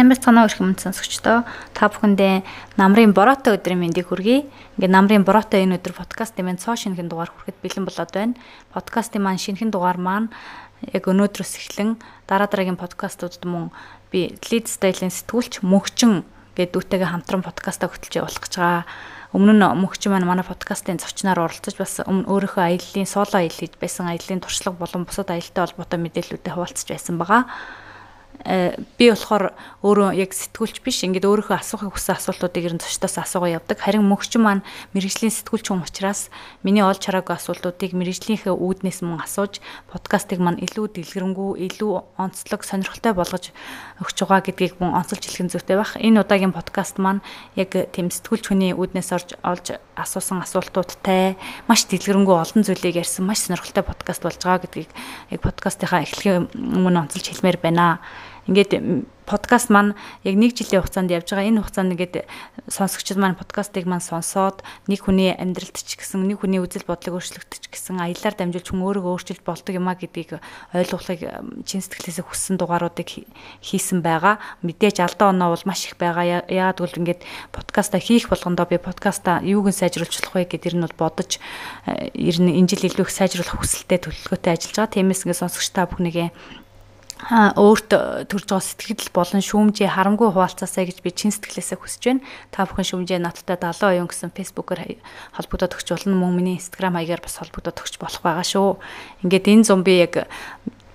Сайн байцгаана уу юм сонсогчдоо. Та бүхэндээ намрын бороотой өдрийн мэндийг хүргэе. Ингээ намрын бороотой энэ өдөр подкастын маань цоо шинхэн дугаар хүрэхэд бэлэн болоод байна. Подкастын маань шинхэн дугаар маань яг өнөөдрөөс эхлэн дараа дараагийн подкастуудад мөн би lead style-ийн сэтгүүлч мөнхчин гэдэг дүүтэйгээ хамтран подкастаа хөтлж явуулах гэж байгаа. Өмнө нь мөнхчин маань манай подкастын зочноор оролцож бас өмнө өөрийнхөө аяллаа соло аялал хийж байсан аяллаа туршлага болон бусад аялалтай холбоотой мэдээллүүдэд хуваалцаж байсан байгаа. Э, би болохоор өөрөө яг сэтгүүлч биш ингээд өөрийнхөө асуухыг хүссэн асуултуудыг ер нь зочдоос асуугаа явдаг. Харин мөнхчин маань мэрэгжлийн сэтгүүлч хүн учраас миний олж хараагүй асуултуудыг мэрэгжлийнхээ үүднээс мөн асууж подкастыг маань илүү дэлгэрэнгүй, илүү онцлог, сонирхолтой болгож өгч байгаа гэдгийг мөн онцолж хэлэх зүйтэй байх. Энэ удаагийн подкаст маань яг тийм сэтгүүлч хүний үүднээс орж олж асуусан асуултуудтай маш дэлгэрэнгүй олон зүйлийг ярьсан маш сонирхолтой подкаст болж байгаа гэдгийг яг подкастынхаа эхлэхийн өмнө онцолж хэлмээр байна ингээд подкаст маань яг нэг жилийн хугацаанд явж байгаа. Энэ хугацаанд ингээд сонсогчид маань подкастыг маань сонсоод нэг хүний амьдралд ч гэсэн нэг хүний үзэл бодлыг өөрчлөгдөж гэсэн аялаар дамжуулж хүн өөрийгөө өөрчилж болдог юма гэдгийг ойлгохыг чин сэтгэлээсээ хүссэн дугааруудыг хийсэн байгаа. Мэдээж алдаа оноо бол маш их байгаа. Яагаад гэвэл ингээд подкаста хийх болгондоо би подкаста юуг нь сайжруулах вэ гэдэр нь бол бодож ер нь энэ жил илүү их сайжруулах хүсэлтэй төлөвлөгөөтэй ажиллаж байгаа. Тиймээс ингээд сонсогч та бүхнийгээ өөрт төрж байгаа сэтгэл болон шүүмжээ харамгүй хуваалцаасаа гэж би чин сэтгэлээсээ хүсэж байна. Та бүхэн шүүмжээ надтай 70 оюун гэсэн фэйсбүүкээр холбогдоод өгч болно. Мөн миний инстаграм хаягаар бас холбогдоод өгч болох байгаа шүү. Ингээд энэ зам би яг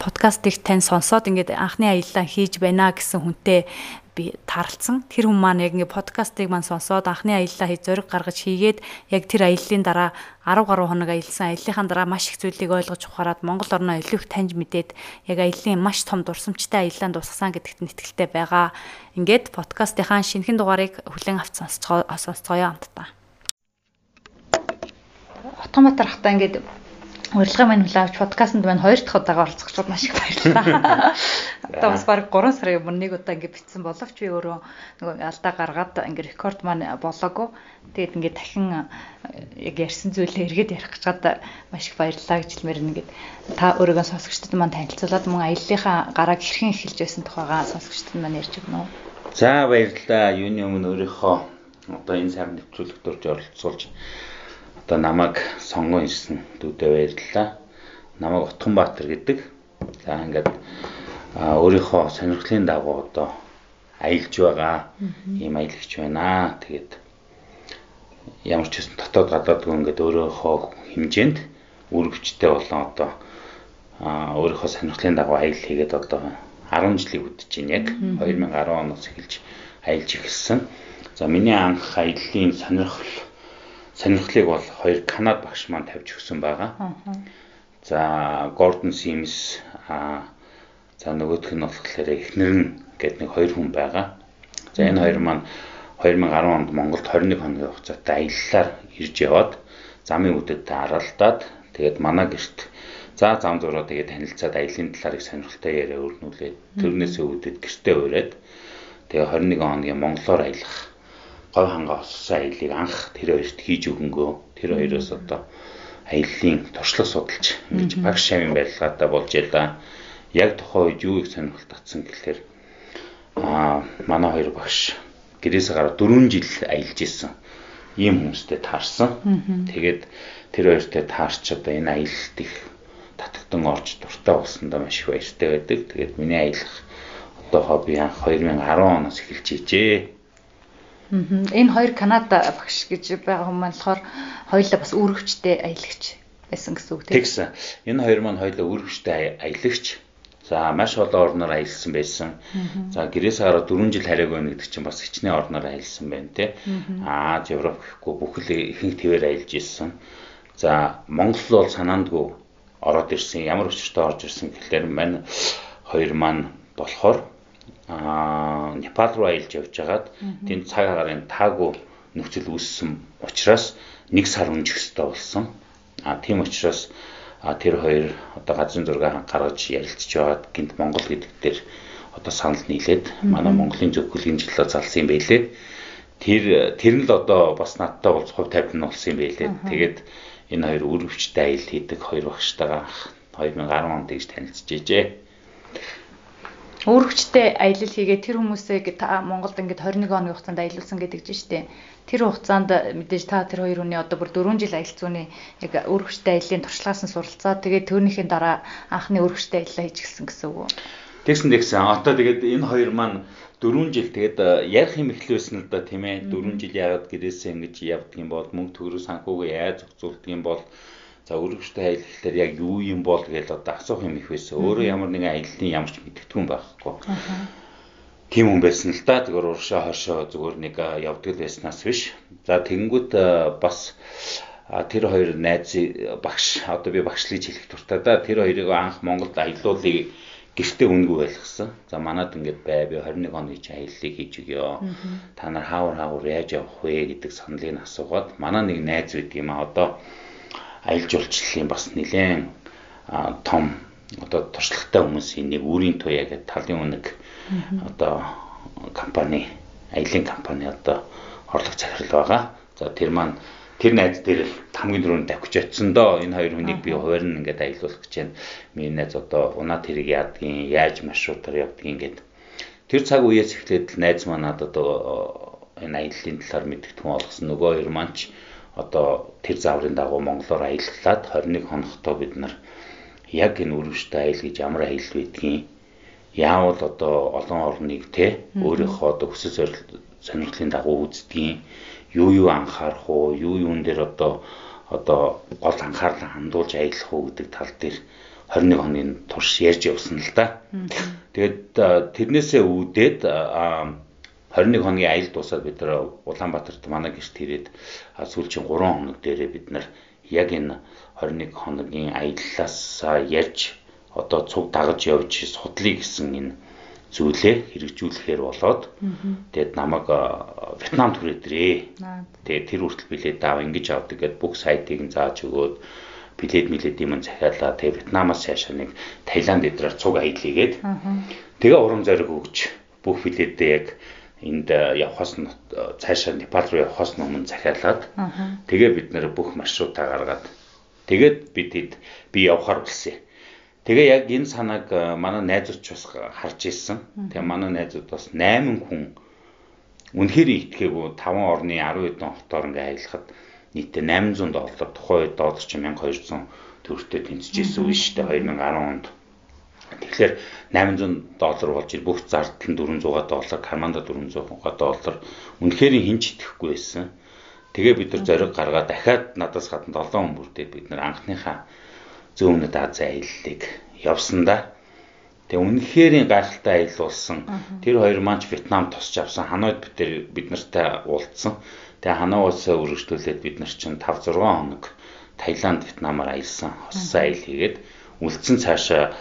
подкастыг тань сонсоод ингээд анхны аяллаа хийж байна гэсэн хүнтэй би таарлцсан. Тэр хүн маань яг ингээ подкастыг маань сонсоод анхны аяллаа хийж зориг гаргаж хийгээд яг тэр аяллаа дараа 10 гаруй хоног аялсан. Аяллахаа дараа маш их зүйлийг ойлгож ухаарад Монгол орноо илүү их таньж мэдээд яг аяллаа маш том дурсамжтай аяллаа дуусгасан гэдэгт нь итгэлтэй байгаа. Ингээд подкастынхаа шинэхэн дугаарыг хүлээн авч сонсцгоё хамтдаа. Автоматар хата ингээд урилга маань хүлээн авч подкастт маань хоёр дахь удаага оролцохчод маш их баярлалаа. Одоо бас баг 3 сарын өмнө нэг удаа ингэ битсэн боловч би өөрөө нөгөө алдаа гаргаад ингэ рекорд маань болоогүй. Тэгээд ингэ дахин э, яг ярьсан зүйлээ эргээд ярих гэж гад маш их баярлалаа гэж хэлмээр нэгэд та өөрийгөө сонсогчдод маань танилцуулаад мөн аяллахаа гарааг хэрхэн эхэлж байсан тухайгаа сонсогчдод маань ярьж өгнө үү? За баярлалаа. Юуны өмнө өөрийнхөө одоо энэ сар нэвтрүүлэгт орж оролцуулж одоо намайг сонгон ирсэн дүүдээ баярлалаа. Намайг Утганбаатар гэдэг. За ингээд өөрийнхөө сонирхлын дагуу одоо аялж байгаа ийм аялагч байна. Тэгээд ямар ч хэсэн дотоод гадаадгүй ингээд өөрийнхөө хэмжээнд үргэлжтэй болон одоо өөрийнхөө сонирхлын дагуу аялал хийгээд одоо 10 жилийг үдэж байна яг 2010 оноос эхэлж аялж эхэлсэн. За миний анх аяллаа сонирхол сонирхлыг бол хоёр Канад багш маань тавьж өгсөн байгаа. За Гордон Симс аа за нөгөөх нь болохоор эхнэр нь гэдэг нэг хоёр хүн байгаа. За энэ хоёр маань 2010 онд Монголд 21 хоногийн хугацаатай аяллаар ирж яваад замын үдэдтэй аралдаад тэгээд манай гэрт за зам зураа тэгээд танилцаад аялын талаар их сонирхолтой яриа өрнүүлээд тэрнээсээ үдэд гэртээ ураад тэгээд 21 хоногийн монголоор аялах говь хангаа олсон аялыг анх тэр хоёрт хийж өгөнгөө тэр хоёроос одоо аяллаа туршлага судалж ингэж багш шавын барилгаатай болж ялаа. Яг тухайн үед юу их сонирхол татсан гэхээр аа манай хоёр багш гэрээс гараад 4 жил аялж исэн ийм хүмүүстэй таарсан. Тэгээд тэр хоёртой таарч одоо энэ аялалт их татагдан орж дуртай болсондоо маш их баяртай байдаг. Тэгээд миний аялах одоо хобби анх 2010 оноос эхэлж ижээ. Энэ хоёр Канада багш гэж байгаа хүмүүс болохоор хоёулаа бас үүрэгчтэй аялагч байсан гэсэн үг тийм. Тэгсэн. Энэ хоёр маань хоёулаа үүрэгчтэй аялагч. За маш олон орноор аялсан байсан. За гэрээс гараад 4 жил хариаг байна гэдэг чинь бас хичнээн орноор аялсан байна тий. Аз Европ гэхгүй бүхэл ихэнх твээр аялж ирсэн. За Монгол бол санаандгүй ороод ирсэн. Ямар учиртай орж ирсэн гэхлээр мань хоёр маань болохоор аа Непал руу аялж явж хагаад тэнд цаг агарын таагүй нөхцөл үүссэн учраас нэг сар өнжих ёстой болсон. А тийм учраас тэр хоёр одоо газрын зураг гаргаж ярилцж байгаад гинт Монгол гэдэг дээр одоо санал нийлээд манай Монголын зөвхөлийн жилөө залсан юм байлээ. Тэр тэр нь л одоо бас надтай уулзах хувь тавилан болсон юм байлээ. Тэгээд энэ хоёр үрвчтэй аялал хийдэг хоёр багштайгаа 2010 онд тэгж танилцж ижээ. Өөрөвчтэй аялал хийгээд тэр хүмүүсээ Монголд ингээд 21 хоногийн хугацаанд аялуулсан гэдэг чинь шүү дээ. Тэр хугацаанд мэдээж та тэр хоёр хүний одоо бүр 4 жил аялал зүүний яг өөрөвчтэй аяллаа туршлагаас нь суралцаа. Тэгээд тэрнийхээ дараа анхны өөрөвчтэй аяллаа хийж гисэн гэсэн үг үү? Тэгсэн тэгсэн. Одоо тэгээд энэ хоёр маань 4 жил тэгээд э, ярих юм эхлүүлсэн л да тийм ээ 4 жил яагаад гэрээсээ ингэж явдаг юм бол мөнгө төгрөг санхүүгээ яаж зохицуулдаг юм бол за өргөжтэй аялалаар яг юу юм бол гэж одоо асуух юм их байсан. Өөрөө ямар нэгэн аяллаа ямар ч мэддэггүй юм байхгүй. Тийм хүн байсан л да. Зүгээр уршаа хошоо зүгээр нэг явдаг байснаас биш. За тэгэнгүүт бас тэр хоёр найз багш одоо би багшлыг хэлэх дуртай да. Тэр хоёрыг анх Монголд аялуулъя гэртээ үнгүй байлгсан. За манад ингээд бай би 21 оны чи аяллыг хийж өгөө. Та нар хаавар хаавар яаж явах вэ гэдэг саналыг асуугаад манай нэг найз байдаг юм а одоо аялал жуулчлалын бас нэлээд том одоо туршлагатай хүмүүсийн нэг үрийн туяа гэдэг талын үнэг одоо компани аялын компани одоо орлого захирал байгаа. За тэр маань тэр найз дээр хамгийн дөрөнд давхиж очсон доо энэ хоёр хүнийг би хуваарь нь ингээд аялуулах гэж байна. Миний найз одоо унаа тэрийг яадгийн, яаж маршрутаар явдгийн гэд. Тэр цаг үеэс эхлээд л найз маань надад одоо энэ аяллаа талаар мэдгдхэн олгосон нөгөө хоёр маань ч одоо тэр зааврын дагуу монголоор аяллаад 21 хоногтой бид нар яг энэ өрөвчтэй аял гэж ямар аял байдгийг яавал одоо олон орныг те өөрийнхөө одоо хүсэл сонирхлын дагуу үздгийг юу юу анхаарах уу, юу юун дээр одоо одоо гол анхаарлаа хандуулж аялах уу гэдэг тал дээр 21 хоногийн турш ярьж явсан л да. Тэгээд тэрнээсээ үүдээд 21 хоногийн аялал дуусаад бид нар Улаанбаатарт манай гэрт ирээд сүүлчийн 3 хоног дээрээ бид нар яг энэ 21 хоногийн аяллаас ярьж одоо цуг дагаж явж судлыг гэсэн энэ зүйлээ хэрэгжүүлэхээр болоод тэгээд намайг Вьетнам түрээдрээ. Тэгээд тэр хүртэл билет аав ингэж авдаг гэд бүх сайтыг нь зааж өгөөд билет милет юм захиалаа. Тэгээд Вьетнамаас цаашаа нэг Таиланд эдрээр цуг аялыгээд тэгээ урам зориг өгч бүх билетээ яг энд явхаас нь цаашаа Непал руу явхаас өмнө захиалаад тэгээ бид нэр бүх маршрутаа гаргаад тэгээд бид би явхаар болсон. Тэгээ яг энэ санааг э, манай найзууд бас харж ирсэн. Тэгээ манай найзууд бас 8 хүн үнэхээр итгээгүй 5 орны 10 хэдэн хотоор ингээ аялахад нийтдээ 800 доллар тухайн үед доллар чи 1200 төгрөгтэй тэнцэжсэн үе шүү дээ 2010 онд. Тэгэхээр 800 доллар болж ир бүх зардал нь 400 доллар, карманда 400 доллар үнэхээр хинч итгэхгүй байсан. Тэгээ бид нар зориг гаргаад дахиад надаас гадна 7 хүн бүрдээд бид нар анхныхаа зүүн өмнөд Азийн аяллыг явсан да. Тэгээ үнэхээр гайхалтай аялал болсон. Тэр хоёр маань ч Вьетнам тусч авсан. Ханойд бид тэр бид нартай уулзсан. Тэгээ Ханоосоо үргэлжлүүлээд бид нар чинь 5 6 хоног Таиланд, Вьетнамаар аялсан. Хоссон аялал хийгээд үлдсэн цаашаа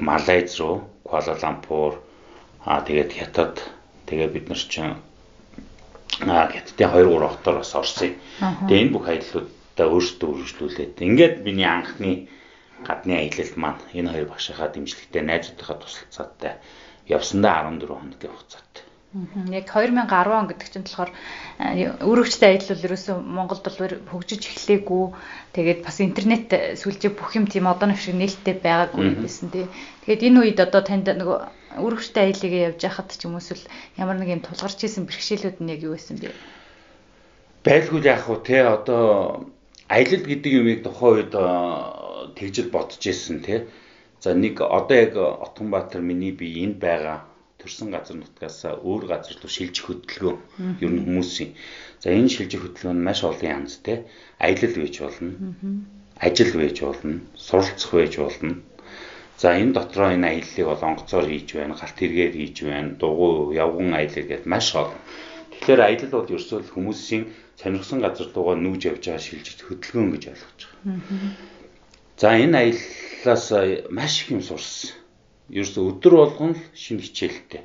Малайз руу, Куала Лампур аа тэгээд Хятад тэгээ бид нар чинь аа Хятадын 2 3 хотоор бас орсон. Тэгээ энэ бүх аяллууд та өөрсдөө үргэлжлүүлээд ингээд миний анхны гадны аялал маань энэ хоёр багшийнхаа дэмжлэгтэй найзуудынхаа тусалцаатай явсандаа 14 хоногийн хугацаатай. Яг 2010 он гэдэг чинь болохоор өрөвчтэй аялал ерөөсөө Монголд бол хөгжиж эхлэегүй. Тэгээд бас интернет сүлжээ бүх юм тийм одоо нэг шиг нээлттэй байгаагүй байсан тий. Тэгээд энэ үед одоо танд нөгөө өрөвчтэй аяллыг явж байхад ч юм уус ямар нэг юм тулгарч исэн бэрхшээлүүд нь яг юу байсан бэ? Байлгүй яах вэ те одоо аялал гэдэг юмыг тухайн үед тэгжил бодож ирсэн тий. За нэг одоо яг Отгонбаатар миний би энд байгаа төрсэн газар нутгаас өөр газар руу шилжих хөдөлгөөн ер нь хүмүүсийн. За энэ шилжих хөдөлгөөн нь маш олон янз тий. Аялал байж болно. Ажил байж болно. Суралцах байж болно. За энэ дотроо энэ аяллыг бол онгоцоор хийж байна, галт тэргээр хийж байна, дугуй, явган аялал гэдээ маш олон. Тэгэхээр аялал бол ерөөсөө хүмүүсийн сонирхсан газар руугаа нүүж явж байгаа шилжиж хөдөлгөөн гэж ойлгож байгаа. За энэ аяллаас маш их юм сурсан. Ерөөсө өдөр болгон л шинэ хичээлтэй.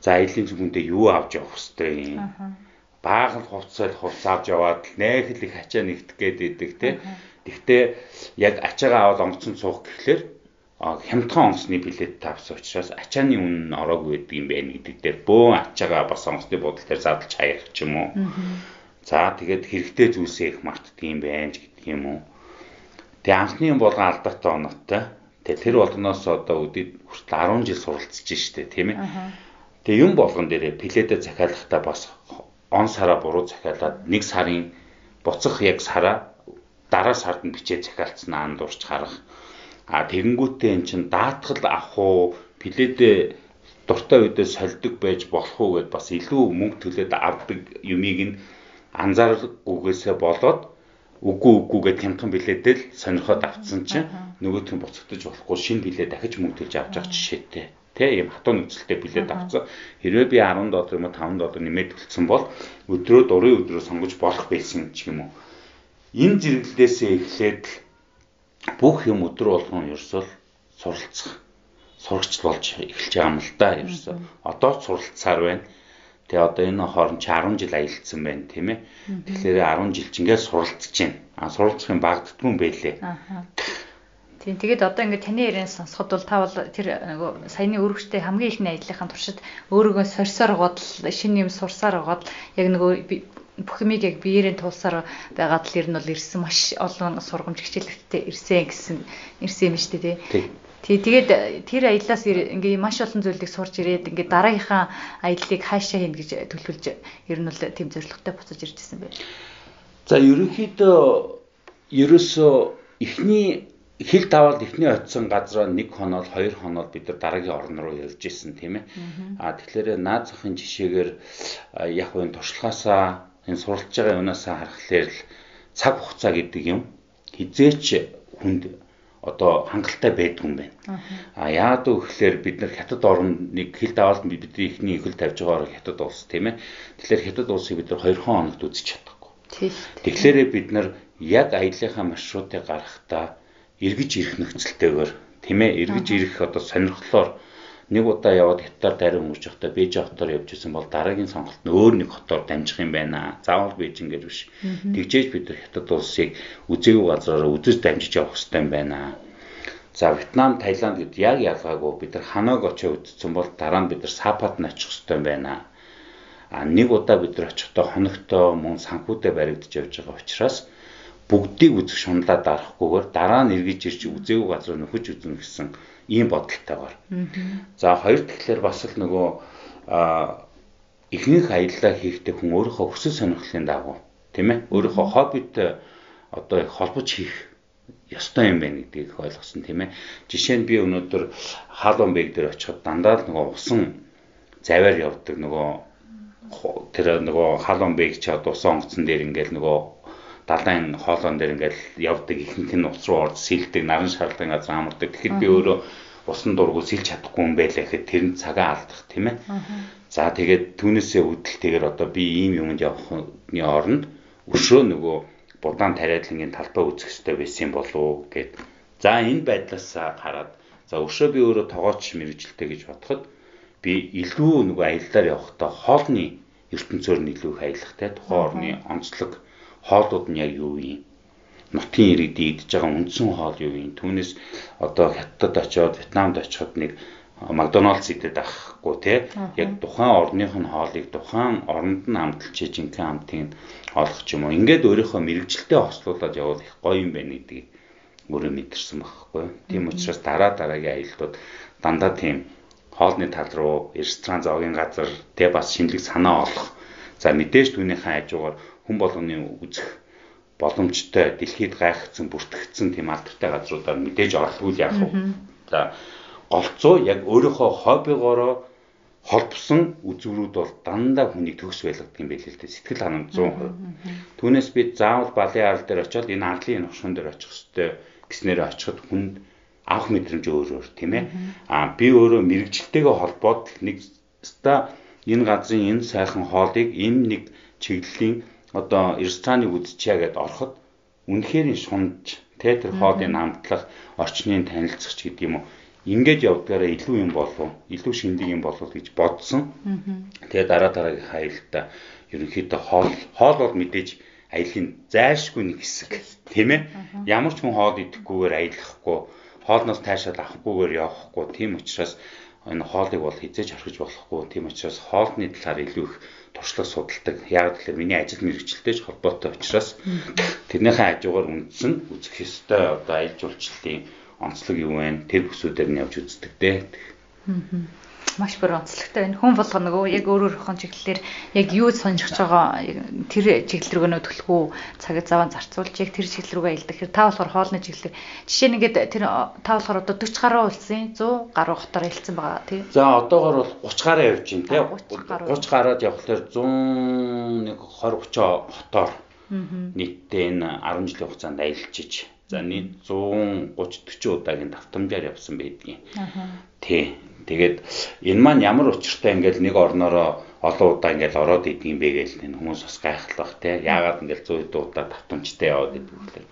За аяллаа зүгүндээ юу авч явах хэвтэй юм. Баахан хувцас хувцас авч яваад нэх л их ачаа нэгтгэх гээд идэг те. Тэгтээ яг ачаагаа аваад онгоцон суух гэхлээр хямдхан онгоцны билет тавсан учраас ачааны үнэ нь ороогүй байдаг юм байна гэдэг дээр бөө ачаагаа бас онгоцны бодол дээр задлж хаях ч юм уу. За тэгээд хэрэгтэй зүйлсээ их мартдаг юм байна ч гэдэг юм уу. Тэгээ анхны юм болгон алдаатай оноотой. Тэгээ тэр болгоноос одоо үдид хүртэл 10 жил суралцж штэ тийм ээ. Тэгээ юм болгон дээрээ пледэ захиалахдаа бас он сараа буруу захиалаад нэг сарын буцах яг сараа дараа сард нь бичээ захиалцсанаа андуурч харах. А тэгэнгүүтээ эн чин даатгал авах уу пледэ дуртай үедээ сольдог байж болох уу гэд бас илүү мөнгө төлөөд авдаг юмыг нь анзаарахгүйгээсээ болоод үгүй үгүй гэд хямдхан билетэл сонирхоод авцсан чинь нөгөөдх нь буцагдаж болохгүй шинэ билет дахиж мөнгө төлж авч явах жишээтэй. Тэ ийм хатуу нөхцөлтэй билет авцсан. Хэрвээ би 10 доллар юм уу 5 доллар нэмээд төлсөн бол өдрөө дурын өдрөө сонгож болох байсан ч юм уу. Энэ зэрэглэлээсээ эхлээд бүх юм өдөр болгон ерөөсөө суралцах сурагч болж эхэлж байгаа юм л да ерөөсөө. Одоо суралцсаар байна. Тэгээ одоо энэ хооронд чи 10 жил аялцсан байна тийм ээ. Тэгэхээр 10 жил ч ингээд суралцж байна. А багтдгүй юм байлээ. Тийм тэгээд одоо ингээд таны яриан сонсоход бол та бол тэр нөгөө саяны өргөжтэй хамгийн ихний ажлынхаа туршид өөрийгөө сорсоор гоод шинэ юм сурсаар гоод яг нөгөө бүх юмыг яг биеэрээ туулсаар байгаад л ер нь бол ирсэн маш олон сургамж хичээлэгтээ ирсэн гэсэн ирсэн юм шүү дээ тий. Тий тэгээд тэр аяллаас ингээ маш олон зүйлийг сурч ирээд ингээ дараагийнхаа аяллыг хаашаа хийнэ гэж төлөвлөж ер нь бол тийм зорилготой буцаж иржсэн байна. За ерөнхийдөө ерөөсөө эхний хил даваад эхний очисон газараа нэг хоноод хоёр хоноод бид нар дараагийн орн руу явж исэн тийм ээ. А тэгэхээр наад захын жишээгээр яг энэ туршлагаасаа энэ суралцж байгаа юунаасаа харахаар л цаг хугацаа гэдэг юм хизээч хүнд одоо хангалттай байдаг юм байна. А яагаад гэвэл бид нар хятад орныг хил даваалт бидний ихний их хэл тавьж байгаагаар хятад улс тийм ээ. Тэгэхээр хятад улсыг бид нар 2 хоногт үзэж чадахгүй. Тэгэхээр бид нар яг аяллахаа маршрутыг гаргахдаа эргэж ирэх нөхцөлтэйгээр тийм ээ эргэж ирэх одоо сонирхлоор нэг удаа яваад хятадаар дарин өнгөрч явахдаа Бээжин хотоор явж исэн бол дараагийн сонголт нь өөр нэг хотоор дамжих юм байна. Заавал Бээжин гэж биш. Тэгжээж бид нар хятад улсыг үзээгүй газараар үзэж дамжиж явах хэрэгтэй юм байна. За Вьетнам, Таиланд гэд яг ялгаагүй бид нар Ханог очиж үзсэн бол дараа нь бид нар Сапад нь очих хэрэгтэй юм байна. А нэг удаа бид нар очихдоо хоногтой мөн санхүүдэд баригдаж явж байгаа учраас бүгдийг үзэх шунлаад дарахгүйгээр дараа нь эргэж ирж үзээгүй газар нөхөж үзнэ гэсэн ийм бодолтойгоор. За хоёр тэгэхээр бас л нөгөө ихэнх аяллаа хийхдээ хүн өөрийнхөө хүсэл сонирхлын дагуу тийм ээ өөрийнхөө хоббит одоо холбож хийх ёстой юм байна гэдгийг ойлгосон тийм ээ. Жишээ нь би өнөөдөр хаалуун бэг дээр очиход дандаа л нөгөө усан заваар явдаг нөгөө тэр нөгөө хаалуун бэг чи одоо усан онгоцон дээр ингээл нөгөө далайн хоолоон дээр ингээл явдаг ихэнх нь ус руу орж сэлдэг наран шарлан газар амардаг. Тэгэхэд би өөрөө усан дургу сэлж чадахгүй юм байлаа гэхэд тэр нь цагаа алдах тийм ээ. За тэгээд түүнээсээ үүдэлтэйгээр одоо би ийм юмд явахны оронд өшөө нөгөө будаан тариадлангийн талбай үзэх хэрэгтэй байсан болов уу гэд. За энэ байдлаас хараад за өшөө би өөрөө тоогооч мэрэгжилтэй гэж бодоход би илүү нөгөө аяллаар явахдаа хоолны ертөнцөөр нь илүү их аялахтай тухайн орны онцлог хоолууд нь яг юу юм? Нутгийн иргэд идж байгаа үндсэн хоол юу юм? Түүнээс одоо хятадд очиод Вьетнамд очиход нэг Макдоналдс идээд авахгүй тий. Яг тухайн орных нь хоолыг тухайн оронд нь амталж жинхэнэ амтыг олох юм уу. Ингээд өөрийнхөө мэрэгжилтэд хослуулад явал их гоё юм байна гэдгийг өөрөө мэдэрсэн байхгүй. Тийм учраас дараа дараагийн аяллууд дандаа тийм хоолны тал руу ресторан зоогийн газар тэ бас шинэлэг санаа олох. За мэдээж түүнийхэн хажуугаар хүн болгоны үзэх боломжтой дэлхийд гайхагдсан бүртгэгдсэн тийм алдартай газруудаар мэдээж оролцгүй яах вэ? За голцоо яг өөрийнхөө хоббигоороо холбосон үзүүрүүд бол дандаа хүнийг төгс байлгадаг юм байл л дээ. Сэтгэл ханамж 100%. Түүнээс би заавал балын арал дээр очиод энэ арлын нөхшөн дээр очих хэвээр гэснээр очиход хүнд авах мэдрэмж өөр өөр тийм ээ. Аа би өөрөө мэрэгчлэлтэйгээ холбоод нэг ста энэ газрын энэ сайхан хоолыг энэ нэг чиглэлийн одоо рестораныг үзчихье гэд ороход үнэхээр шунж тэ тэр хоолын амтлах орчныг танилцах ч гэдэг юм уу ингээд явдгаараа илүү юм болов илүү шинэлэг юм болов гэж бодсон. Тэгээ дараа дараагийн хаялтаа ерөнхийдөө хоол хоол бол мэдээж аялын зайлшгүй нэг хэсэг тийм ээ. Ямар ч хүн хоол идэхгүйгээр аялахгүй хоолноос таашаал авахгүйгээр явахгүй тийм учраас энэ хоолыг бол хизээж орхиж болохгүй. Тийм учраас хоолны талаар илүү их туршлага судалдаг. Яг тэгэхээр миний ажил мэргэжилтэй ч холбоотой учраас тэрнийхээ хажуугаар үндсэн үзэх ёстой одоо аялал жуулчлалын онцлог юу вэ? Тэр бүсүүдээр нь явж үздэг дээ. Маш бүр онцлогтой байна. Хүн болго нөгөө яг өөр өөрхөн чиглэлээр яг юу сонирхож байгаа тэр чиглэл рүү нөө төлхөө цагийг заван зарцуулж яг тэр чиглэл рүүгээ илдэх хэрэг та болохоор хоолны чиглэлээр жишээ нь ингээд тэр та болохоор одоо 40 гаруй улсын 100 гаруй хотоор хэлсэн байгаа тий. За одоогор бол 30 гаруй явж байна тий. 30 гараад явхлаар 100 нэг 20 30 хотоор нийтдээ энэ 10 жилийн хугацаанд аялалчиж за нийт 130 40 удаагийн давтамжаар явсан байдгийн. Тий. Тэгээд энэ маань ямар учиртай ингээл нэг орноороо олон удаа ингээл ороод идэгюм бэ гээл энэ хүмүүс бас гайхалах тий. Яагаад ингээл 100 удаа давтамжтай яваад идэг вэ?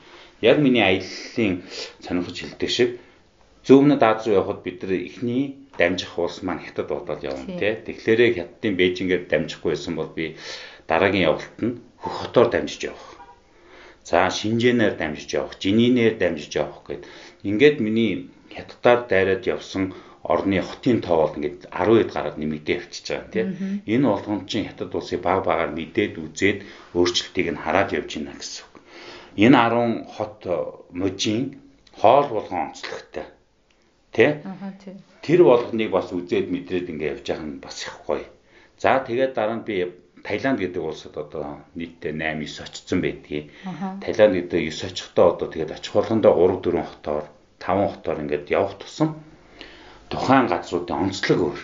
Яг миний аяллалын сонирхож хэлдэг шиг зүүмнэд Аз руу явхад бид нар эхний дамжих улс маань хятад бодоод явна тий. Тэгэхээр хятадын Бээжингээр дамжихгүй байсан бол би дараагийн явалт нь хөх хотоор дамжиж явах. За Шинжэнээр дамжиж явах, Жининээр дамжиж явах гэд. Ингээд миний хятадаар дайраад явсан орны хотын тоо бол ингээд 10-д гараад нэмэгдээ явчихж байгаа тийм. Энэ болгонд чинь хятад улсыг баг багаар мэдээд үзээд өөрчлөлтийг нь хараад явж байна гэсэн үг. Энэ 10 хот мужийн хоол болгон онцлогтой. Тэ? Тэр болгоныг бас үзээд мэдрээд ингээд явж байгаа нь бас их гоё. За тэгээд дараа нь би Таиланд гэдэг улсад одоо нийтдээ 8 9 очсон байдгийг. Таиланд гэдэг 9 очихдоо одоо тэгээд очих болгондоо 3 4 хотоор 5 хотоор ингээд явах тусам тухайн газруудын онцлог өөр.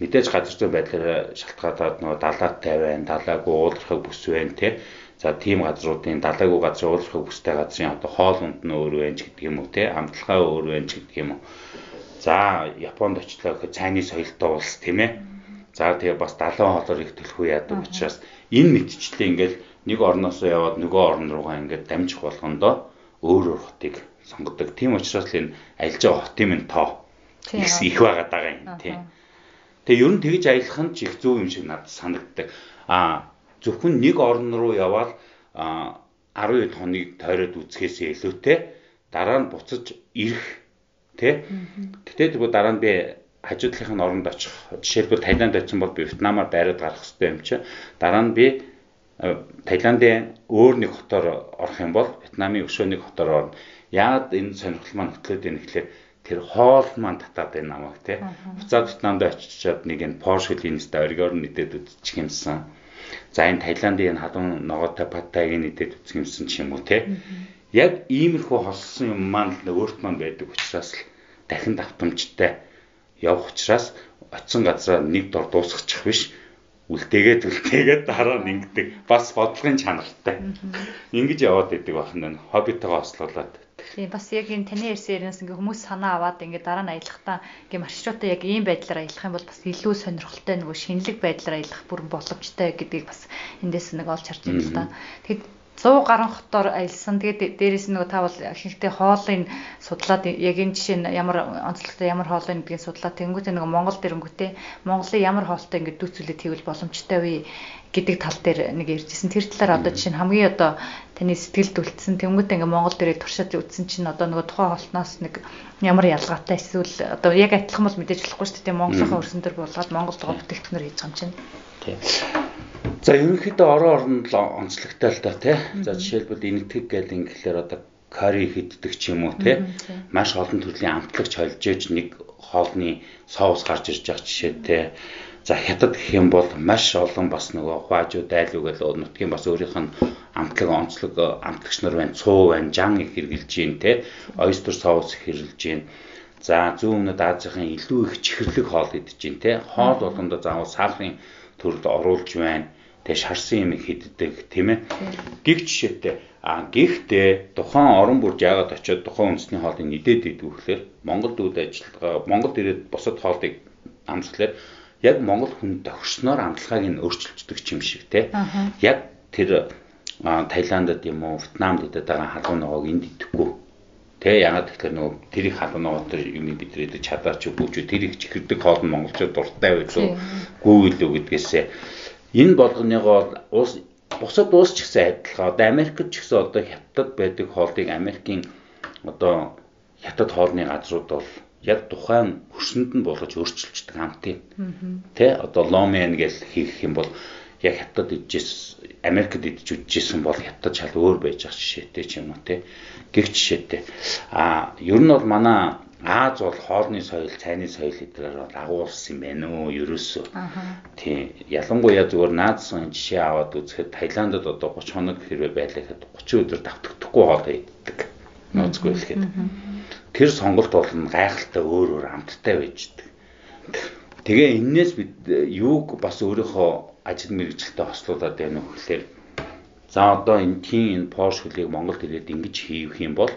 Мэдээж газар зүйн байдлаар шалтгаалаад нөгөө далаатай байна, далаагүй уулархаг бүс байна тий. За тийм газруудын далаагүй газар уулархаг бүстэй газрын одоо хоол унд нь өөр байна ч гэдэг юм уу тий. Амтлагаа өөр байна ч гэдэг юм уу. За Японд очлоо гэхэд цайны соёлтой улс тийм ээ За тэгээ бас 70 хоолоор их төлхөө яадаг учраас энэ мэдчлээ ингээл нэг орноос яваад нөгөө орн руугаа ингээд дамжих болгондоо өөр өөр хотыг сонгодог. Тийм учраас л энэ альж байгаа хотын минь тоо их их байгаа даа юм тийм. Тэгээ ер нь тэгж аялах нь ч их зөв юм шиг надад санагддаг. А зөвхөн нэг орн руу яваад 12 хоног тойроод үзэхээс илүүтэй дараа нь буцаж ирэх тий. Гэтэ тэгвэл дараа нь би хажуудлынх нь оронд очих. Жишээлбэл Таиланд очсон бол Вьетнамаар байраад гарах хэрэгтэй юм чи. Дараа нь би э, Таиландын өөр нэг хотоор орох юм бол Вьетнамын өшөө нэг хотоор орно. Яагаад энэ сонирхол маань хөтлөөд байна гэхлээр тэр хоол маань татаад байна намайг тий. Буцаад Вьетнамд очичоод нэг энэ Porsche линэстэй оргиор нэдэд үзчих юмсан. За энэ Таиландын энэ халуун ногоотой паттайг нэдэд үзэх юмсан ч юм уу тий. Яг иймэрхүү холсон юм маань л өөрт маань байдаг учраас л дахин давтамжтай явах учраас очисон газараа нэг дор дуусгачих биш үлдээгээд үлдээгээд дараа нь ингэдэг бас бодлогын чанартай. Ингэж яваад идэг бахан нь хоббитойгоо ослуулад. Тийм бас яг энэ таны ярьсанаас ингээ хүмүүс санаа аваад ингээ дараа нь аялахдаа ингээ маршрутаа яг ийм байдлаар аялах юм бол бас илүү сонирхолтой нөгөө шинэлэг байдлаар аялах бүр боломжтой гэдгийг бас эндээс нэг олж харж байна л да. Тэгэд 100 гаруй хотоор аялсан. Тэгээд дээрээс нь нөгөө та бол ихэнхдээ хоолыг судлаад яг энэ жишээ нь ямар онцлогтой ямар хоол вэ гэдгийг судлаад тэнгуүтээ нөгөө Монгол дэрэнгүүтээ Монголын ямар хоолтой ингээд дүүцүүлээд хийвэл боломжтой вэ гэдэг тал дээр нэг ярьжсэн. Тэр талаар одоо жишээ нь хамгийн одоо таны сэтгэлд үлдсэн тэнгуүтээ ингээд Монгол дээрээ туршаад үзсэн чинь одоо нөгөө тухайн хоолтноос нэг ямар ялгаатай эсвэл одоо яг адилхан бол мэдээж болохгүй шүү дээ. Монголынхаа өрсөн төр болгоод Монгол доо бүтээгдэхүүнээр хийж байгаа юм чинь. Тийм. За ерөнхийдөө орон оронд л онцлогтой л та тий. За жишээлбэл энэтхэг гэл ингээхээр одоо карри хийддэг ч юм уу тий. Маш олон төрлийн амтлагч холж ээж нэг хоолны соус гарч ирж байгаа жишээтэй. За хятад гэх юм бол маш олон бас нөгөө хуажуу дайлуу гэл нутгийн бас өөрийнх нь амтлаг онцлог амтлагч нар байна, цуу байна, жан их хэрглэж гин те, ойстер соус хэрглэж гин. За зүүн өмнөд Азийн илүү их чихэрлэг хоол идэж гин те. Хоол болгондоо заавал сахарын төрөлд оруулж байна. Тэгээ шарсан юм хийддэг тийм ээ. Гих жишээтэй а гэхдээ тухайн орон бүрд яагаад очиод тухайн үндэсний хоолыг нэдээд идэв гэхээр Монгол дүүд ажиллагаа Монгол ирээд бусад хоолыг амсгалаар яг Монгол хүн тохирсноор амтлагааг нь өөрчилждөг юм шиг те. Яг тэр Таиландд юм уу Вьетнамд идэж байгаа халуун ногоог энд идэхгүй. Тэ ягаад гэхээр нөгөө тэр их халуун ногоо төр юм бид идэж чадаач ч тэр их чихэрдэг хоол нь монголчууд дуртай байлгүй гүү илүү гэдгээсээ энэ болгоныгоо уус бусад уус ч гэсэн адилхан. Одоо Америкт ч гэсэн одоо хятад байдаг хоолыг Америкийн одоо хятад хоолны газрууд бол яг тухайн хөрсөнд нь болгож өөрчилждэг хамт юм. Тэ одоо ломен гэж хийх юм бол яг хятад идчихсэн Америкт идэж үдчихсэн бол хятад шал өөр байж ах жишээтэй ч юм уу те. Гэх жишээтэй. А ер нь бол манай Аз бол хоолны соёл, цайны соёл эдгээр бол агуулсан юм байна уу ерөөсөө. Тийм. Ялангуяа зүгээр наадсан жишээ аваад үзэхэд Таиландд одоо 30 хоног хэрвээ байлаа гэхэд 30 өдөр давтагдахгүй хоол иддэг. Нууцгүй хэлэхэд. Тэр сонголт бол гайхалтай өөр өөр амттай байждаг. Тэгээ энээс бид юуг бас өөрийнхөө ажил мэргэжилтэд хослуулад байна вэ гэхээр за одоо энэ тийм энэ Porsche хөлийг Монголд ирээд ингэж хийх юм бол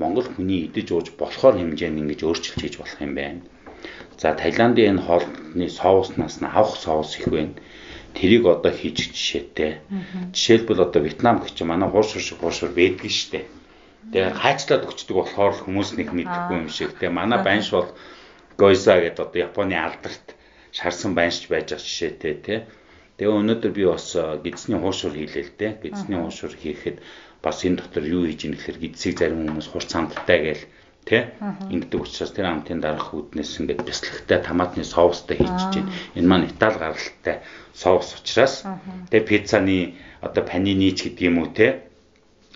Монгол хүний идэж ууж болохоор хэмжээнд ингэж өөрчилж хийж болох юм байна. За Таиландын энэ хоолны соуснаас нь авах соус их байна. Тэрийг одоо хийж жишээтэй. Жишээлбэл одоо Вьетнам чинь манай хуушур шиг хуушур байдгийн штэ. Тэгээ хайцлаад өгчдөг болохоор хүмүүс нэг мэдхгүй юм шиг. Тэгээ манай банш бол Гойса гэдэг одоо Японы алдарт шарсан баншч байж байгаа жишээтэй тий. Тэгээ өнөөдөр би бас гидсний хуушур хийлээ л дээ. Гидсний хуушур хийхэд бас энэ дотор юу хийж ийн гэхээр гидсийг зарим хүмүүс хурц амттай гээл тий ингэдэг учраас тэр амтын дараах үүднээс ингээд бяцлагтай томатны соустай хийж чинь энэ маань итали гаралтай соус учраас тэгээ пиццаны одоо панинич гэдэг юм уу тий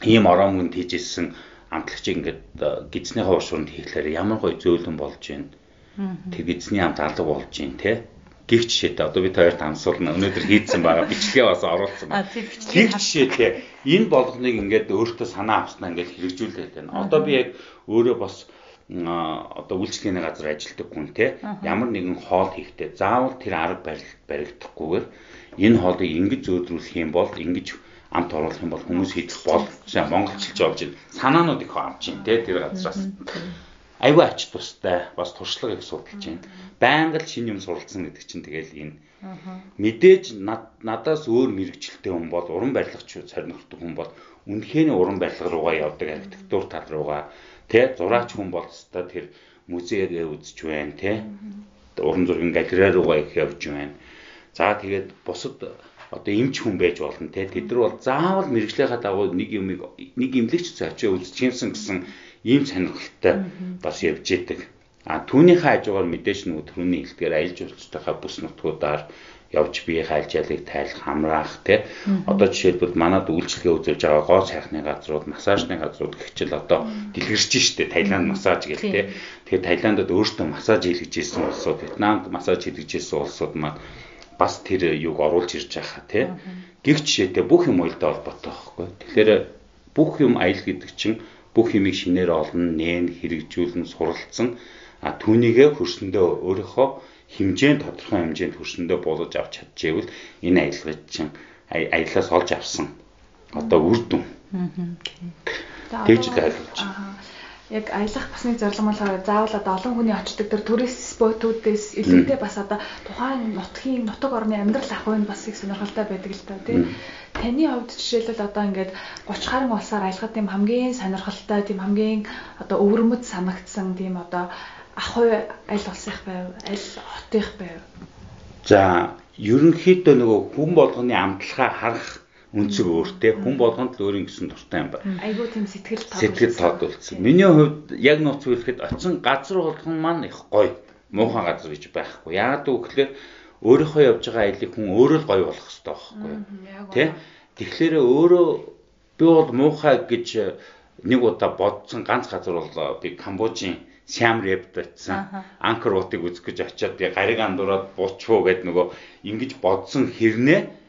ийм оронгонд хийжсэн амтлагчийг ингээд гидсний хуушуунд хийхлээр ямар гоё зөөлөн болж байна тэр гидсний амт алга болж байна тий гих жишээтэй одоо би хоёрт ансуулна өнөөдөр хийдсэн байгаа. Бичлэгээ бас оруулсан. Байна. Гих жишээтэй энэ болгоныг ингээд өөртөө санаа авснаа ингээд хэрэгжүүлээд байна. Одоо би яг өөрөө бас одоо үйлчлэгээний газар ажилладаг хүн те ямар нэгэн хоол хийхдээ заавал тэр арга баригдахгүйгээр энэ хоолыг ингэж зөөдрүүлэх юм бол ингэж амт оруулах юм бол хүмүүс хийх бол монголчилж болж байна. Санаанууд их авч байна те тэр газраас айгүй ач тустай бас туршлага их судалж байна. Байнга л шинэ юм суралцсан гэдэг чинь тэгэл энэ. Мэдээж надаас өөр мэрэгчлээ хүн бол уран барилгач царнигддаг хүн бол үнэхээр уран барилга руугаа явдаг архитектур тал руугаа тэ зураач хүн бол өстой тэр музейгээ үзэж байна тэ. Уран зургийн галерей руугаа их явж байна. За тэгээд бусад одоо эмч хүн байж болно те тэд нар бол заавал мэрэгжлийнхаа дагуу нэг юм нэг имлэгч зочоо үзчихсэн гэсэн ийм сонирхолтой бас явж идэг. А түүнийхээ хажуугаар мэдээж нөгөө төрөний хэлдгээр аялал жуулчдынхаа бүс нутгуудаар явж бие хайлжаалыг тайлах хамраах тий. Одоо жишээлбэл манад үйлчлэгээ үзүүлж байгаа гоо сайхны газрууд, массажны газрууд гихчил одоо дэлгэрч штэ Таиланд массаж гэл тий. Тэгэхээр Таиландд өөртөө массаж хийлгэж ирсэн улсууд, Вьетнамд массаж хийлгэж ирсэн улсууд маань бас тэр юг оруулж ирж байгаа тий. Гих жишээтэй бүх юм уялдаа холбоотой байхгүй. Тэгэхээр бүх юм аял гэдэг чинь бүх юмыг шинээр олно, нээн хэрэгжүүлэн суралцсан. А түүнийгээ хөрсөндөө өөрийнхөө хэмжээнд тодорхой хэмжээнд хөрсөндөө буулгаж авч чадчихвэл энэ аялал чинь аяллаас олж авсан. Одоо үр дүн. Тэгж л ойлгож байна яг аялах бас нэг зорилго мал заавал одоо олон хүний очдог тэр турист спотуудээс илүүтэй бас одоо тухайн нутгийн нутаг орны амьдрал ах нь бас их сонирхолтой байдаг л та тийм таны хувьд жишээлбэл одоо ингээд 30 гаруй улсаар аялахад тийм хамгийн сонирхолтой тийм хамгийн одоо өвөрмөд санагдсан тийм одоо ах уу аль улсынх байв аль хотынх байв. За ерөнхийдөө нөгөө хүн болгоны амтлагаа харах үнцэг өөртэй хүн болгонд л өөрийн гэсэн дуртай юм байна. Айгуу тийм сэтгэл тод. Сэтгэл тод үлдсэн. Миний хувьд яг нууц хэлэхэд очисон газар болгон маань их гоё. Муухан газар гэж байхгүй. Яагаад гэвэл өөрийнхөө явж байгаа аялыг хүн өөрөө л гоё болох хэрэгтэй байхгүй? Тэ? Тэгэхээр өөрөө би бол муухай гэж нэг удаа бодсон ганц газар бол би Камбожийн Сиам Рэпт очисан. Анкор уутыг үзэх гэж очиод гариг андуураад буучвуу гэд нөгөө ингэж бодсон хэрнээ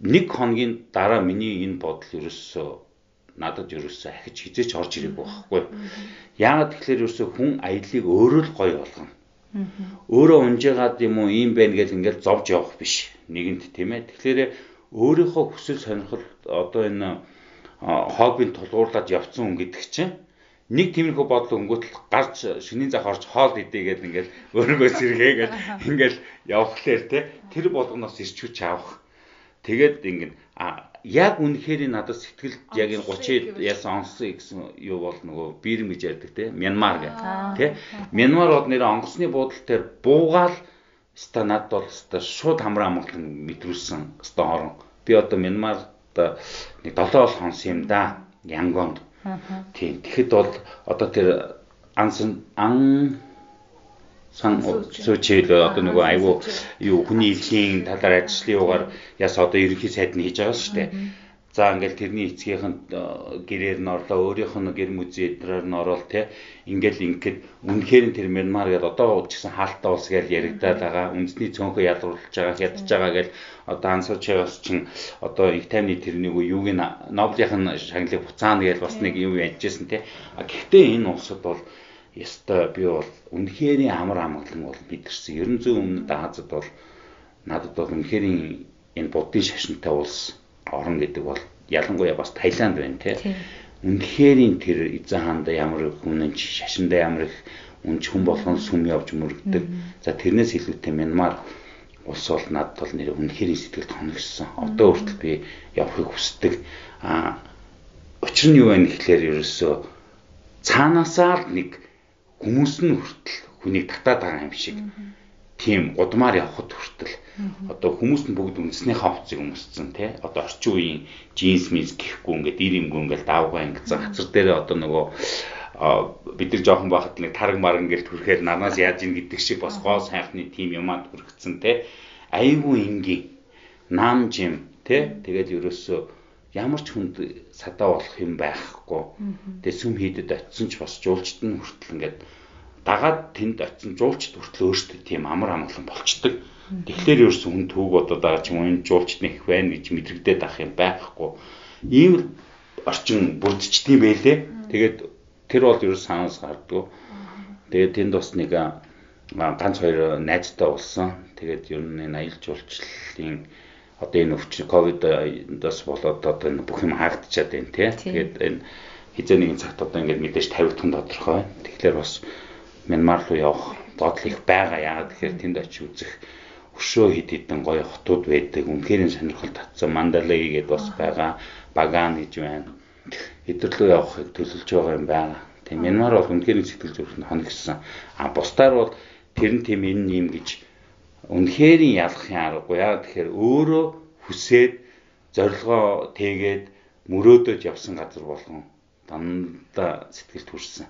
нэг хоногийн дараа миний энэ бодол ерөөсөө надад ерөөсөө ахиж хизээч орж ирээгүй байхгүй. Яагаад тэгэхээр ерөөсөө хүн аялыг өөрөө л гоё болгоно. Өөрөө унжгаад юм уу ийм байна гэж ингээл зовж явах биш. Нэгэнт тийм ээ. Тэгэхээр өөрийнхөө хүсэл сонирхол одоо энэ хоббинд тулгуурлаад явцсан хүн гэдэг чинь нэг тиймэрхүү бодол өнгөтл гарч шөнийн зах орж хоол идэгээд ингээл өөрийгөө сэргээгээд ингээл явхлаар те тэр болгоноос ирч хүч авах Тэгээд ингэн яг үнэхээр надад сэтгэл яг энэ 30 яасан онсон гэсэн юу бол нөгөө бирм гэж ярьдаг те Мянмар гэх те. Мянмар бол нэр онгоцны буудлын дээр буугаал ста над бол ста шууд хамраа амгалан мэдрүүлсэн ста орон. Би одоо Мянмарт нэг 7 бол хонс юм да Янгонд. Тийм тэгэхэд бол одоо тэр ансан ан сан сүүчил одоо нөгөө айгүй юу хүний эвлийн талаар ажлын югаар яс одоо ерөнхий сайд нь хийж байгаа шүү дээ. За ингээл тэрний эцгийнхэнд гэрээр нь орлоо. Өөрийнх нь гэр музей эдрээр нь орол те ингээл ингээд үнэхээр тэр Мянмар гэдэг одоо ч гэсэн хаалттай улс гэж яригадаад байгаа үндэсний цөөнхөө ялруулж байгаа хядж байгаа гэж одоо ансуучаас чинь одоо их тайвны тэрнийг юуг нь Нобелийнх нь шагналыг буцаана гэж бас нэг юм ядчихсан те. Гэхдээ энэ улсад бол ёстой би бол үнэхээр амар амгалан бол мэдэрсэн. Ерөн зүйн өмнөд Азад бол надад бол үнэхээр энэ буддын шашинтай улс орно гэдэг бол ялангуяа бас Таиланд байна тий. Үнэхээр тэр эзэн хаанда ямар хүнэнч шашинда ямар их үнч хүн болгон сүм явж мөрөгдөг. За тэрнээс илүүтэй Мянмар улс бол надад бол нэр үнэхээр сэтгэлд хоногссон. Одоо хүртэл би явахыг хүсдэг. А учир нь юу вэ гэхлээр ерөөсөө цаанаасаа л нэг хүмүүс нь хүртэл хүнийг татаад байгаа юм шиг. Тийм удмаар явхад хүртэл. Одоо хүмүүс нь бүгд үндэснийхээ хувцсыг өмсцэн тий одоо орчин үеийн джинс мис гэхгүй ингээд ир имгүү ингээд давгаа ингээд хацар дээрээ одоо нөгөө бид нар жоохон байхад нэг тараг маран гэл төрхээр нарнаас яаж ийн гэдэг шиг бас гоо сайхны тим юмад хүргэцэн тий айгүй ингийн нам жим тий тэгээд ерөөсөө ямар ч хүнд садаа болох юм байхгүй тэгээ сүм хийдэд очисон ч бас жуулчд нь хүртэл ингээд дагаад тэнд очисон жуулчд хүртэл өөрсдөө тийм амар амгалан болчдөг Тэгэхээр ерөөс хүн түүг одоо байгаа ч юм уу энэ жуулчд нэг байна гэж мэдрэгдээд ах юм байхгүй. Ийм орчин бүрдчихдээ байлээ. Тэгээд тэр бол ерөөс санаас гардггүй. Тэгээд тэнд бас нэг ганц хоёр найзтай болсон. Тэгээд ер нь энэ аялал жуулчлалын одоо энэ өвчин ковидоос болоод одоо энэ бүх юм хаагдчихад байна тий. Тэгээд энэ хизээ нэгэн цагт одоо ингээд мэдээж тавигдах нь тодорхой. Тэгэхээр бас Мянмар руу явах бодол их байгаа. Яагаад тэгэхээр тэнд очиж үзэх өшөө хэд хэдэн гоё хотууд байдаг. Үнэхээр сонирхол татсан Мандалай гэдээ бас байгаа. Баган гэж байна. Хэдэрлөө явахыг төлөвлөж байгаа юм байна. Тэг Мянмар бол үнэхээр сэтгэл зүрхэнд хоногссон. А бусдаар бол тэр нь тийм энэ юм гэж үнэхээр ялахын аргагүй. Яа тэгэхээр өөрөө хүсээд зорилгоо тэгээд мөрөөдөж явсан газар болгон дандаа сэтгэлд хүрсэн.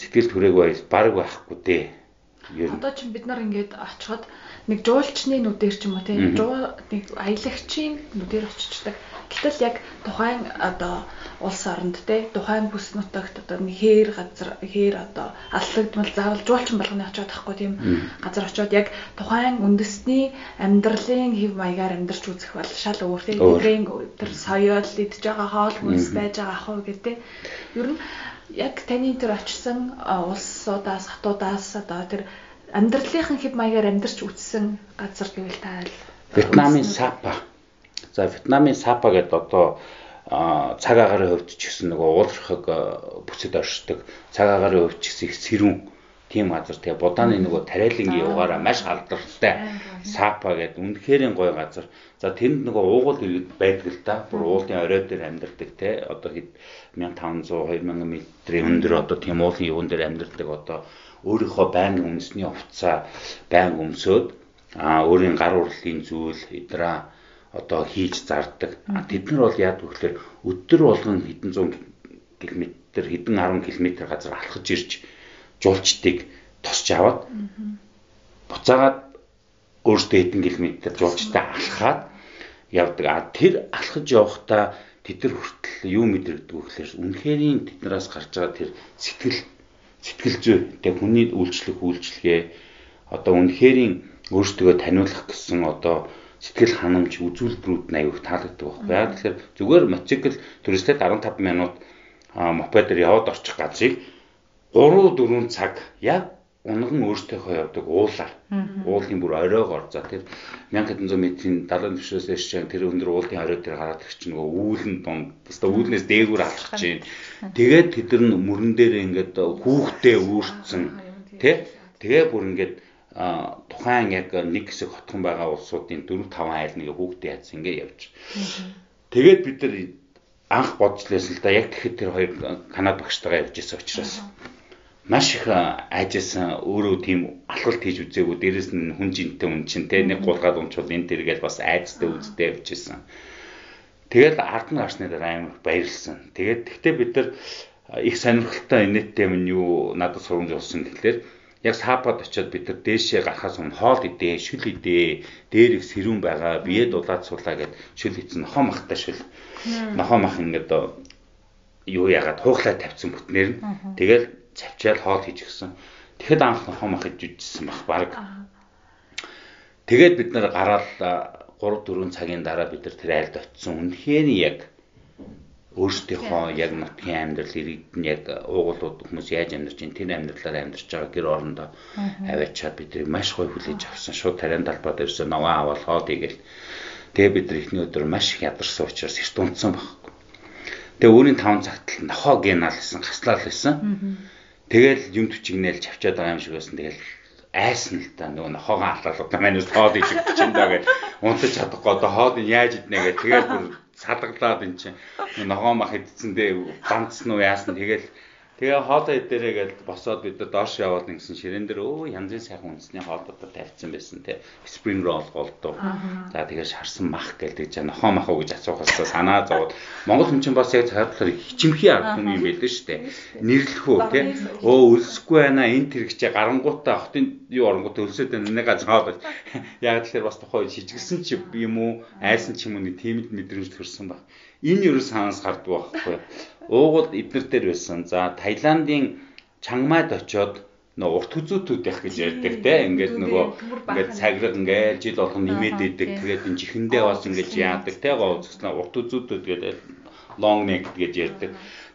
Сэтгэлд хүрээгүй баг байхгүй дээ. Одоо ч бид нар ингээд очиход нэг жуулчны нүдээр ч юм уу тийм нэг аялагчийн нүдээр очичдаг. Гэтэл яг тухайн одоо улс оронд те тухайн бүс нутагт одоо нэг хээр газар хээр одоо аллагдмал заавал жуулчин болгоны очиод тахгүй тийм газар очиод яг тухайн үндэсний амьдралын хэв маягаар амьдарч үзэх бол шал өөр тийм тэдний тэр соёол идж байгаа хоол хүнс байж байгаа ах уу гэдэг. Ер нь яг таны тэр очисан улсуудаас хатуудаас одоо тэр амьдралынхын хэв маягаар амьдарч үтсэн газар гэвэл та Вьетнамын Сапа. За Вьетнамын Сапа гэдэг одоо цаг агарын хувьд ч гэсэн нөгөө уулархаг бүсэд оршдог цаг агарын хувьд ч гэсэн их сэрүүн тийм газар тэгээ будааны нөгөө тариалангийн угаараа маш алдартай Сапа гэдэг үнэхээр гоё газар. За тэнд нөгөө уугуул иргэд байдаг л да. Бүр уулын орой дээр амьдардаг те. Одоо хэд 1500 2000 м-ийн өндөр одоо тийм уулын юун дээр амьдардаг одоо өөрийнхөө байнгын үндэсний хувцаа байнга өмсөөд а өөрийн гар урлын зүйл эдраа одоо хийж зардаг. Тэд нар бол яад гэхээр өдөр болгон хэдэн зуун км хэдэн 10 км газар алхаж ирж жуулчдыг тосч аваад буцаагаад өөртөө хэдэн километр жуулчтай алхаад явдаг. А тэр алхаж явахдаа тэд нар хүртэл юу мэдрэгдэг вэ гэхээр үнэхэрийн тэднээс гарч байгаа тэр сэтгэл сэтгэл зүй тэг хүний үйлчлэх үйлчлэгээ одоо үнэхэрийн өөртөө таниулах гэсэн одоо сэтгэл ханамж үзүүлбэрүүд нь аяух таалагддаг байхгүй яа тэгэхээр зүгээр мотоцикл туристад 15 минут мопедээр яваад орчих газрыг 3 4 цаг яг унган өөртөөхөө явдаг уулаар. Уулын бүр оройгоор за тэр 1700 м-ийн 70 төвшөөс эсч тэр өндөр уулын орой дээр гараад чинь нөгөө үүлэн дунд. Тэстэ үүлнээс дээгүүр алхах чинь. Тэгээд тэд нар мөрөн дээр ингээд хүүхдээ үүрцэн тий. Тэгээ бүр ингээд тухайн яг нэг хэсэг хотхон байгаа улсуудын 4 5 айл нэг хүүхдээ яц ингээд явж. Тэгээд бид нар анх бодж лээсэн л да яг тэгэхэд тэр хоёр Канада багштайгаа явж исэн учраас маш их айжсэн өөрөө тийм алхалт хийж үзээгүй дээрэс нь хүн жинтэй хүн чин те нэг гулгаад унчвал энэ тэргээл бас айцтай үзтэй явжсэн. Тэгээд ард нь гарсны дараа амар баярлсан. Тэгээд тэгтээ бид нар их сонирхолтой инээдтэй минь юу надад сургамж болсон гэхлээр яг сапад очиод бид нар дээшээ гарахаас өмнө хоол идээ, шүл идээ, дээр их сэрүүн байгаа, бие дулаад суулаа гэд шүл идсэн нохоо махтай шүл. Нохоо мах ингээд юу ягаад хуухлаа тавьсан бүтнээр нь. Тэгэл цавчаал хоол хийж гисэн. Тэгэхэд анх нохоо мах идэж үжсэн баг баг. Тэгээд бид нар гараад 3 4 цагийн дараа бид нар тэр айлд очисон. Үнэхээр яг өөрсдийнхөө яг нутгийн амьдрал иргэд нь яг уугуулууд хүмүүс яаж амьдарч ин тэр амьдралаар амьдарч байгаа гэр орондоо аваачаад бид нарыг маш гоё хүлээж авсан. Шууд тариан талбай дээрээс наваа аваад хоод игээл. Тэгээ бид нар ихний өдөр маш их ядарсан учраас эрт унтсан байхгүй. Тэгээ өөрийн 5 цагт л нохоо генаал гэсэн хаслал байсан. Тэгэл юм төчигнээл чавчаад байгаа юм шиг байсан. Тэгэл айсан л та нөгөө нохоогоо алаалуудаа манайс хоод ижиг чинь даа гэж унтаж чадахгүй одоо хоод яаж иднэ гэж тэгээд бүр садаглаад эн чинь ногоо мах идсэндээ ганцсан уу яасан. Тэгэл Тэгээ хоолоо эдэрээгээл босоод бид нар доош яваад нэгсэн ширээн дээр өө янзын сайхан үндэсний хоолуудад тавьсан байсан те. Spring roll голдуу. За тэгээ шарсан мах гээл тэгж нохоо мах уу гэж асуухаас санаа зовоод Монгол хүн чинь бас яг цаадлахаар хичимхий арга хүн юм байлээ шүү дээ. Нэрлэх үү те. Өө өлсөхгүй байна энэ тэрэгчээ гарангуудаа хотын юу оронгуудаа өлсөд байна нэг газар Яг тэгэхээр бас тухайн шижгэлсэн чи юм уу айсан ч юм уу нэг тиймд мэдрэмж төрсэн баг. Энэ юу санаас гарддаг байхгүй уугуул эднэр дээр байсан. За Таиландын Чангмайд очоод нөө урт хүзүүтүүд байх гэж ярьдаг те ингээд нөгөө ингээд цаграг ингээд жил болгон нэмээд идэг тэгээд энэ чихэндээ бас ингээд яадаг те гоо үзэснэ урт хүзүүтүүд гэдэг long neck гэж ярьдаг.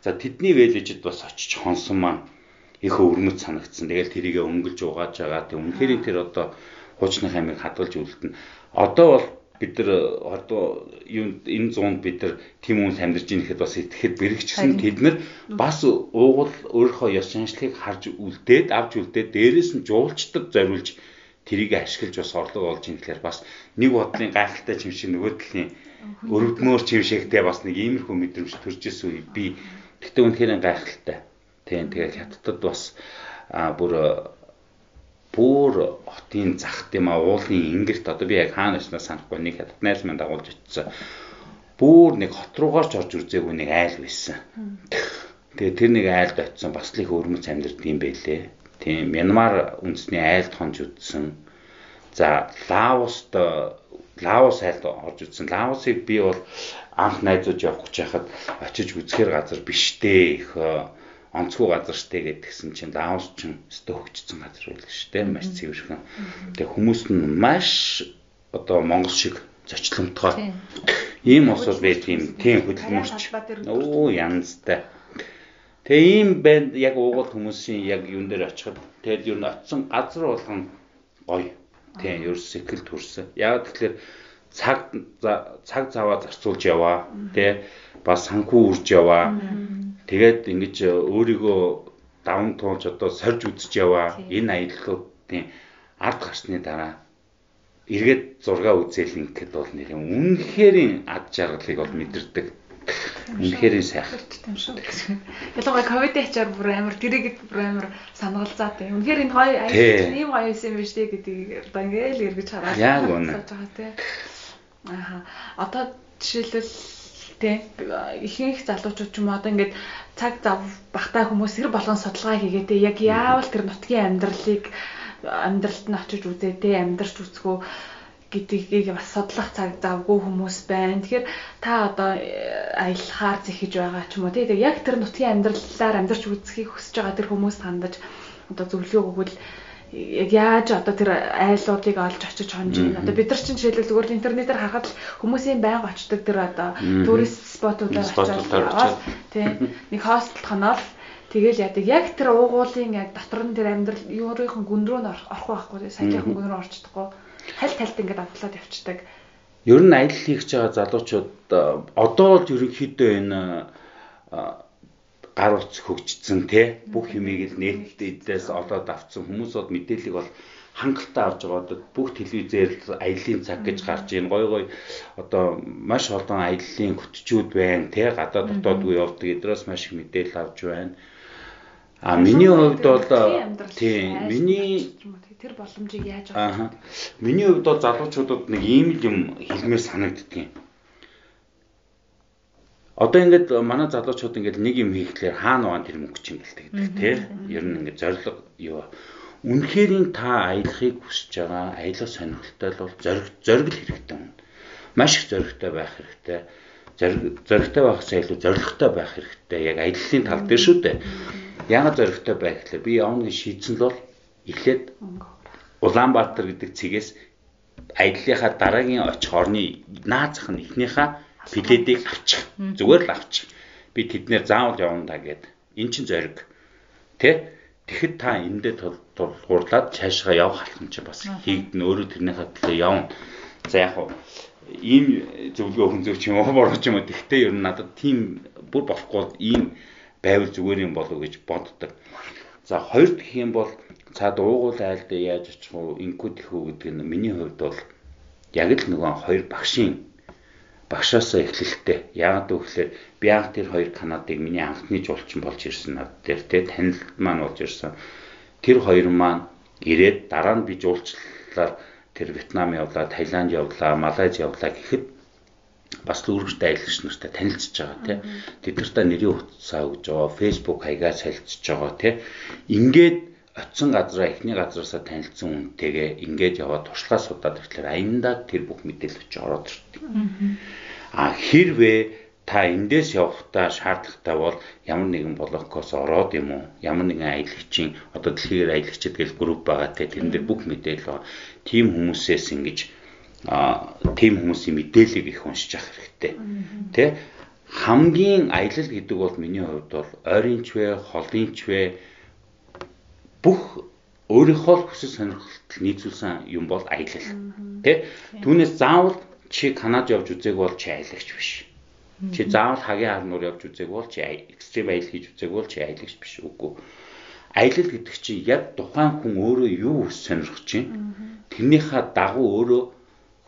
За тэдний вэлэжэд бас очиж хонсон маань их өвөрмөц санагдсан. Тэгэл тэрийгэ өнгөлж угааж байгаа. Тэг үнэхээр тэр одоо хуучны хаймыг хадгалж үлдэнэ. Одоо бол бид нар одоо юу энэ зуунд бид нар тийм хүмүүс амьдарч ийн гэхэд бас итгэхэд бэрэгчсэн тэд нар бас уугуул өөрийнхөө ёс заншлыг харж үлдээд авч үлдээд дээрээс нь жуулчдад зориулж тэрийг ашиглаж бас орлого олж ийн гэхээр бас нэг бодлын гайхалтай юм шиг нөгөө талын өрөвдмөр чим шигтэй бас нэг иймэрхүү мэдрэмж төрж исэн үе. Би тэгтээ үнэхээр гайхалтай. Тийм тэгээд хятадд бас бүр бүр хотын захт юм а уулын ингэрт одоо би яг хаана очноос санахгүй нэг маань дагуулж очсон. Бүр нэг хот руугаар ч орж үзээгүй нэг айл байсан. Тэгээ тэр нэг айлд очисон бас л их өрмөц амьдэрдэг юм байлээ. Тийм Мянмар үндэсний айлд хонж үзсэн. За Лаост Лаос айлд орж үзсэн. Лаосыг би бол анх найзууд явах гэж хахад очиж үзэхэр газар биш дээ их онцгой газар штэ гэдгсэн чинь Лаос ч өстө хөгжсөн газар байл штэ маш цэвэрхэн. Тэгээ хүмүүс нь маш одоо Монгол шиг зочломтгой ийм усуд байт юм тийм хөдөлмөрч. Оо янзтай. Тэгээ ийм банд яг уугуул хүмүүсийн яг юун дээр очиход тэгээд юу н очисон газар болгон гоё. Тийм ерөөс сэтгэл төрсөн. Яг тэгэхээр цаг цаг заваа зарцуулж яваа. Тэ бас санхүү үрж яваа. Тэгээд ингэж өөрийгөө даван туулж одоо сорж үзэж яваа. Энэ аяллуудын ард гарсны дараа эргээд зурга үзэл ингээд бол нэр үнэхэрийн ад жаргалыг бол мэдэрдэг. Үнэхэрийн сайхан юм. Ялангуяа ковид ачаар бүр амар тэрийг бүр амар санагалзаад байна. Үнэхээр энэ гоё аялал ийм гоё юм биш үү гэдгийг одоо ингээд л эргэж хараад яг үнэ. Аха. Одоо жишээлбэл тий ихэнх залуучууд ч юм одоо ингээд цаг зав багтаа хүмүүс хэр болгон судалгаа хийгээ тий яг яавал тэр нутгийн амьдралыг амьдралд нь очиж үзээ тий амьдарч үзгөө гэдгийг бас судлах цаг завгүй хүмүүс байна. Тэгэхээр та одоо э, аялахаар зэхэж байгаа ч юм уу тий яг тэр нутгийн амьдралаар амьдарч үзхийг хүсэж байгаа тэр хүмүүс хандаж одоо зөвлөгөө өгвөл яг яаж одоо тэр айлуудыг олж очиж хонж байна. Одоо бид нар чинь жишээлбэл зүгээр интернетээр харахад л хүмүүсийн байнга очдог тэр одоо турист спотуудаар очиж тийм нэг хостелд хоноод тэгэл яадаг яг тэр уугуулын яг дотор нь тэр амьдрал юурийнхэн гүн рүү н орох байхгүй саяхан гүн рүү орчихдоггүй хальт хальт ингээд автлаад явцдаг. Ер нь аялал хийж байгаа залуучууд одоо л ерөнхийдөө энэ гар утас хөгжсөн те бүх юмыг л нийтдээс олоод авцсан. Хүмүүс бол мэдээллийг бол хангалттай авч байгаа бүх телевизээр аялын цаг гэж гарч ийн. Гой гой одоо маш олон аяллаа хөтчүүд байна те гадаад дотоодгүй явдаг. Эдрээс маш их мэдээлэл авч байна. А миний хувьд бол тийм миний тэр боломжийг яаж авах миний хувьд бол залуучуудад нэг ийм л юм хэлмээр санагддгийг Одоо ингээд манай залуучууд ингээд нэг юм хийхлээр хаана байгаа тэр мөнгө чинь гэлдэг тий. Ер нь ингээд зориг юу үнэхэрийн та аялахыг хүсэж байгаа, аялах сонирхолтой бол зориг зориг хэрэгтэй юм. Маш их зоригтой байх хэрэгтэй. Зориг зоригтой байхсаа илүү зоригтой байх хэрэгтэй. Яг аяллаа тал дээр шүү дээ. Яагаад зоригтой байх гэхээр би явна гэж шийдсэн л бол эхлээд Улаанбаатар гэдэг цэгээс аяллахаа дараагийн очих орны наад зах нь эхнийхээ билетийг авчих. Зүгээр л авчих. Би тэднэр заавал явна да гэд. Эн чин зориг. Тэ? Тэгэхэд та эндээ тулгуурлаад цаашгаа явах алхам чи бас хийгдэн өөрөө тэрнийхээ төлөө явна. За яг хуу ийм зөвлөгөө хүн зөв ч юм уу бороо ч юм уу тэгтээ ер нь надад тийм бүр болохгүй ийм байвал зүгээр юм болов гэж боддог. За хоёрд гэх юм бол цаад уугуул айлдаа яаж очих вэ? Инкүү тэхүү гэдэг нь миний хувьд бол яг л нөгөө хоёр багшийн багшаасаа эхлэлтэй. Яагаад гэвэл би анх тэр хоёр Канадыг миний анхны жуулчин болж ирсэн над дээр те танил маань болж ирсэн. Тэр хоёр маань ирээд дараа нь би жуулчлалаар тэр Вьетнам явлаа, Таиланд явлаа, Малайз явлаа гэхэд бас дүүргтэй аялагч нартай танилцж байгаа тий. Тэд нартай нэрийн утсаа өгж байгаа, Facebook хаягаар солилцож байгаа тий. Ингээд очисон газараа эхний газараасаа танилцсан үнтэйгээ ингээд яваад туршлага судаад ирэхлээр аяндаа тэр бүх мэдээлэл очиж ороод ирдэг. А хэрвээ та эндээс явахдаа шаардлагатай бол ямар нэгэн блокоос ороод юм уу ямар нэгэн аялагчийн одоо дэлхийгээр аялагчид гэж групп байгаа те тэрэн дээр бүх мэдээлэл байгаа. Тим хүмүүсээс ингэж а тим хүмүүсийн мэдээллийг их уншиж авах хэрэгтэй. Тэ хамгийн аялал гэдэг бол миний хувьд бол ойрынч вэ, холынч вэ бүх өөрийнхөө хүсэл сонирхолд нийцүүлсэн юм бол аялал. Тэ? Түүнээс заавал чи Канад явж үзээг бол чи аялагч биш. Чи заавал хагийн арнуур явж үзээг бол чи экстрим аялал хийж үзээг бол чи аялагч биш үгүй. Аялал гэдэг чинь яг тухайн хүн өөрөө юу хүс сонирхож чинь тэрнийхээ дагуу өөрөө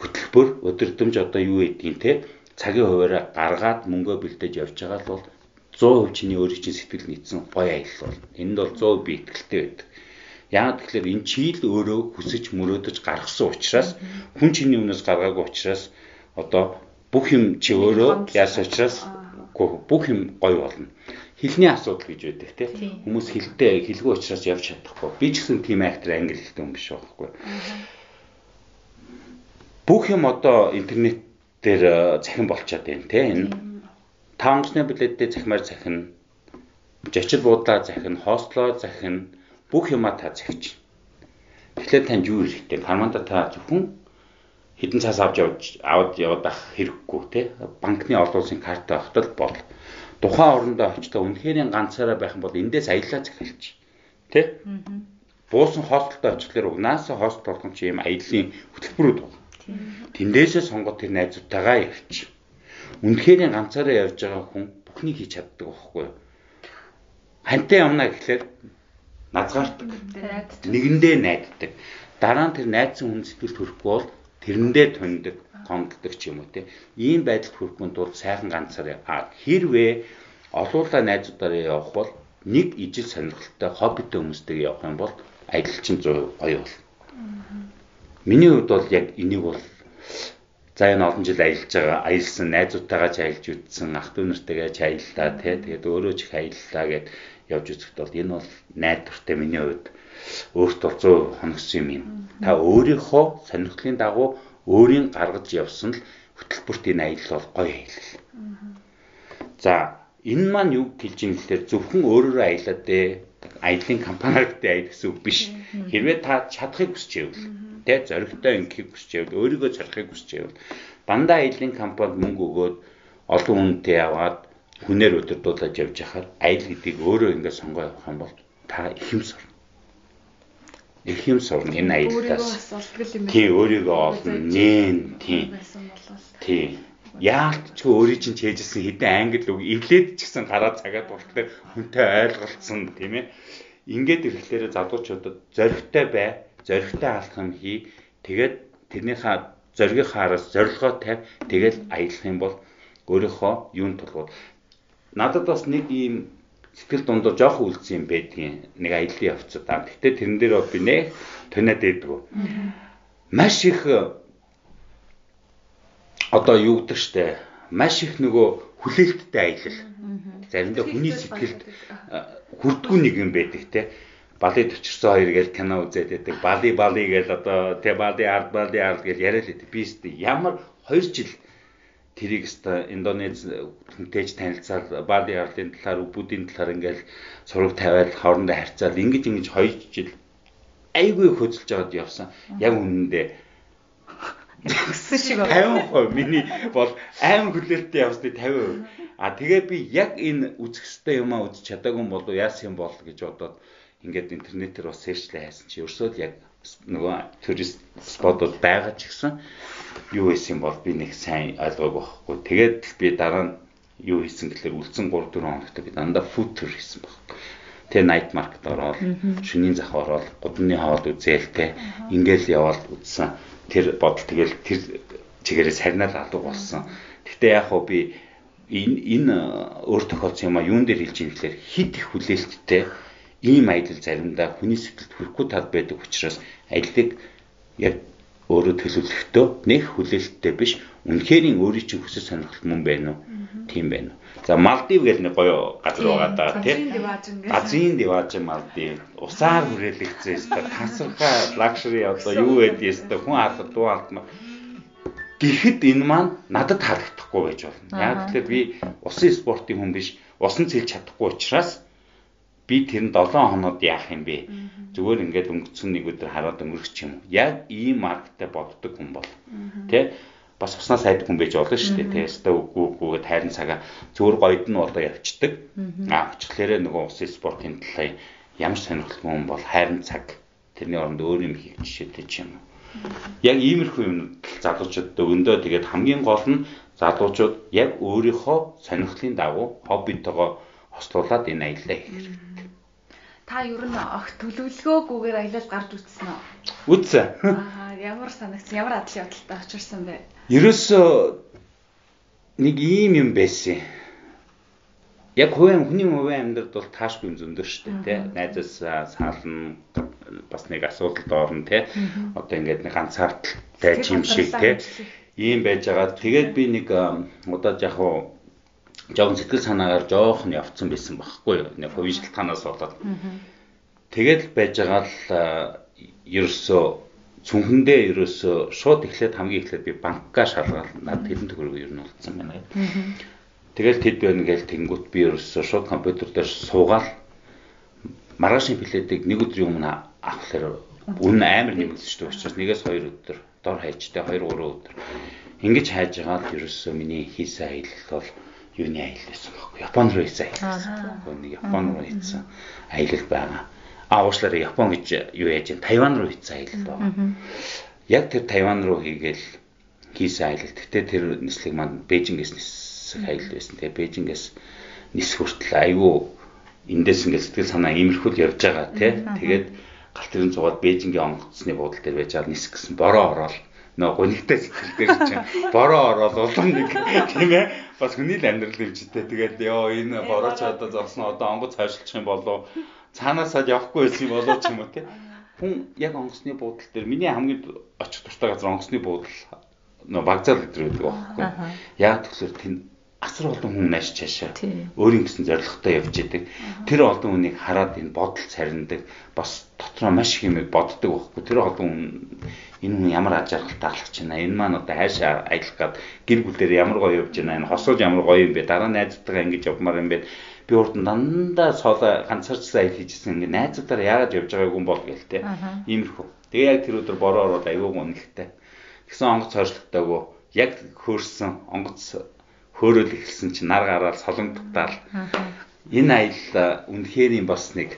хөтөлбөр өдөрдөмж одоо юу гэдгийг те цагийн хуваараа гаргаад мөнгөө бэлдэж явж байгаа бол 100% чиний өөрийн чинь сэтгэл нийцсэн гоё аялал бол энд бол 100% би итгэлтэй байдаг. Яагаад гэвэл энэ чийл өөрөө хүсэж мөрөөдөж гаргасан учраас хүн чиний өмнөөс гаргаагүй учраас одоо бүх юм чи өөрөө яасан учраас бүх юм гоё болно. Хилний асуудал гэж байдаг тийм хүмүүс хилтэй хилгүй учраас явж чадахгүй. Би ч гэсэн тийм актер англи хэлтэй хүн биш байхгүй. Бүх юм одоо интернет дээр захин болчиход байна тийм та онгоцны билеттэй захимаар захина, жочил буудлаа захина, хостлоо захина, бүх юмаа та захиж. Тэгэхээр танд юу хэрэгтэй? Карманда та зөвхөн хэдэн цаас авч явж аваад яваад ах хэрэггүй те. Банкны олон улсын карта авахтал бол тухайн орондоо очтоо үнэхээр ганцаараа байх юм бол эндээс аяллаа захиалж. Тэ? Буусан хостелтой очихлоор угнаасаа хостел болгон чи юм аяллаа хөтөлбөрүүд байна. Тэндээсээ сонгоод тэр найзуудтайгаа явчих үнэхээр ганцаараа явж байгаа хүн бүхнийг хийж чаддаг байхгүй юу? Хантай юмна гэхлээр назгаардаг. Нэгэндээ найддаг. Дараа нь тэр найдсан хүн сэтгэл төрөхгүй бол тэрэндээ тундаг, гомддог ч юм уу те. Ийм байдалд хүрэхгүй тул сайхан ганцаараа а хэрвээ олуулаа найзуудаараа явах бол нэг ижил сонирхолтой хоббитой хүмүүстэйгээ явах юм бол аялалчин 100% гоё бол. Миний хувьд бол яг энийг бол за энэ олон жил аялж байгаа аялсан найзуудтайгаа ч аялж үзсэн ах トゥ нартайгаа ч аяллаа тий тэгээд өөрөө ч их аяллаа гэд явж үзэхэд бол энэ бол найдвартай миний хувьд өөрт бол 100 хоногсон юм юм. Та өөрийнхөө сонирхлын дагуу өөрийн гаргаж явсан л хөтөлбөрт энэ аялал бол гоё аялал. За энэ маань юу хэлж юм гэхээр зөвхөн өөрөөрөө аялаад дээ аяллаа компаниар гэдэг аялал гэсэн үг биш. Хэрвээ та чадахыг хүсч байвал тэ зоригтой ингийг хүсч байвал өөрийгөө зорихыг хүсч байвал дандаа аялын компанид мөнгө өгөөд олон хүнтэй яваад хүнээр удирдуулж явж хахад аялал гэдгийг өөрөө ингээд сонгоо явах юм бол та их юм сурна. Их юм сурна энэ аяллаас. Тий өөрийгөө олно, нээн тий. Тий. Яалтч өөрийн чинь чэйжсэн хэдэн англи үг эвлээд ч гэсэн гараа цагаад болохоор хүнтэй ойлголцсон тийм ээ. Ингээд ирэхлээр залуучуудад зоригтой бай зоригтой алхам хий. Тэгээд тэрнийхээ зоригийнхаа араас зорилгоо тавь. Тэгээд аялах юм бол өөрийнхөө юунд тулгууд. Надад бас нэг ийм сэтгэл дундуур жоох үлдсэн юм байдгийн нэг аяллаа явцад аа. Гэтэ тэрэн дээр би нэ тоноод байдгүй. Маш их одоо юу гэдэг штэ маш их нөгөө хүлээлттэй аялал. Заримдаа хүний сэтгэлд хүрдгүү нэг юм байдаг те Бали төчөрсөн хоёр гээл кино үзээд байдаг. Бали бали гээл одоо тэ бали ард бали ард гээл яриад байдаг. Би өстө ямар 2 жил тэрийг өстө Индонез хүнтэйж танилцаад бали ардын талаар үбүүдийн талаар ингээл сураг тавиад хоорондоо харьцаад ингэж ингэж 2 жил айгүй хөдөлж байгаад явсан. Яг үнэндээ Өссөн шиг байна. 50% миний бол аим хүлээлттэй явсны 50%. А тэгээ би яг энэ үзэх ёстой юм а үзэж чадаагүй болов яасан юм бол гэж бодоод ингээд интернетээр бас сэрчлээ хайсан чи ерөөсөө яг нөгөө турист спотууд байгаа ч гэсэн юу хийсэн бол би нэг сайн ойлгоогүй байхгүй. Тэгээд би дараа нь юу хийсэн гэхээр үлдсэн 3 4 хоногт би дандаа фуд тур хийсэн баг. Тэгээ night market ороод шөнийн зах ороод гудамны хоол үзээл те ингээл яваад үзсэн тэр бодол тэгэл тэр чигээрээ сарнаад алга болсон. Гэхдээ яг хөө би энэ энэ өөр тохиолдсон юм а юун дээр хэлж ийм гэхээр хит их хүлээлттэй ийм аялал заримдаа хүний сэтгэлд хүрэхгүй тал байдаг учраас аяллыг яг өөрөө төлөвлөхдөө нэг хүлээлттэй биш үнэхэрийн өөрийн чинь хүсэл сонирхол мөн байна уу? Тийм байна уу? За Малдив гэл нэг гоё газар байгаа даа тийм. Газрын дивааж Малдив. Усаар хүрээлэгцээ өстой тасархаа лакшери одоо юу байдгийг өстой хүн харахад дуу алдмаа. Гэхэд энэ маань надад таалагдахгүй байж болно. Яг тэгэхээр би усын спортын хүн биш, усан цэлж чадахгүй учраас би тэр нь 7 хоноод яах юм бэ? Зүгээр ингээд өнгөцсөн нэг өдөр хараад өнгөрөх юм. Яг ийм маркетэ боддог хүн бол. Тэ? бас уснаа сайдаг хүн байж болно шүү дээ. Тэгээ өстө үгүй үгүйгээ тайран цагаа зүгээр гоёд нь одоо явцдаг. Аа очихлээрээ нөгөө усын спортын талаа ямар сонирхолтой хүн бол хайрын цаг тэрний оронд өөр юм хийх жишээтэй ч юм уу. Яг иймэрхүү юм залуучууд өгөндөө тэгээд хамгийн гол нь залуучууд яг өөрийнхөө сонирхлын дагуу хоббитойгоо хослуулад энэ аяллаа хийх хэрэгтэй. Та ер нь огт төлөвлөгөөгүйгээр аялал гарч үзсэн үү? Үзсэн. Аа ямар санагдсан? Ямар адлын бодолтой очирсан бэ? Ерөөсөө нэг ийм юм байсан. Яг хувийн хүний хувийн амьдралд бол таашгүй зөндөр шүү дээ, тий. Найзаас саална бас нэг асуудалд орно, тий. Одоо ингээд нэг ганцаардалтай юм шиг, тий. Ийм байж байгаа. Тэгээд би нэг удаа яг хуу жоохон сэтгэл санаагаар жоохон явцсан байсан байхгүй юу. Нэг хувийн шалтгаанаас болоод. Тэгээд байж байгаа л ерөөсөө цүнхэндээ ерөөсөө шууд эхлээд хамгийн эхлээд би банкгаа шалгаад над хэдэн төгрөг ер нь олцсон байна. Тэгэл тэд байна гээл тэнгуут би ерөөсөө шууд компьютер дээр суугаад маргаашийн билетийг нэг өдрийн өмнө авахлаар үн амар нэмэгдэж шүү учраас нэгээс хоёр өдөр дор хайжтай 2 3 өдөр ингэж хайж байгаа л ерөөсөө миний хийсэн аялал бол юуны аялал байсан байхгүй Япон руу хийсэн аялал. Нэг Япон руу хийсэн аялал байгаа а уушлаараа Япон гэж юу яаж Тайван руу хийсэн аялал байгаа. Яг тэр Тайван руу хийгээл хийсэн аялал. Гэтэ тэр нислэг маань Бээжингээс нисэх аялал байсан. Тэгээ Бээжингээс нисэх хүртэл айгүй эндээс ингээд сэтгэл санаа иймэрхүүл явж байгаа тий. Тэгээд галт тэрэн цугаад Бээжингийн онгоцны буудлын дээр байж байгаа нисэх гэсэн бороо ороод нөө гонигтай сэтгэлтэй чинь бороо ороод улам нэг тийм ээ. Бас хүний л амьдрал хэмжтэй тэгээд ёо энэ бороо ч одоо зовсон одоо онгоц хойшлчих юм болов. Цаанаасаа явахгүй байсан болоо ч юм уу тий. Хүн яг онгоцны буудал дээр миний хамгийн очих дуртай газар онгоцны буудал нөө багцаал гэдэг байдаг байхгүй. Яг тэгэхээр тэнд асар олон хүн нааш чаашаа өөрийн гэсэн зорилготой явж идэг. Тэр олон хүнийг хараад энэ бодол цариндаг бас дотроо маш их юм боддог байхгүй. Тэр олон хүн энэ хүн ямар ажиаргалтай алхаж байна. Энэ маань одоо хайшаа аялах гад гэр бүлээр ямар гоё явж байна. Энэ хосож ямар гоё юм бэ. Дараа найзтайгаа ингэж явмаар юм бэ би урд нь дандаа сооло ганцаарчсан аялал хийжсэн ингээ найзуудаар яагаад явж байгаагүй юм бол гээл те. Иймэрхүү. Тэгээ яг тэр өдөр бороо ороод аягүй гонлогтой. Тэгсэн онгоц хойшлогтойгоо яг хөөрсөн онгоц хөөрөөл эхэлсэн чинь нар гараад солонготдаал. Энэ аялал үнэхээр юм бас нэг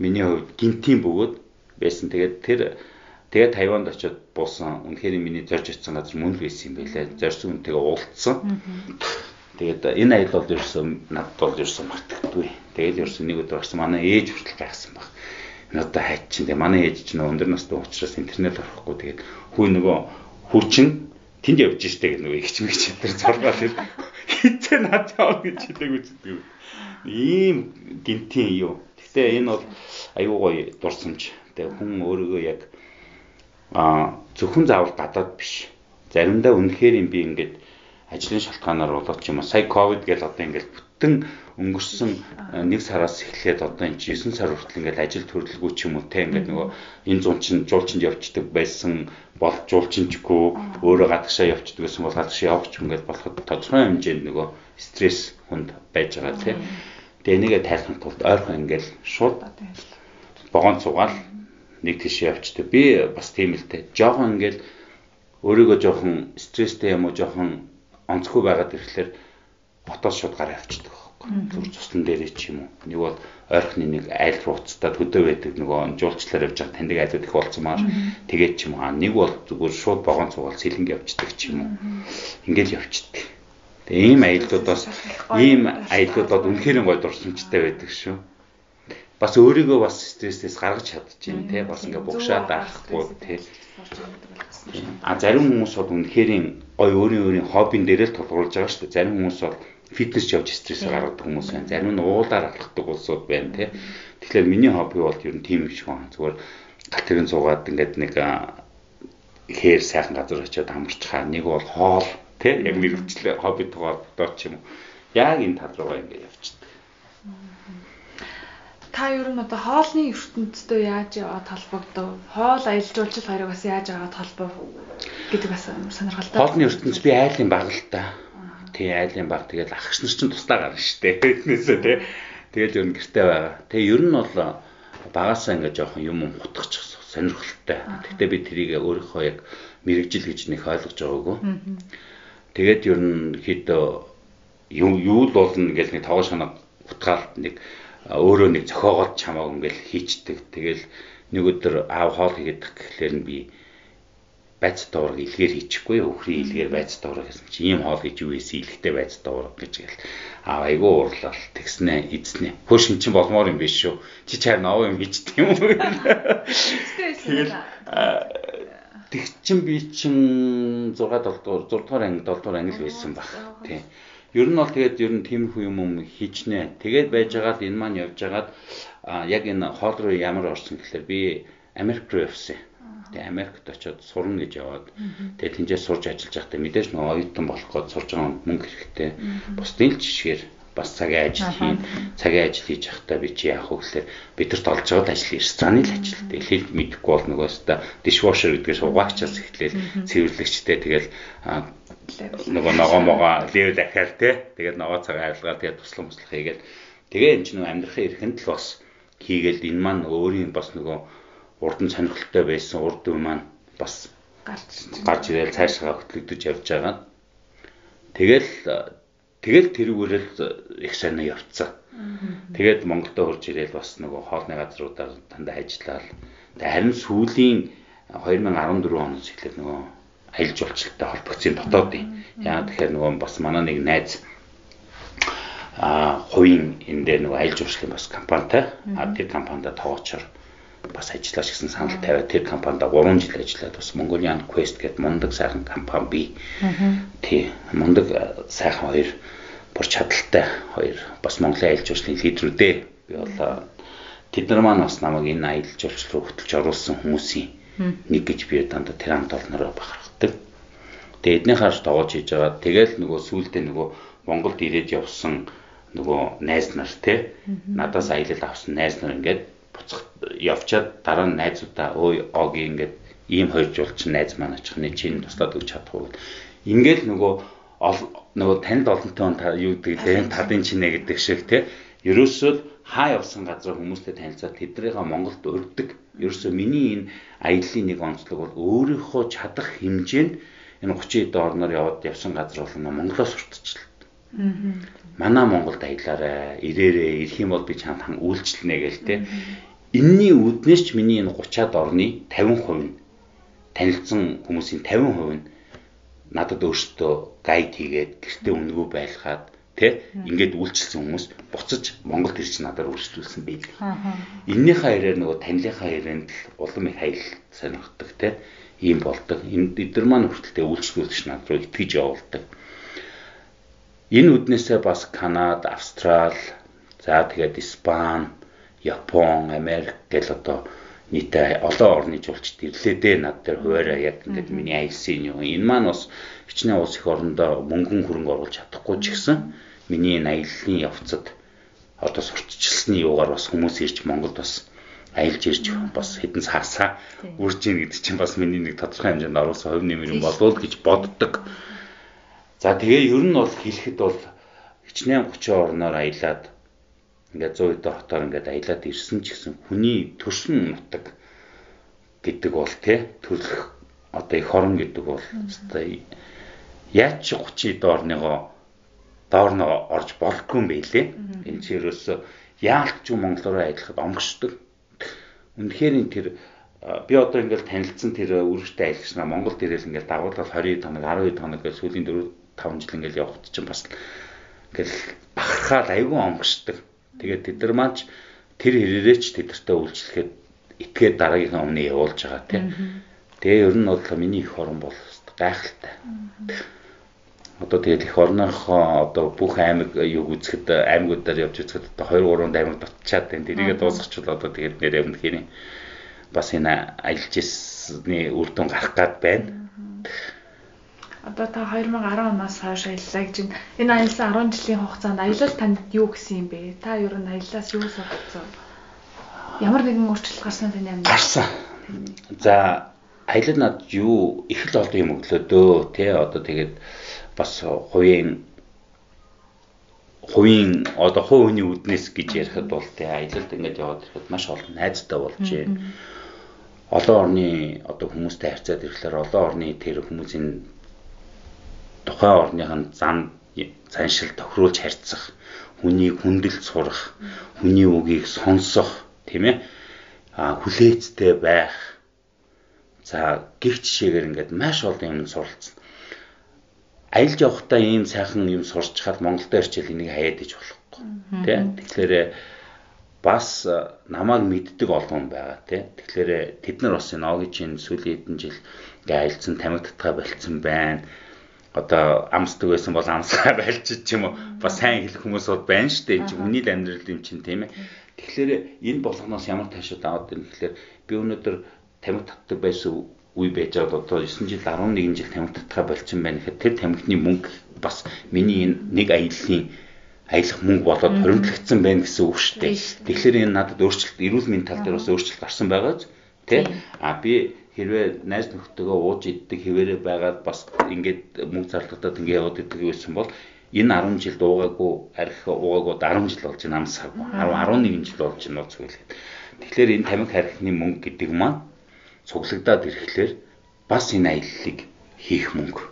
миний хувьд гинтийн бөгөөд байсан. Тэгээд тэр тэгээд Тайванд очиод буусан. Үнэхээр миний зорж очисон газар мөн л байсан юм байлаа. Зорьсон үнтэйгээ уулзсан. Тэгээд энэ аялал бол ерөөсөн надад бол ерөөсөн мартагдгүй. Тэгээд ерөөсөн нэг өдөр гарсан манай ээж хүртэл гайхсан баг. Одоо хайч чинь тэгээ манай ээж чинь өндөр настай учраас интернет орохгүй тэгээд хүү нөгөө хүчин тэнд явж штэ гэх нөгөө их чимэг чатар зургаад ир хитээ над яа гэж хэлдэг үздэг. Ийм гинтийн юу. Гэтэ энэ бол аюу гой дурсамж. Тэгээ хүн өөрийгөө яг а зөвхөн заавал гадаад биш. Заримдаа үнэхээр юм би ингээд ажлын шалтгаанаар болоод ч юм уу сая ковид гэж одоо ингээд бүтэн өнгөрсөн нэг сараас эхлээд одоо энэ 9 сар хүртэл ингээд ажил төрөлгүй ч юм уу те ингээд нөгөө энэ зун чин жуулчинд явцдаг байсан бол жуулчинчгүй өөрөө гадагшаа явцдаг гэсэн бол гадагшаа явах ч ингээд болоход тодорхой хэмжээнд нөгөө стресс хүнд байж байгаа те. Тэгээ энийгээ тайлахын тулд ойрхон ингээд шууд богоон цугаал нэг тийш явчдаг. Би бас тийм л те. Жохон ингээд өөрийгөө жоохон стресстэй юм уу жоохон онцгүй байгаад ирэхлээр ботоос шууд авчдаг байхгүй. Зүр цуслан дээрээ ч юм уу. Нэг бол ойрхны нэг айл рууцтай төдөө байдаг нөгөө жуулчлаар явж байгаа таньдаг айлууд их болцмаар тэгээд ч юм аа. Нэг бол зүгээр шууд богоон цугаал сэлэнг явцдаг ч юм уу. Ингээл явцдаг. Тэгээ ийм аяллуудаас ийм аяллуудад үнэхээр гой дурсамжтай байдаг шүү. Бас өөрийгөө бас стрессээс гаргаж чадчихээн те бас ингээ бугшаад авахгүй те А зарим хүмүүс бол үнэхээр гой өөрийн өөрийн хоббин дээр л тулгуурлаж байгаа шүү. Зарим хүмүүс бол фитнес явж стрессээ гаргадаг хүмүүс байна. Зарим нь уулаар алхдаг улсууд байна тий. Тэгэхээр миний хобби бол ер нь тийм биш байна. Зүгээр гал тэрэн цугаад ингээд нэг хээр сайхан газар очиод амарчхаа. Нэг бол хоол тий. Яг мэрэгчлээ хобби тугаадаа ч юм уу. Яг энэ тал руугаа ингээд явчихдаг та ер нь одоо хоолны ертөнцтэй яаж яваад холбогдов? Хоол аялал жуулчлал хоёрыг бас яаж аваад холбов гэдэг бас сонирхолтой. Хоолны ертөнц би айлын баг л та. Тий айлын баг тэгэл ах нар чинь тусдаа гарна штэ. Тэднээсээ тий. Тэгэл ер нь гэртээ байгаа. Тэгээ ер нь бол багасаа ингээд жоохон юм хутгачих сонирхолтой. Гэтэ би тэрийг өөрийнхөө яг мэрэгжил гэж нэг ойлгож байгаагүй. Тэгээд ер нь хэд юу юу л болно гэж нэг тоогоо шанаа утгаал нэг өөрөө нэг зохиогоод чамааг ингээл хийчдэг. Тэгэл нэг өдөр аав хоол хийгээд гэхлээр нь би байц дуураг илгээр хийчихгүй өхрийн илгээр байц дуураг гэсэн чи ийм хоол хийж юу ийсэн илгтэй байц дуураг гэж гэл. Аав айгүй уурлал тэгснэ эзнэ хөөшин чин болмоор юм биш шүү. Чи чаар нов юм хийчдэг юм уу тэгэл тэг чин би чин 6 7 дугаар 6 дугаар анги 7 дугаар анги л байсан баг тий. Ер нь бол тэгээд ер нь тиймэрхүү юм юм хийчнэ. Тэгээд байж байгаад энэ маань явж байгаад яг энэ хоол руу ямар орсон гэхэлэр би Америк руу явсан. Тэгээ Америкт очиод сурна гэж яваад тэгээ тэнцээ сурж ажиллаж байхдаа мэдээж нөө оюутан болох гээд сурж байгаа мөнгө хэрэгтэй. Бусдын л жишгээр бас цагийн ажил хийн. Цагийн ажил хийж байхдаа би чи яах вэ гэхээр бидэрт олж байгаад ажил рестораны л ажил. Тэгээ хэл мэдэхгүй бол нөгөөсөө dishwasher гэдгээс угаагчаас эхлээл цэвэрлэгчтэй тэгэл нөгөө ногоо могоо левел ахаар те тэгээд ногоо цаг авилгаа тэгээд туслан туслах хийгээл тэгээ энэ ч нөгөө амьдрахын эрхэнд л бас хийгээл энэ маань өөрийн бас нөгөө урдан сонирхолтой байсан урд үе маань бас гарч гарч ирээл цаашаа хөтлөгдөж явж байгаа. Тэгэл тэгэл тэрүүгээрэл их сайн явцсан. Тэгээд Монголдо хурж ирээл бас нөгөө хоолны газруудаар дандаа ажиллаад. Тэгээд харин сүүлийн 2014 оноос эхлээд нөгөө аялал жуулчлалтай холбогдсон дотоодын. Яагаад тэгэхээр нөгөө бас манай нэг найз а хувийн энэ дээр нөгөө аялал жуулчлалын бас компанитай а тэр компанида тоочор бас ажиллаж гэсэн санал тавиад тэр компанид 3 жил ажиллаад бас Mongolian Quest гэдэг мундаг сайхан компани бий. Тий, мундаг сайхан хоёр бүр чадaltaй хоёр бас Монголын аялал жуулчлалын лидерүүдээ би бол тэд нар маань бас намайг энэ аялал жуулчлал руу хөтлөж оруулсан хүмүүсийн нэг гэж би дандаа тэр хамт олнороо бахар Тэгээ эднийх харж тоглож хийж байгаа. Тэгэл нөгөө сүултээ нөгөө Монголд ирээд явсан нөгөө найз нар те надаас аялал авсан найз нар ингээд буцах явчаад дараа нь найзуудаа өө оги ингээд ийм хоёр жуулчин найз маань очих нэг чинь туслаад өгч чадахгүй. Ингээл нөгөө нөгөө танд олонтой юу гэдэг те тадын чинэ гэдэг шиг те ерөөсөө хаа явсан газар хүмүүстэй танилцаад тэднийгээ Монголд өргөдөг. Ерөөсөө миний энэ аяллаа нэг онцлог бол өөрийнхөө чадах хэмжээнд энэ 30 эд орноор яваад явсан газар бол Монголоос сурталчлаа. Манай Монголд аялаарай, ирээрээ, ирэх юм бол би чамд хан үйлчлэнэ гээл те. Энийний үднээс ч миний энэ 30-аад орны 50% нь танилцсан хүмүүсийн 50% нь надад өөртөө гайд хийгээд гэртээ өнгөө байлгаад тэ ингээд үйлчлсэн хүмүүс буцаж Монголд ирж надаар үйлчлүүлсэн байдаг. Эннийхээ хэрээр нөгөө танилынхаа хэрээнд л улам их аялал сонирхдаг тэ ийм болдог. Энэ эдгээр маань хүртэлтэй үйлчлүүлэгч над руу итгэж явуулдаг. Энэ үднээсээ бас Канада, Австрал, за тэгээд Испани, Япон, Америк гэл одоо нийтээ олон орны жуулчд ирлээ дээ над дээр хуваараа яг ингээд миний аялсан юм. Энэ маань бас хичнээн улс их орондоо мөнгөн хөрөнгө оруулж чадахгүй ч гэсэн миний энэ аяллаа явцад одоо сурталчилсны юугаар бас хүмүүс ирж Монголд бас аялж ирж бас хэдэн цаасаа үрж ийн гэдэг чинь бас миний нэг тодорхой хэмжээнд оруулсан хувь нэмэр юм болов гэж боддог. За тэгээ ер нь бол хэлэхэд бол хичнээн 30 орноор аялаад ингээд 100 хэдэн хотоор ингээд аялаад ирсэн ч гэсэн хүний төрсөн нутаг гэдэг бол тий төрөх одоо их хорон гэдэг бол одоо яаж ч 30 доорныгоо доор нь орж болохгүй юм байлээ. Энэ чи ерөөсө яалт ч Монголоор ажиллахад омгшдог. Үнэхээр тэр би одоо ингээл танилцсан тэр үргэлжтэй айлгчнаа Монгол дээрээс ингээл дагуулаад 20 тоног 12 тоног гэж сүүлийн 4 5 жил ингээл явахд чинь бас ингээл бахархаад айгүй омгшдог. Тэгээд тэд нар маань тэр хэрээрээ ч тэдэртээ үйлчлэхэд итгээд дараагийнхаа өмнө явуулж байгаа тийм. Тэгээ ер нь бол миний их орон бол гайхалтай. Одоо тэгээд их орныхоо одоо бүх аймаг юг үзэхэд аймагуудаар явж үзэхэд одоо 2 3 аймаг дутчаад байна. Тэрийгээ дуусгачихвал одоо тэгээд нэрээ өмнөхний бас энэ аялж ирсний үр дүн гарах гад байна. Одоо та 2010 оноос хойш аяллаа гэж энэ аялсан 10 жилийн хугацаанд аялал танд юу гэсэн юм бэ? Та ер нь аяллаас юу суралцсан? Ямар нэгэн өөрчлөлт гарсан таны амьд? Гарсан. За аялал над юу их л олон юм өглөөдөө тий одоо тэгээд бас хувийн хувийн одоо хувь хүний үднэс гэж ярихад бол тий аялалд ингэж яваад ирэхэд маш олон найзтай болж байна. Олон орны одоо хүмүүстэй харьцаад ирэхлээр олон орны тэр хүмүүсийн тухайн орныхын зан заншил тохируулж харьцах, хүнийг хүндэлж сурах, хүний үгийг сонсох, тийм ээ? а хүлээцтэй байх. За гих жишээгээр ингээд маш олон юм суралцсан. Аялж явахдаа ийм сайхан юм сурч хаад Монголд ирчил энийг хаяад иж болохгүй. Тэ? Тэгэхээр бас намайг мэддэг олон байгаа тий. Тэгэхээр тэд нар бас энэ огийн сүүлийн хэдэн жил ингээ аялцсан тамиг татгаа болцсон байна одоо амсдаг байсан бол амсгаа байлчиж ч юм уу бас сайн хэлэх хүмүүс бол байна шүү дээ. Энд чинь үний амьдрал юм чинь тийм ээ. Тэгэхээр энэ болгоноос ямар таашаад аваад байна гэхээр би өнөөдөр тамхи татдаг байсан үе байж байгаа одоо 9 жил 11 жил тамхи татгаа болчихсон байна гэхэд тэр тамхины мөнгө бас миний энэ нэг аяллаа аялах мөнгө болоод хоригдлогдсон байна гэсэн үг шүү дээ. Тэгэхээр энэ надад өөрчлөлт эрүүл мэндийн тал дээр бас өөрчлөлт гарсан байгаа ч тий. А би хэрвээ найз нөхдөдөө ууж иддэг хэвээрээ байгаад бас ингээд мөнгө зарлагдаад ингээд яваад иддэг байсан бол энэ 10 жилд уугаагүй арх уугаагүй 10 жил болж байна амсаг 10 11 жил болж байна зүйлгээд. Тэгэхээр энэ тамиг харихны мөнгө гэдэг маань цуглагдаад ирэхлээр бас энэ аяллыг хийх мөнгө.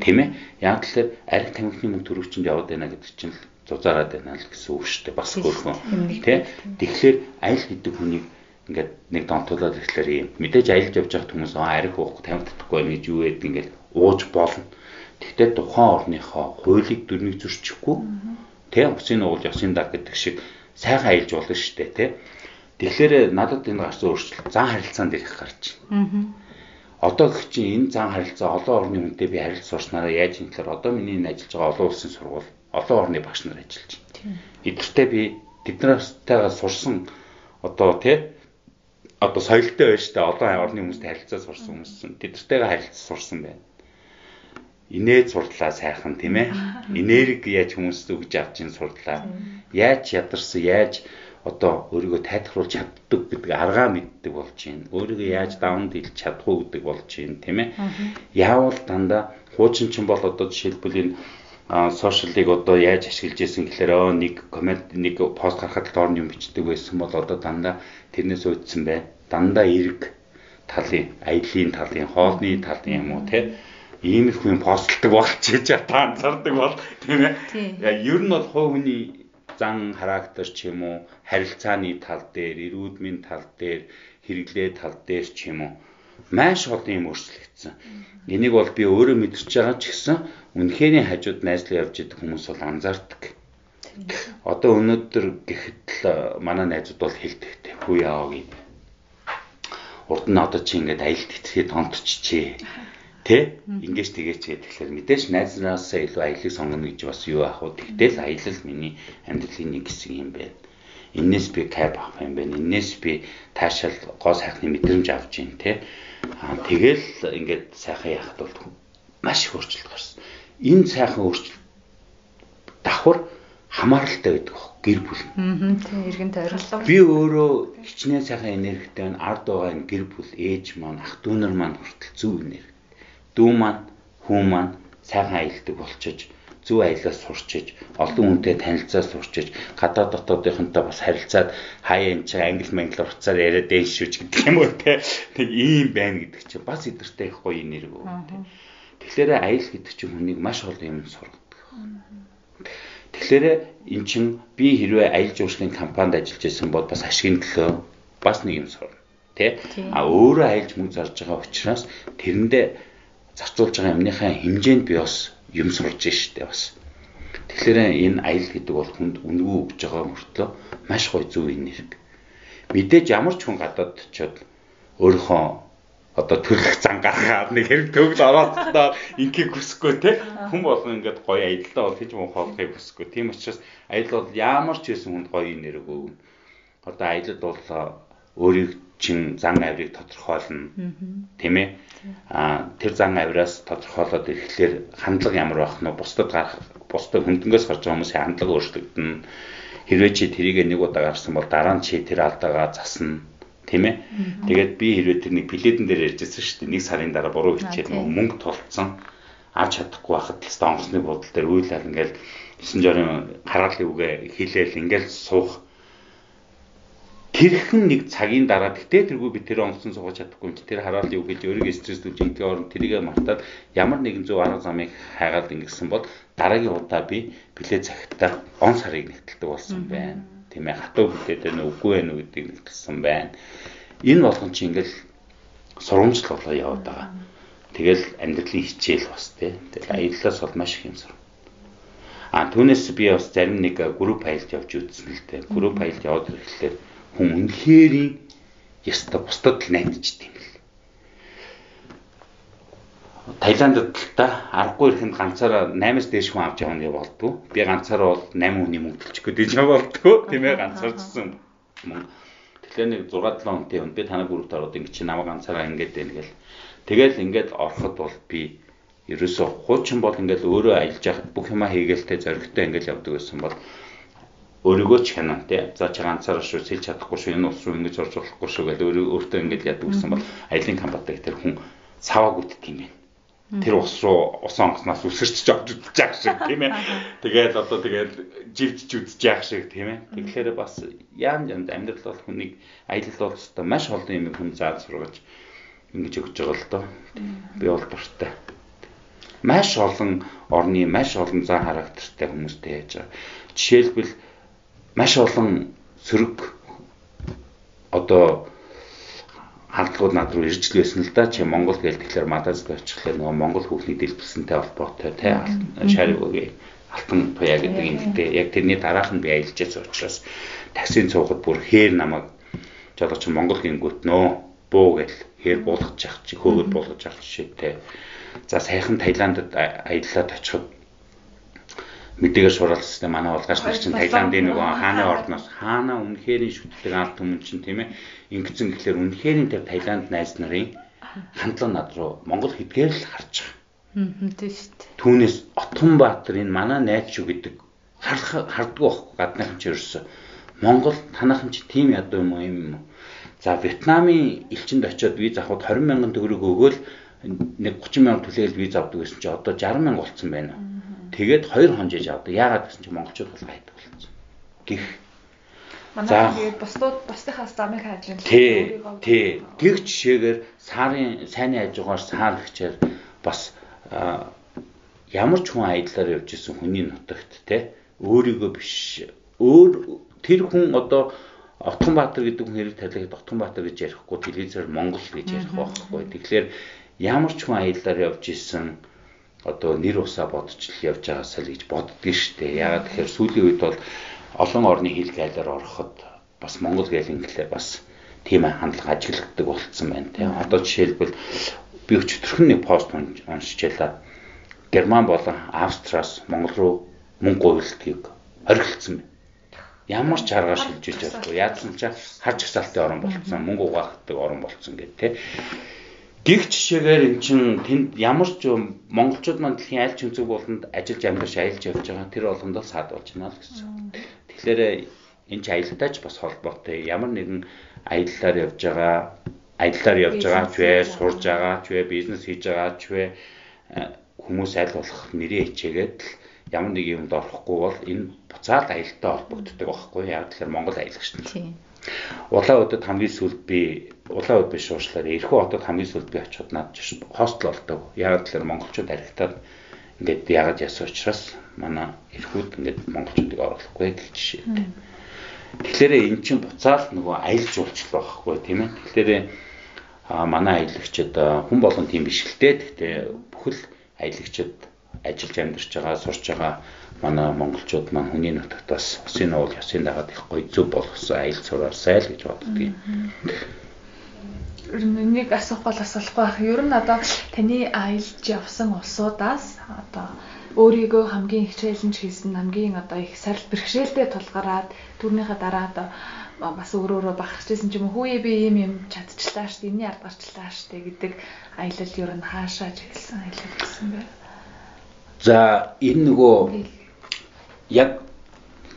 Тийм ээ? Яг тэгэхээр арх тамхины мөнгө төрөвчөнд яваад байна гэдэг чинь зузаараад байна л гэсэн үг шүү дээ. Бас хөөрхөн. Тэ? Тэгэхээр аялал гэдэг хүнийг ингээд нэг донтуулаад ирэхлээр юм мэдээж аялж явж байгаа хүмүүс арх уухгүй тамхи татахгүй байх гэж юу гэдэг ингээд ууж болно. Тэгтээ тухайн орныхоо хуулийг дөрмийг зөрчихгүй тий усын уулж ясын даг гэдэг шиг сайхан аялж болно шүү дээ тий. Тэгэхээр надад энэ гарсан өөрчлөлт зан харилцаанд ирэх гарч байна. Одоо гэх чинь энэ зан харилцаа олон орны хүнтэй би харилцаж сурснараа яаж юм гэхээр одоо миний энэ ажиллаж байгаа олон улсын сургууль олон орны багш нар ажиллаж байна. Эдгэртээ би тэднэртэйгээ сурсан одоо тий одоо соёлтой байж та олон орны хүмүүстэй харилцаа сурсан хүмүүс тэдэртэйгээ харилцаа сурсан байна. Инээд сурдлаа сайхан тийм ээ. Энерги яаж хүмүүст өгж авч ин сурдлаа. Яаж ядарсан, яаж одоо өөрийгөө тайлхруулж чаддаг гэдэг аргаа мэддэг болж байна. Өөрийгөө яаж давнд хэлж чадахгүй гэдэг болж байна, тийм ээ. Яавал дандаа хуучин ч бол одоо жишээлбэл энэ сошиалыг одоо яаж ашиглаж исэн гэхээр нэг коммент нэг пост гаргахад доор юм бичдэг байсан бол одоо дандаа тэрнээс үүдсэн бай. Дандаа эрг талын, аялын талын, хоолны талын юм уу те иймэрхүү юм постлдог болчихж та анзаардаг бол тийм ээ. Ер нь бол хувь хүний зан характер ч юм уу, харилцааны тал дээр, эрүүдмийн тал дээр, хэрэглээ тал дээр ч юм уу маш олон юм өөрчлөгдсөн. Энийг бол би өөрөө мэдэрч байгаа ч гэсэн үнэхэрийн хажууд найзлаа явж идэх хүмүүс бол анзаардаг. Одоо өнөөдөр гэхэд л манай найзууд бол хэлдэг хүү яав гээ. Урд нь одоо чи ингээд аялт итгэхэд тонтчихжээ. Тэ? Ингээс тэгээч гэхээр мэдээж найзнаасаа илүү аялыг сонгоно гэж бас юу аах вэ? Тэгтэл аялал миний амьдралын нэг хэсэг юм байна. энээс би кайп авах юм байна. Энээс би таашаал гоо сайхны мэдрэмж авч гин те. Тэгэл ингээд сайхан яхад бол маш их өөрчлөлт гарсан. Энэ сайхан өөрчлөлт давхар хамааралтай байдаг гэр бүл. Аа тийм иргэн тойрол. Би өөрөө хичнээн сайхан энергитэй байна. Ард байгаа энэ гэр бүл ээж маань, ах дүү нар маань хүртэл зөв энерги. Дүү маань, хүү маань сайхан аялдаг болчиж зөв аялал сурчиж, олон хүнтэй танилцаа сурчиж, гадаад дотоодынхонтой бас харилцаад хаяа энэ чинь англи мангли уцаар яриад дээн шүүж гэдэг юм уу те. Тэг ийм байна гэдэг чинь бас идэртэй их гоё нэрг үү те. Тэгэхээр аял гэдэг чинь хүнийг маш олон юм сургадаг. Тэгэхээр эн чинь би хэрвээ аялал жуулчлалын компанид ажиллаж байсан бол бас ашигын төлөө бас нэг юм сурна. Тэ? А өөрөө аялж мөнгө зарж байгаа учраас тэрэндээ зарцуулж байгаа юмныхаа хэмжээнд би бас юм сурж штэ бас. Тэгэхээр энэ аялал гэдэг бол хүнд үнгүү өгж байгаа мөртлөө маш гоё зөв энерги. Мэдээж ямар ч хүн гадаад очиод өөрийнхөө одоо төрөх зан гаргаад нэг хэрэг төгөл ороод ингийг хүсэхгүй те хүн болгон ингээд гоё аялалдаа бол хийж мөн хоолохыг хүсэхгүй. Тийм учраас аялал бол ямар ч байсан хүнд гоё энерги өгнө. Одоо аялалд бол өөрийг чин зан авирыг тодорхойлно. Тийм ээ а тэр зан авираас тодорхойлоод ирэхлээр хандлага ямар байх нь бусдад гарах бусдад хүнднгээс гарч байгаа хүмүүсийн хандлага өөрчлөгдөн. Хэрвээ чи тэрийг нэг удаа гарсан бол дараа нь чи тэр алдаагаа засна. Тийм ээ тэгээд би хэрвээ тэр нэг пледэн дээр ярьжсэн шүү дээ. Нэг сарын дараа буруу хичээл мөнгө тулцсан. Авч чадахгүй байхад тест онгоцны бодол дээр үйлэл ингээл 9 жорын хараалын үгээ хэлээл ингээл суух тэрхэн нэг цагийн дараа гэтээ тэргүй би тэр онгоцон сууж чадахгүй юм чи тэр хараалын үг хэлж өөрийгөө стресстүүлж ингээ орон тэрийгэ мартаад ямар нэгэн зөв арга замыг хайгаад ингэсэн бол дараагийн удаа би билет цагтаа он сарыг нэгтэлдэг болсон байна. Тийм ээ хатуу билет байна үгүй байна гэдгийг нэгтэлсэн байна. Энэ болгон чи ингээл сурамжлал болоо яваад байгаа. Тэгэл амьдралын хичээл бас тий. Тэгэл аяллаас бол маш их юм сур. А түүнээс би бас зарим нэг групп аялалд явж үзсэн л дээ. Групп аялалд яваад ирэхлээр хүн үнэхэрийн яста бусдад л найдаж тийм л. Таиландд л та аргагүй ихэнд ганцаараа 8-аас дээш хүн авч явна гэж болдгоо. Би ганцаараа бол 8 хүний мөнгө төлчихгүй гэж болдгоо. Тийм ээ ганцаарчсан мөнгө. Тэгэхээр нэг 6 7 хүнтэй хүн би танай бүрт ороод ингэ чи намайг ганцаараа ингэж байна гэл. Тэгэл ингээд ороход бол би ерөөсө хуучин бол ингээд өөрөө аялж яхад бүх юма хийгээлтэй зоригтой ингээд явдаг байсан бол өөрийгөө ч хянаа тий. За чи ганцаараа шүү сэлж чадахгүй шүү энэ ус руу ингэж орж болохгүй шүү гэдэг өөрөө өөртөө ингэж яадаг гэсэн бол аялын компанитай тэр хүн цаваа гүтдэг юм байна. Тэр ус руу ус онгоцноос үсэрч авч үзэж яах шиг тийм ээ. Тэгээд одоо тэгээд живжж үзэж яах шиг тийм ээ. Тэгэхээр бас яам янд амьдрал бол хүнийг аялал бол өстой маш олон юм хүн зааж сургаж ингэж өгч байгаа л доо. Би бол дуртай. Маш олон орны маш олон зан характертай хүмүүстэй яаж байгаа. Жишээлбэл маш олон сөрөг одоо хандлагууд над руу ирж лээсэн л да. Чи Монгол гээл тэгэхээр Мадазд очихлаа нөгөө Монгол хүүхний дэлбэлсэнтэй холбоотой тий шариугийн алтан туяа гэдэг юмтэй яг тэрний дараах нь би аялжээс учраас таксийн цуухад бүр хээр намайг жолооч Монгол гингүүт нөө буу гэл хээр буулгаж явах чи хөөгд буулгаж явах жишээтэй за сайхан Таиландд аяллаад очиход мэдээгээр шууралцсан манай улгаас нар чинь Таиландын нөгөө хааны ордноос хаана үнэхэрийн шүтлэг алт түмэн чинь тийм ээ ингэсэн гэхлээр үнэхэрийн тэр Таиланд найз нарын хандлага над руу Монгол хэдгээр л харж байгаа. Тийм шүү дээ. Түүнээс Отгон Баатар энэ манай найз шүү гэдэг харлах харддаг байхгүй гадныхан ч ерөөсө Монгол танахын чи тийм ядуу юм уу юм уу? За Вьетнамын элчинд очиод виз авахд 20 мянган төгрөг өгөөл нэг 30 мянга төлөөл виз авдаг гэсэн чи одоо 60 мянга болцсон байна. Тэгээд хоёр хонжиж авдаг. Яагаад гэсэн чинь монголчууд бол хайдаг болсон. Гэх. Манай тэгээд бусдууд бусдынхаас замыг хайж байна. Тий. Тий. Тэг жишээгээр сарын сайнны хажуугаар саар хчээр бас ямар ч хүн аяллаар явж исэн хүний нутагт те өөрийгөө биш өөр тэр хүн одоо Отгон Баатар гэдэг хүн хэрэг талихад Отгон Баатар гэж ярихгүй телевизээр Монгол гэж ярих байхгүй. Тэгэхээр ямар ч хүн аяллаар явж исэн одоо нэр усаа бодож л явж байгаасаа л гэж боддгий штэ. Ягаад тэгэхээр сүүлийн үед бол олон орны хил гайлаар ороход бас Монгол гээлийн гэхлээр бас тийм хандлага ажиглагддаг болцсон байна тийм. Одоо жишээлбэл би өчтөрхөн нэг пост уншижлаа. Герман болон Австраас Монгол руу мөнгө гуйлдгийг орхилдсан байна. ямар ч аргаар шилжиж болохгүй. Яадсан ч харж хсаалтын орон болцсон, мөнгө угаахдаг орон болцсон гэдэг тий. Гих жишээгээр эн чин тэнд ямар ч монголчууд маань дэлхийн аль ч өнцөг болонд ажиллаж амьдарч аялж явж байгаа тэр болгондоо саад болж байна л гэсэн. Тэгэхээр энэ ч аялалтаач бас холбоотой. Ямар нэгэн аяллаар явж байгаа, аяллаар явж байгаа ч вэ, сурж байгаа ч вэ, бизнес хийж байгаа ч вэ хүмүүс аль болох нэрээ хичээгээд л ямар нэг юмд орохгүй бол энэ буцаад аялалтай холбогддог байхгүй яг тэгэхээр Монгол аялагч нь. Улаан удад хамгийн сүүлд би улаан уд биш уушлаар эрхүү хотод хамгийн сүүлд би очиход над хостел болдог. Яг тэгэхээр монголчууд архитаар ингээд ягаад яасан учраас манай эрхүүд ингээд монголчуудыг оруулахгүй гэх жишээ. Тэгэхээр эн чинь буцаал нөгөө аялал жуулчлал байхгүй тийм ээ. Тэгэхээр манай аялагчид хүн болгон тийм биш л дээ. Гэхдээ бүхэл аялагчид ажиллаж амьдарч байгаа, сурч байгаа манай монголчууд маань хүний нутагтаас усын уул ясын дагаад их гоё зүв болгосон аялал сураарсай л гэж боддгийг. Нэг асуух бол асуулахгүй байх. Ер нь одоо таны аялж явсан улсуудаас одоо өөрийгөө хамгийн хичээлэн ч хийсэн хамгийн одоо их сарл бэрхшээлтэй тулгараад түүнийхээ дараа одоо бас өөр өөрө бахарчсэн ч юм уу хүүе би ийм юм чадчихлаа шүү дээ. Энийн ард гарчлаа шүү дээ гэдэг аялал ер нь хаашаа чиглэсэн аялал гэсэн бэ? За энэ нөгөө яг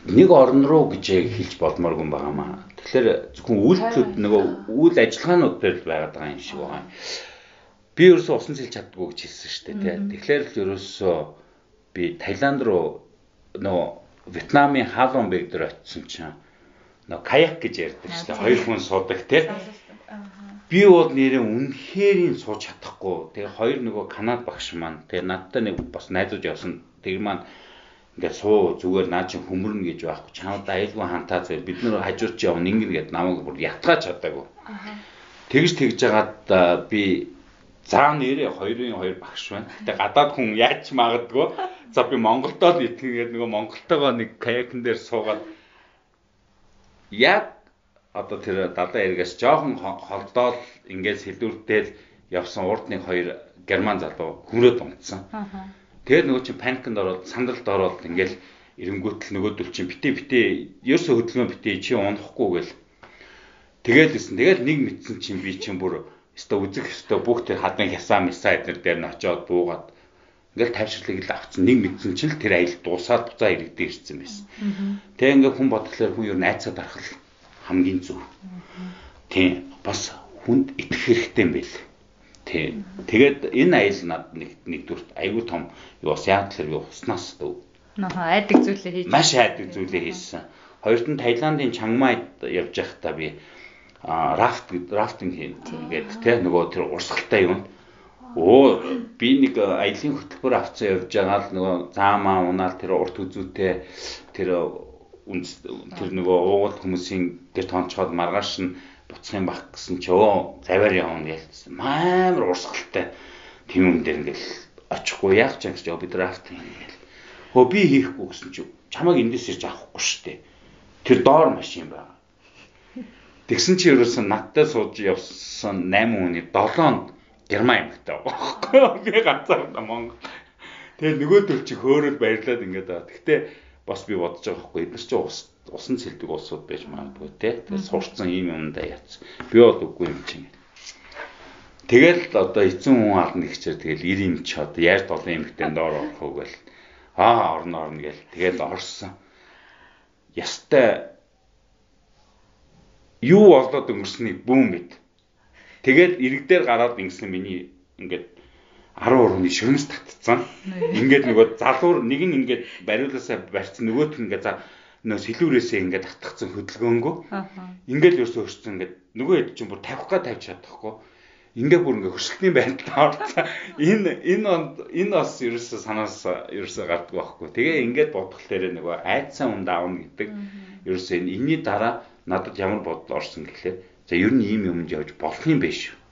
нэг орн руу гэж хэлж болмооргүй байгаамаа. Тэгэхээр зөвхөн үйлдэлүүд нөгөө үйл ажиллагаанууд дээр байгаад байгаа юм шиг байгаа юм. Би ерөөсөө усан цэлж чаддгүй гэж хэлсэн шүү дээ тий. Тэгэхээр л ерөөсөө би Таиланд руу нөгөө Вьетнамын Халон бэг дээр очисон чинь нөгөө каяк гэж ярьдаг шүү дээ. Хоёр хүн суудаг тий. Би бол нэрээ үнэхэрийн сууж чадахгүй. Тэгээ хоёр нөгөө Канад багш маань тэгээ надтай нэг бас найзууд явсан. Тэр маань ингээд суу зүгээр наа чи хөмөрнө гэж байхгүй. Чамд аюулгүй хантаа зэрэг бид нар хажуур чи явна ингэ гээд намайг бүр ятгаач чадаагүй. Тэгж тэгж жагаад би заа нэрээ хоёрын хоёр багш байна. Тэгээ гадаад хүн яаж магадгүй. За би Монголдоо л итгэгээд нөгөө Монголтойгоо нэг каякн дээр суугаад яг одоо тэр далайн эргээс жоохон холдоод ингээд сэлдүртэл явсан урд нэг хоёр герман залуу хүмрээд унтсан. Тэгээд нөгөө чинь паникнд ороод сандалд ороод ингээд эренгүүтэл нөгөөдөл чинь битээ битээ ерөөсө хөдөлгөөн битээ чи унахгүй гэл. Тэгээд лсэн. Тэгээд нэг мэдсэн чинь би чинь бүр өстө үзэх өстө бүх тэр хадан хясаа мисаа эднэр дээр нь очиод буугаад ингээл тайвширлыг л авцсан нэг мэдсэн чинь л тэр аялал дуусаад буцаа иргэдээ ирсэн байсан. Тэгээ ингээ хүн бодглохлоор хүн юу найцаад арах хамгийн зөв. Тийм бас хүнд итгэх хэрэгтэй юм байл. Тийм. Тэгээд энэ аял над нэг нэгдүгürt айгүй том юу бас яг тэр юу уснаас дөө. Наа айдаг зүйлээ хийж. Маш айдаг зүйлээ хийсэн. Хоёрт нь Таиландын Чангмайд явж байхдаа би рафт рафтинг хийн гэдэг тийм нөгөө тэр урсгалтай юм. Оо би нэг аялын хөтөлбөр авцсан явж байгаа л нөгөө заамаа унаал тэр урт үзүүтэй тэр тэр нөгөө уугуул хүмүүсийн гэр тоонцоход маргааш нь буцах юм бах гэсэн чи өө заваар явна гэлсэн. Маамар урсгалтай тийм юм дээр ингээл очихгүй яах ч юм гэж би драфт ингээл. Хөө би хийхгүй гэсэн чи чамайг эндээс ирж авахгүй штэ. Тэр доор машин байгаа. Тэгсэн чи ерөөсөн надтай сууж явсан 8 хүний 7-нд герман юмтай байгаа. Би ганцаар Монгол. Тэгээ нөгөө төл чи хөөрөд баярлаад ингээд байгаа. Гэхдээ бас би бодож байгаа хгүй эдгээр чинь ус усан цэлдэг улсууд байж магадгүй те. Тэгээд сурцсан ийм юмдаа яц. Би бол үгүй юм чинь. Тэгэл одоо эцэн хүн ална гэчээр тэгэл 90 юм ч одоо яаж долын эмэгтэй доор орох уу гэл аа орно орно гэл тэгэл орсон. Ястай юу болоод өнгөрснийг бүүн мэд. Тэгэл иргэдээр гараад ингэсэн миний ингээд 10 урууны шөрмөс татцсан. Ингээд нөгөө залуур нэг нь ингээд бариулаасаа барьсан нөгөөт нь ингээд за нөө сэлүүрээсээ ингээд татгцсан хөдөлгөөнгөө. Ингээд ерөөсөө өрчсөн ингээд нөгөө хэд чинь бүр тавих га тавьж чадахгүй. Ингээ бүр ингээ хөсөлтний байдалд орсон. Энэ энэ онд энэ бас ерөөсөө санаас ерөөсөө гардгүй байхгүй. Тэгээ ингээд бодглох дээр нөгөө айдсан үнд аавна гэдэг. Ерөөсөө энэ энэний дараа надад ямар бодол орсон гэхлээр за ер нь ийм юмд явж болох юм биш шүү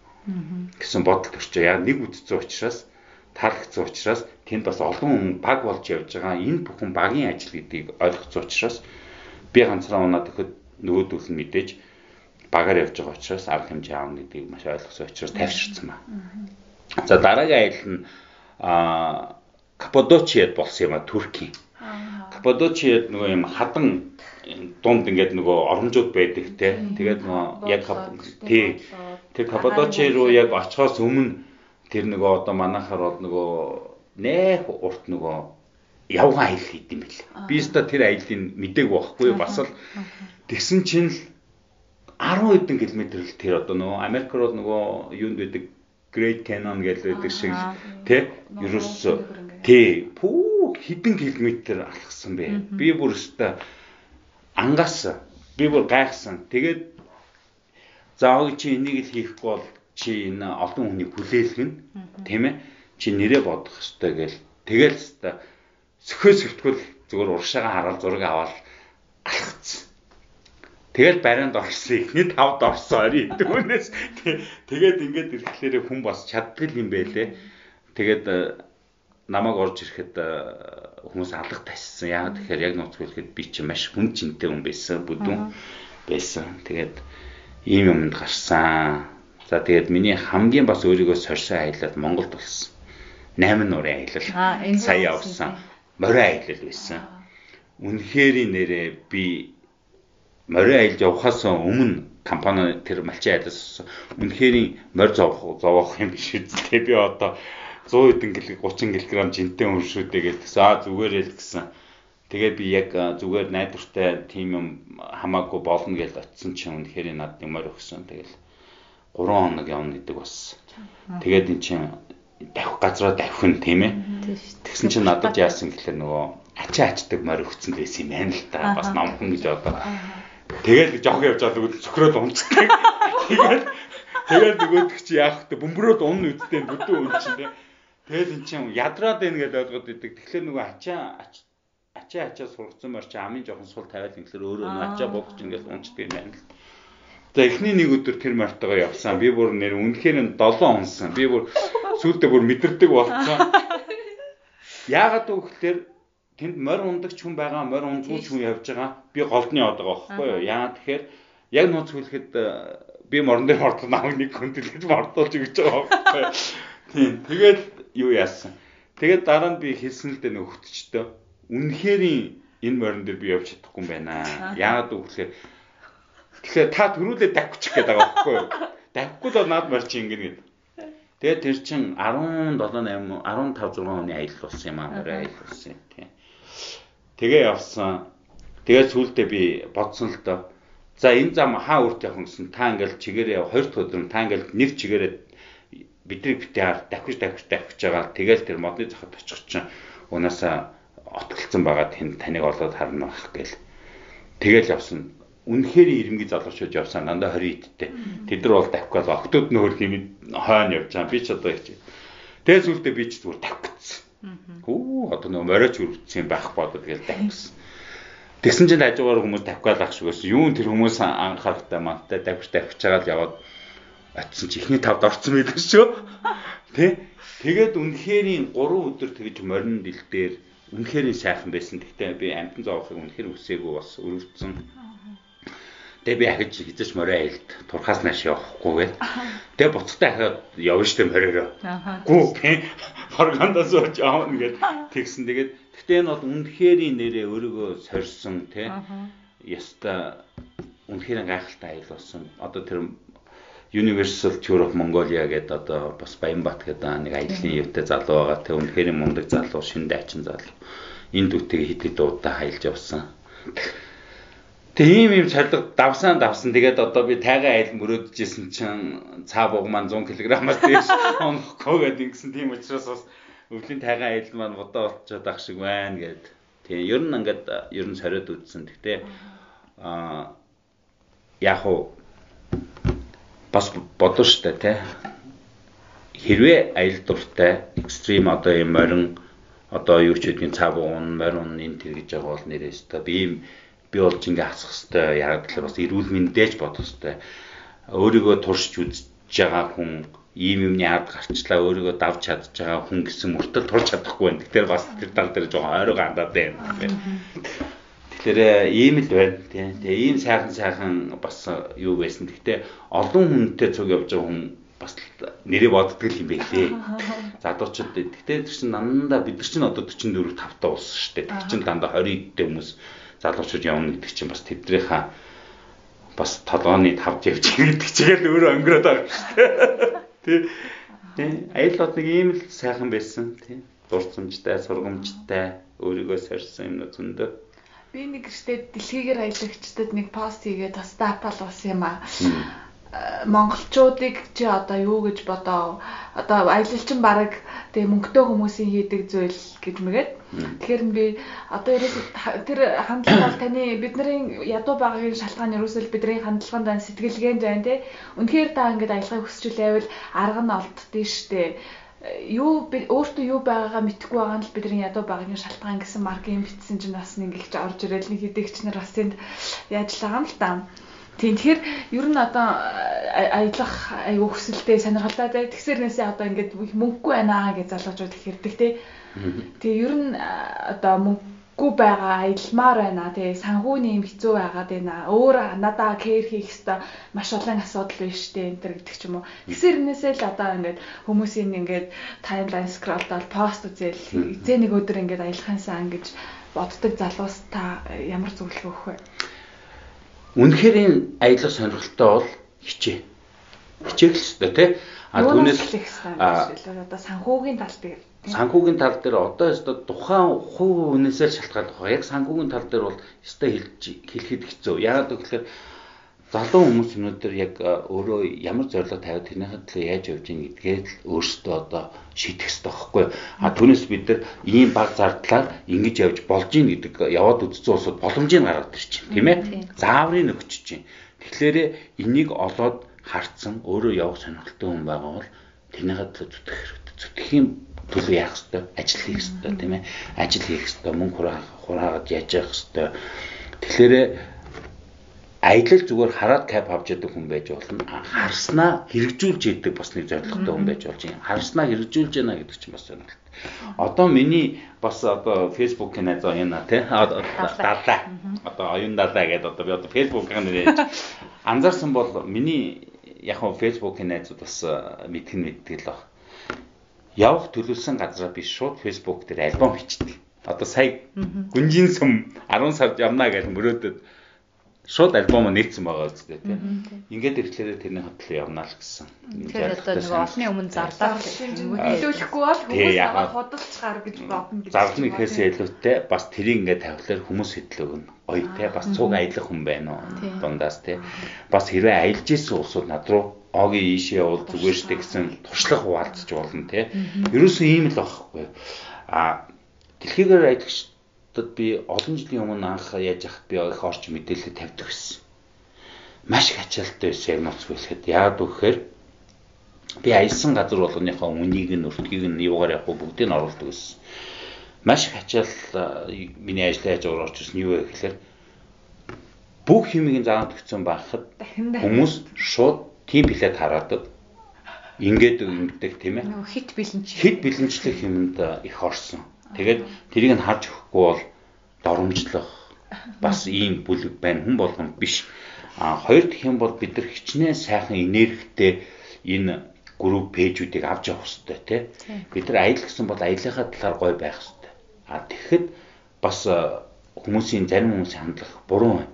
гэсэн бодол төрчөө. Яг нэг үдцсэн учраас таалагдсан учраас тэнд бас олон хүн баг болж явж байгаа. Энэ бүхэн багийн ажил гэдгийг ойлгоцсон учраас би ганцаараа унаад өгөхөд нөгөөдөл нь мэдээж багаар явж байгаа учраас арга хэмжээ аавна гэдгийг маш ойлгосон учраас тавьширсан ба. За дараагийн аялал нь а Каппадочиад болсон юм а Туркийн. Каппадочиад нөгөө юм хадан дунд ингээд нөгөө оромжууд байдаг те. Тэгээд нөгөө яг тий. Тэр Каппадочи руу яг очихоос өмнө тэр нөгөө одоо манайхаар бол нөгөө нэх урт нөгөө явган аялал хийд юм бэл. Би өстө тэр аяллыг мдээгүй байхгүй бас л. Тэгсэн чинь л 10 хэдэн километр л тэр одоо нөгөө Америк руу нөгөө юунд байдаг? Great Canyon байдаг шиг тий? ерөөс тий. пүү хэдэн километр алхсан бэ. Би бүр өстө ангаас би бүр гайхсан. Тэгээд зааг чи энийг л хийхгүй бол чи энэ олон хүнийг хүлээлгэн тийм ээ чи нэрээ бодох хэрэгтэй гэл тэгэл хэвээр сөхөө сөвтгөл зүгээр урагшаага хараад зураг аваад алхацсан. Тэгэл барианд орсон. Эхний тавд орсон орой түүнээс тэгээд ингээд ирэхлээр хүн бас чаддаг юм байлээ. Тэгээд э, намайг орж ирэхэд э, хүмүүс алга тассан. Яагаад тэгэхээр яг нууцгүйхэд би чи маш хүн чинтэй хүн байсан, бүдүүн байсан. Тэгээд ийм юмд гарсан. За тэгээд миний хамгийн бас өөрийгөө сорьсон аялал Монголд болсон. 8 нуурын аялал. Сая явсан. Морин аялал байсан. Үнэхээр нэрээ би морин аялж явахаас өмнө компани тэр малчин айлаас үнэхээр морь зовох зовох юм биш үү? Би одоо 100 хэдэн кг 30 кг жинтэй хүн шүү дээ гэдгсэн. Аа зүгээр л гэсэн. Тэгээд би яг зүгээр найдвартай тийм юм хамаагүй болно гэж очисон чинь үнэхээр надад морь өгсөн. Тэгэл 3 хоног явна гэдэг бас. Тэгээд эн чинь давх газраа давхин тийм ээ. Тэгсэн чинь надад яасан гэхээр нөгөө ачаа ачдаг морь өгсөн байсан юм байна л да. Бас номхон гэж одоо Тэгэл жоох явж байгаа л цөхрөөд унцдаг. Тэгээд тэгээд нөгөөдөг чи яах вэ? Бөмбөрөөд унна үсттэй бүдүү үн чинь. Тэгэл эн чинь ядраад байна гэдээ ойлгоод идэг. Тэгэхээр нөгөө ачаа ачаа ачаа сургацсан мөр чи амын жоохон сул тавиад ингээр өөрөө нөгөө ачаа богч ингээд унцдаг юм байна л. За эхний нэг өдөр тэр мартагаа явсан. Би бүр нэр үнэхээр 7 унсан. Би бүр сүултээ бүр мэдэрдэг болсон. Яагаад гэвэл тэнд морь ундаг ч хүн байгаа, морь унцгүй ч хүн явж байгаа. Би голдны од байгаа байхгүй юу? Яа тэгэхээр яг нууц хүлэхэд э, би морон дээр мордол намайг нэг хөндлөж мордуулж өгч байгаа байхгүй юу? Тийм. Тэгээд юу яасан. Тэгээд дараа нь би хэлсэн л дээ нэг Үнэхээр энэ морин дээр би явж чадахгүй юм байна. Яагаад гэвэл тэгэхээр та төрүүлээ давчих гээд байгаа байхгүй юу? Давхгүй л наад морч ингэнэ гэдэг. Тэгээд тэр чин 17 8 15 6 оны аялал болсон юм аа. Аялал болсон юм тийм. Тэгээ явсан. Тэгээ сүултээ би бодсон л доо. За энэ зам хаа үрт явах гэсэн та ингээл чигээрээ хоёр дахь өдөр та ингээл нэг чигээрээ бидний битээр давхиж давхиж давхиж байгаа. Тэгэл тэр модны захад очих чинь унаасаа отголцсон байгаа тэнд таныг олоод харна байх гээл. Тэгэл явсан. Үнэхээр ирэмгий залуучууд явсан дандаа 20 идтэй. Тэд нар бол давхгал октод нөхөр хэмэд хойно явж байгаа. Би ч одоо яач. Тэгээ сүултээ би ч зүгээр давхицсан. Хүү одоо нөгөө мориоч үргэлжсэн байх бодод гэж тавьсан. Тэгсэн чинь хажуугаар хүмүүс тавхгаал ах шигээс юу тэр хүмүүс анхаарахтай мантай давж давж чагаад яваад очисон чи ихний тавд орцсон байдаг шүү. Тэ? Тэгээд үнэхэрийн 3 өдөр тэгж морин дэлдээр үнэхэрийн сайхан байсан. Гэхдээ би амтан зоохыг үнэхэр үсээгүй бас өрөвдсөн. Тэгээ би ахиж хизэж морой айлд турхаас нааш явахгүй гээл. Тэгээ буцахтаа ахаад явна штэ мориороо. Гүү форгандас орж аавна гэд тэгсэн. Тэгээд гэхдээ энэ бол үнэхэрийн нэрээ өөрийгөө сорьсон тий. Яста үнэхээр гайхалтай аял болсон. Одоо тэр Universal Tour of Mongolia гэдэг одоо бас Баянбат гэдэг нэг аяллаа юутай залуу байгаа. Тэг үнэхээр мундаг залуу, шинэ дайчин залуу. Энэ дүтгийг хэд хэд удаа хаялж явсан. Тэг ийм ийм цалга давсан давсан. Тэгээд одоо би тайгаа айл мөрөөдөжсэн чинь цаа буг маань 100 кг-аас дээш онохгүй гэдэг ингэсэн тийм учраас бас өвлийн тайгаа айл маань бодоо болчиход ах шиг байна гэд. Тэгээ ер нь ингээд ер нь сориод үтсэн. Гэтэ аа яг уу бас бодно штэ тий. Хэрвээ аялал дуртай экстрим одоо юм морин одоо юу ч гэдгийг цаа буг морин энэ тэр гэж байгаа бол нэрээс та би ийм би болж ингээ хасах хэвээр яг тэгэхээр бас эрүүл мэндэж бодох хэвээр өөрийгөө туршиж үзэж байгаа хүн ийм юмны ард гарчлаа өөрийгөө давж чадж байгаа хүн гэсэн мөртөл турч чадахгүй байна. Тэгэхээр бас тэр тал дээр жоохон ойроо хандаад байна. Тэгэхээр ийм л байна тийм. Тэгээ ийм сайхан сайхан бас юу байсан. Гэхдээ олон хүнтэй цуг явж байгаа хүн бас нэрээ боддог юм байлээ. Залуучууд. Гэхдээ тэр чинь дандаа бид нар чинь одоо 44 5 таа уусан шүү дээ. Тэр чинь дандаа 20 идтэй хүмүүс залуучууд явна гэдэг чинь бас тэднийхээ бас толгооны тавж явж гэдэг чигээр өөрөө өнгөрөөд байгаа шүү дээ. Тий. Тий. Аюулууд нэг ийм л сайхан байсан. Тий. Дурсамжтай, сургамжтай, өөрийгөө сорьсон юм зөндөө. Би нэг гэртээ дэлхийгээр аялагчдад нэг пост хийгээд бас дапал ус юм аа. Монголчуудыг чи одоо юу гэж бодоо одоо аялалчин баг тэгээ мөнгөтэй хүмүүсийн хийдэг зүйл гэж мэгээд. Тэгэхээр би одоо ерөөсө тэр хандлага бол таны бидний ядуу багын шалтгаан ерөөсөө бидний хандлаганд байна сэтгэлгээнд байна те. Үнэхээр та ингээд аялахыг хүсчихвэл арга нь олддөө штэ юу өөртөө юу байгаагаа мэдэхгүй байгаа нь л бидний ядуу багын шалтгаан гэсэн маркийн битсэн чинь бас нэг их орж ирэл нэг хэдэгч нар бас тэнд яаж л байгаа юм л та. Тийм тэгэхээр ер нь одоо аялах аюу хүсэлтэй сонирхолтой бай. Тэгсэрнээсээ одоо ингээд мөнгөгүй байна гэж залуучууд их хэрдэг тий. Тэгээ ер нь одоо мөнгөгүй байгаа аялмаар байна тий. Санхүүний юм хэцүү байгаад байна. Өөр надаа кэр хийх хэвээр маш олон асуудал байна штэ энэ төр гэдэг ч юм уу. Тэгсэрнээсээ л одоо ингээд хүмүүсийн ингээд таймлайн скролдоод пост үзэл эзээ нэг өдөр ингээд аялахын сан гэж боддог залуус та ямар зөвлөгөө өгөх вэ? Үнэхээр энэ аялах сонирхолтой бол хичээ. Хичээх л ёстой тий. А түүнээс одоо санхүүгийн тал дээр санхүүгийн тал дээр одоо ёстой тухайн хувь үнээсээ шалтгаалж байгаа. Яг санхүүгийн тал дээр бол ёстой хэлэхэд хэцүү. Яагаад гэвэл залуу хүмүүс өнөөдөр яг өөрөө ямар зорилго тавиад тэрнийхээ төлөө яаж явж ийн гэдгээ л өөрсдөө одоо шийдэх хэрэгтэй байхгүй. А түүнээс бид нар ийм баг зардлаар ингэж явж болж ийн гэдэг яваад үзсэн улсууд боломжийг гаргаад байна, тийм ээ? Зааврыг өгч чинь. Тэгэхээр энийг олоод харцсан өөрөө явах сонирхолтой хүн байгаа бол тэрнийхээ төлөө зүтгэх хэрэгтэй. Зүтгэхийн төлөө яах хэрэгтэй? Ажил хийх хэрэгтэй, тийм ээ? Ажил хийх хэрэгтэй, мөнгө хураагаад яаж явах хэрэгтэй. Тэгэхээр аялал зүгээр хараад кап авч яадаг хүн байж болно. Харснаа хэрэгжүүлж яадаг бас нэг зорилготой хүн байж болж юм. Харснаа хэрэгжүүлж яана гэдэг чинь бас сонирхолтой. Одоо миний бас одоо фэйсбүүкийн найз байна тий. Далаа. Одоо оюун далаа гэдэг одоо би одоо фэйсбүүкийн нэрэж анзаарсан бол миний яг хөө фэйсбүүкийн найзууд бас мэдгэн мэддэг л баг. Явах төлөвлөсөн газараа би шууд фэйсбүүк дээр альбом бичдэг. Одоо сая гүнжин сум 10 сард явна гэж мөрөөдөд шууд альбом нээсэн байгаа үстэй тийм. Ингээд ирэхлээр тэрний хөтлөө явна л гэсэн. Тэгэхээр одоо нэг олны өмнө зарлаад хөдөлгөхгүй бол хүмүүс аваад худалцахаар гэж бодно гэж. Зарлах гэхээсээ илүүтэй бас тэрийг ингээд тавихлаар хүмүүс хөтлөг нь гоё те бас цуг аялах хүн байна уу дундаас те. Бас хэрвээ аялж исэн улсууд над руу огийн ийшээ явал зүгээр штэ гэсэн туршлага хуваалцж болно те. Ерөөсөн ийм л байхгүй. А дэлхийгээр аялагч Тэгэд би олон жилийн өмнө анх яаж явах би их орч мэдээлэл тавьдаг гэсэн. Маш их ачаалттай байсан яг ноц хэлэхэд. Яагаад гэвэл би аялсан газар болгоныхоо үнийг нь өртгийг нь юугаар явах бүгдийг нь оруулдаг гэсэн. Маш их ачаал миний ажлын хажуугаар орж ирсэн юу вэ гэхээр бүх хэмигийн заамт өгсөн байхад хүмүүс шууд тийм билет хараадаг ингээд ингэдэг тийм ээ. Хит бэлэнч. Хит бэлэнчлэх юмд их орсон. Тэгээд тэрийг нь харж өгөхгүй бол доромжлох бас ийм бүлэг байна хүн болгон биш. А хоёр дахь юм бол бид нар хичнээн сайхан энергитэй энэ групп пэйжүүдийг авч явах хэрэгтэй тий. Бид нар аялал гэсэн бол аяллахаа талаар гой байх хэрэгтэй. А тэгэхэд бас хүмүүсийн зарим хүмүүсийн хандлага буруу байна.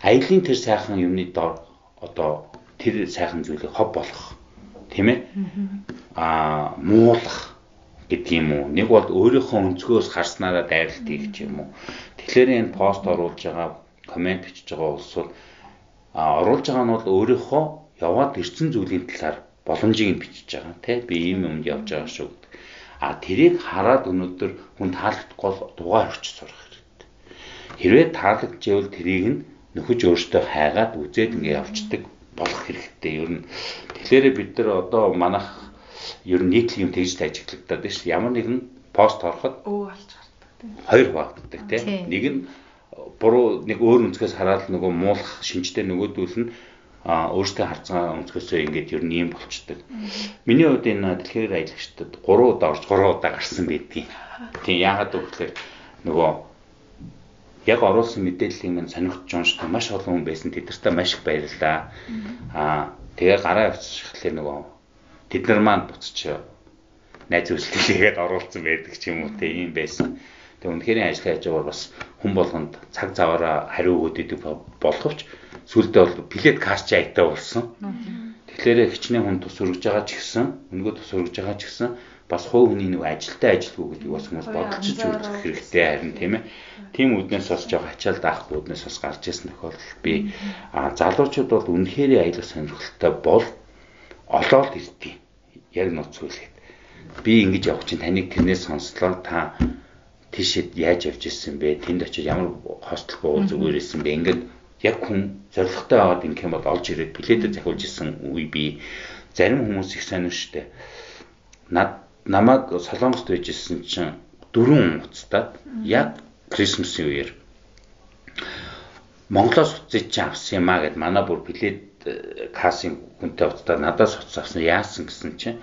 Аялын тэр сайхан юмны дор одоо тэр сайхан зүйлийг хов болгох тийм ээ. Аа муулах гэдэг юм уу. Нэг бол өөрийнхөө өнцгөөс харснараа дайралт хийх юм уу. Тэгэхээр энэ пост оруулж байгаа, комент бичиж байгаа улсууд а оруулж байгаа нь бол өөрийнхөө яваад ирсэн зүйлийн талаар боломжийг нь бичиж байгаа тийм би ийм юмд явж байгаа шүү гэдэг. А тэрийг хараад өнөөдөр хүн таалагдахгүй дугаар орчиж сурах хэрэгтэй. Хэрвээ таалагдчихвэл тэрийг нь нөхөж өөртөө хайгаад үзээд ингэ явцдаг болох хэрэгтэй. Ер нь тэгэхээр бид нар одоо манайх ер нь нийтлэг юм тэгж ажиглагдаад байна шүү. Ямар нэгэн пост ороход өө алж гардаг тийм. Хоёр хуваагддаг тийм. Нэг нь буруу нэг өөр өнцгөөс хараад нөгөө муулах шинжтэй нөгөөдөл нь а өөртөө харцгаа өнцгөөсөө ингээд ер нь юм болчдөг. Миний хувьд энэ дэлхийр аялагчдад 3 удаа орж 3 удаа гарсан байдгийг. Тийм яагаад гэвэл нөгөө яг оруулсан мэдээллийг мань сонирхож уншдаг маш олон хүн байсан. Тэдэртээ маш их баярлалаа. Аа тэгээ гараа явуулчихлаа нөгөө тэд нар маань буцаж найз үйлчлэгээд оруулсан байдаг ч юм уу те ийм байсан. Тэгээ үнэхээр ажлын хажуугаар бас хүн болгонд цаг заваараа хариу өгöd идэг боловч сүлдээ бол плед каст айтаа болсон. Тэгэхээр хичнээн хүн тус өргөж байгаа ч гэсэн өнгөө тус өргөж байгаа ч гэсэн бас хувь хүний нэг ажилтай ажилгүй гэдэг бас хүмүүс бодолцож үзэх хэрэгтэй харин тийм ээ. Тим үднээс бас жоох ачаал даахгүй үднээс бас гарч ирсэн тохиолдол би залуучууд бол үнэхээр аялах сонирхолтой бол олоод ирдээ. Яг нууц хүлээд. Би ингэж явах чинь таныг тэрнээс сонслоо та тийшээ яаж явж ирсэн бэ? Тэнд очиж ямар хостел буу зүгээр ирсэн бэ? Ингээд яг хүн зоригтой аваад ингэх юм бол олж ирээд пледэ захиулж исэн үе би зарим хүмүүс их шүү дээ. Над намайг Солонгост байжсэн чинь дөрөв уцтаад яг Крисмсийн үеэр Монголоос уцаж чи авсан юм а гэд манай бүр плед э, касын хүнтэй уцтаад надаас уц авсан яасан гэсэн чинь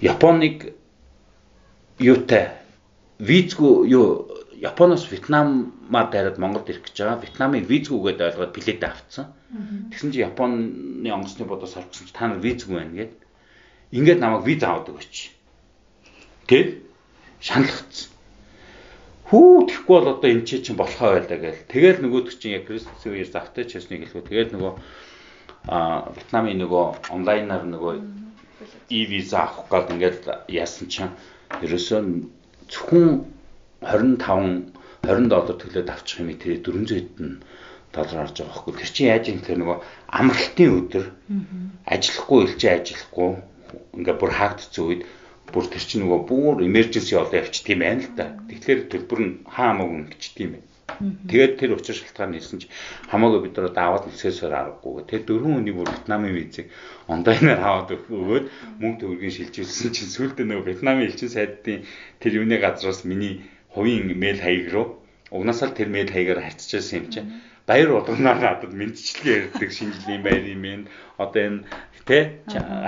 Японыг юутай визгүй юу Японоос Вьетнамаар дайраад Монголд ирэх гэж байгаа. Вьетнамыг визгүйгээд ойлгоод билетээ авцсан. Тэгсэн чинь Японы онгоцны бодоос харсан чинь та нар визгүй байна гэд ингээд намайг виз аваад өгөөч. Гэт шаналгацсан. Хүү тэхгүй бол одоо энэ чинь болохоо байлаа гээл. Тэгэл нөгөөдөг чинь яг Кристосийн үеэр завтай ч ясныг хэлвэ. Тэгэл нөгөө а Вьетнамын нөгөө онлайнаар нөгөө e-виза авах гээд ингээд яасан чинь ерөөсөө зөвхөн 25 20 доллар төлөөд авчих юм тэрээ 400 хэдэн доллар орж байгаа хөөхгүй. Тэр чинь яаж юм гэхээр нөгөө амралтын өдөр ажиллахгүй илчээ ажиллахгүй ингээ бүр хаагдцсан үед бүр тэр чинь нөгөө бүр emergency олоо явчих тийм байна л да. Тэгэхээр төлбөр нь хаамаагүй ингэчих тийм байна. Тэгээд тэр учир шалтгаан хэлсэн чи хамаагүй бид нар даваад нисээсээр аргагүй. Тэр дөрвөн хүний бүр Вьетнамын визийг онлайнаар аваад өгөөд мөнгө төгрөгийн шилжүүлсэн чинь сүүлдээ нөгөө Вьетнамын элчин сайдын тэр юуны газраас миний хувийн мэйл хаяг руу угнасаа тэр мэйл хаягаар харьцажсэн юм чинь баяр болгоноор надад мэдчилгээ ярьдаг шинжлэлийн байр юм байна. Одоо энэ тэ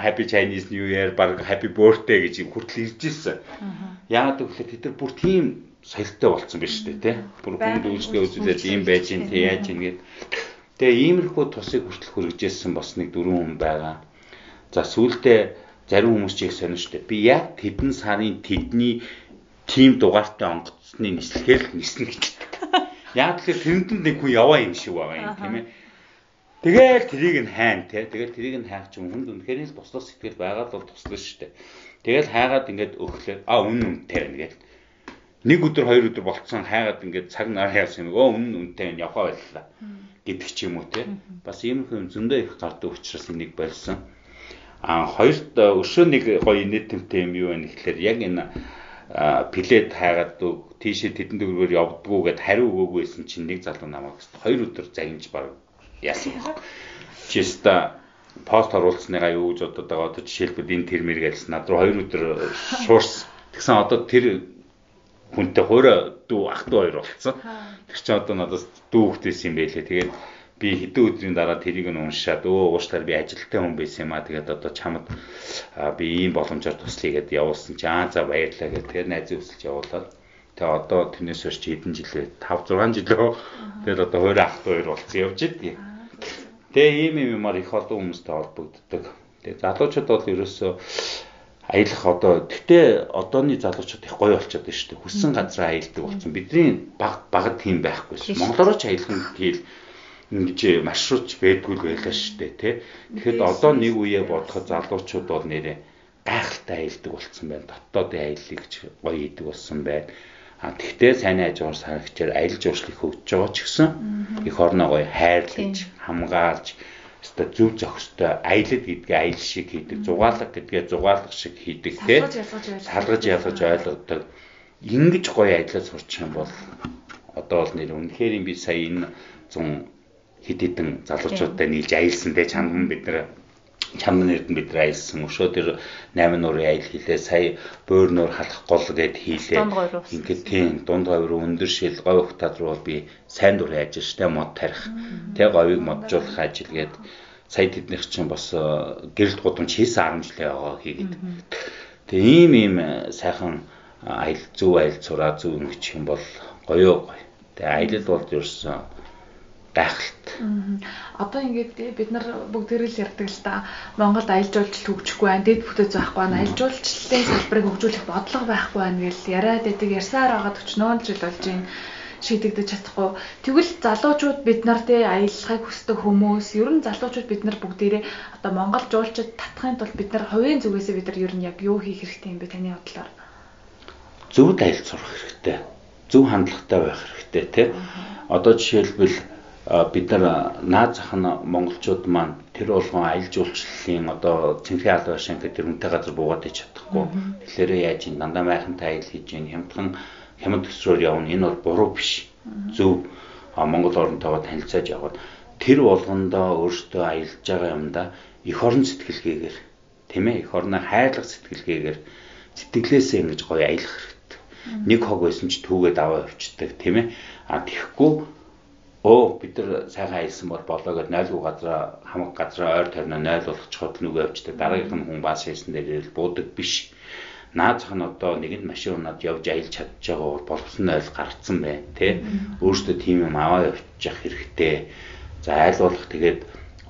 happy chinese new year баг happy birthday гэж хүртэл ирж ирсэн. Яагаад гэвэл тэд нар бүр тийм соёлтой болцсон биш үү те. Бүр хүн дүүжгээ үзүүлээд ийм байж ин тэ яаж ин гэд. Тэгээ иймэрхүү тусыг хүртэл хүргэжсэн бас нэг дөрвөн хүн байгаа. За сүүлдээ зарим хүмүүс чиг сонир штэ. Би яг тэдэн сарын тэдний тим дугаартай онгоцны нислэгээр л ниснэ гэж. Яг тэгэхээр тэрэнд нэг хүн яваа юм шиг байгаа юм тийм ээ Тэгэл трийг нь хайн те. Тэгэл трийг нь хайх чинь хүнд үнэхээр л туслах сэтгэл байгаа л бол туслана шүү дээ. Тэгэл хайгаад ингээд өглөө а үн үнтэй байна гэдэг. Нэг өдөр хоёр өдөр болцсон хайгаад ингээд цаг нар яасан юм. Өө үн үнтэй байна явхаа байлаа гэдэг ч юм уу те. Бас иймэрхүү зөндөө их гардаг учраас энийг барьсан. А хоёрт өшөө нэг гоё нийтэмтэй юм юу вэ гэхээр яг энэ плед хайгаад тийшээ тэдэн дөрвөр явдггүйгээд хариу өгөөгүй байсан чинь нэг залуу намайг хоёр өдөр загинж баг яасан баг. Чиста пост оруулсныгаа юу гэж бодоод байгаа одоо жишээлбэл энэ термэр гэлс над руу хоёр өдөр шуурс. Тэгсэн одоо тэр хүнтэй хоороо дүү ах дүү хоёр болцсон. Тэр чинь одоо надаас дүү хөхтэйс юм байлээ. Тэгээд би хэдэн өдрийн дараа тэрийг нь уншаад өө уушлаар би ажилттай хүн байсан юм а. Тэгээд одоо чамд би ийм боломжоор туслая гэдээ явуулсан чи аа за баярлалаа гэх. Тэгээд найзын өсөлж явуулаад Тэгээ одоо тэрнээс хойш хэдэн жилээ 5 6 жилөө тэгээд одоо хоёр ах хоёр болсон явж идэг. Тэгээ ийм юм юмар их олон хүмүүстэй холбогддог. Тэгээ залуучууд бол ерөөсөө аялах одоо гэтээ одооны залуучууд их гоё болчиход байна шүү дээ. Хүссэн газар аялдаг болсон. Бидний баг багад тийм байхгүй ш. Монголоор ч аялах нь тийм ингэж маршрут байдгүй л байлаа шүү дээ, тий. Тэгэхэд одоо нэг үеэ бодоход залуучууд бол нэрээ гайхалтай аялдаг болсон байна. Дотоодын аяллыг гоё хийдэг болсон байна. А тэгтээ сайн ажгаар сарагчаар аялал жуулчлал хөгжиж байгаа ч гэсэн их орноо гоё хайрлаж, хамгаалж өстой зөв зохистой аялал гэдгээ аялал шиг хийдэг, зугаалга гэдгээ зугаалга шиг хийдэг те. Салгаж ялгаж ойлгодог. Ингиж гоё аялал сурчих юм бол одоо бол нэр үнэхээр би сая энэ 100 хэд хэдэн залуучуудтай нийлж аялсан те чамд бид нэр чамд нэрдэн бид нар аялсан. Өшөө тэр 8 нуурын аял хийлээ сая бөөр нуур халах гол гэд хийлээ. Ингээд тийм дунд говь руу өндөр шил говь ухтад руу би сайн дур яаж штэ мод тарих. Тэг говийг моджуулах ажил гээд сая тэднийх чинь бас э, гэрэлт гудамж хийсэн 10 жилээ байгаа хийгээд. Тэг ийм ийм э, сайхан э, аялал зөв аялал цураа зөв өнгөчих юм бол гоёо гоё. Тэг аялал бол ерөөсөн гайхалт. Одоо ингээд бид нар бүгдээрээ л ярьдаг л та Монголд аялал жуулчлал хөгжихгүй байна, дэд бүтээц байхгүй байна, аялал жуулчлалын салбарыг хөгжүүлэх бодлого байхгүй байна гэж яриад байдаг ярьсаар байгаад 40 жил болж байна шийдэгдэж чадахгүй. Тэгвэл залуучууд бид нар тэ аялахыг хүсдэг хүмүүс, ер нь залуучууд бид нар бүгдээрээ одоо Монгол жуулчид татахын тулд бид нар хувийн зүгээсээ бид нар ер нь яг юу хийх хэрэгтэй юм бэ таны бодлоор? Зөвд аялал сурах хэрэгтэй. Зөв хандлагатай байх хэрэгтэй тий. Одоо жишээлбэл бид нар наад зах нь монголчууд маань тэр болгон аялал жуулчлалын одоо цэнхээ аль башин гэдэг тэрнтэй газар буугаад ич чадахгүй. Тэгэхээр яаж ин дандаа майхантай аялал хийж ийн хямдхан хямд төсрөөр явна. Энэ бол буруу биш. Зөв Монгол оронтойгоо танилцаж яваад тэр болгондоо өөртөө аялж байгаа юмдаа эх орон сэтгэлгээгээр тийм ээ эх орноо хайрлах сэтгэлгээгээр сэтгэлээсээ ингэж гоё аялах хэрэгтэй. Нэг хог байсан ч түүгээд аваа явчихдаг тийм ээ. А тэгэхгүй өө бид нар сайхан аялсан бол болоо гэд 0 газараа хамаг газараа ойр тойрноо 0 болгочиход нүгэ явчихдаг. Дараагийнх нь хүн бааш хийсэн дээр л буудаг биш. Наазах нь одоо нэгэнд машин унаад явж аялж чадж байгаа бол боловсон ойл гарцсан бай тэ? Өөртөө тийм юм аваа явчих хэрэгтэй. За айл болох тэгээд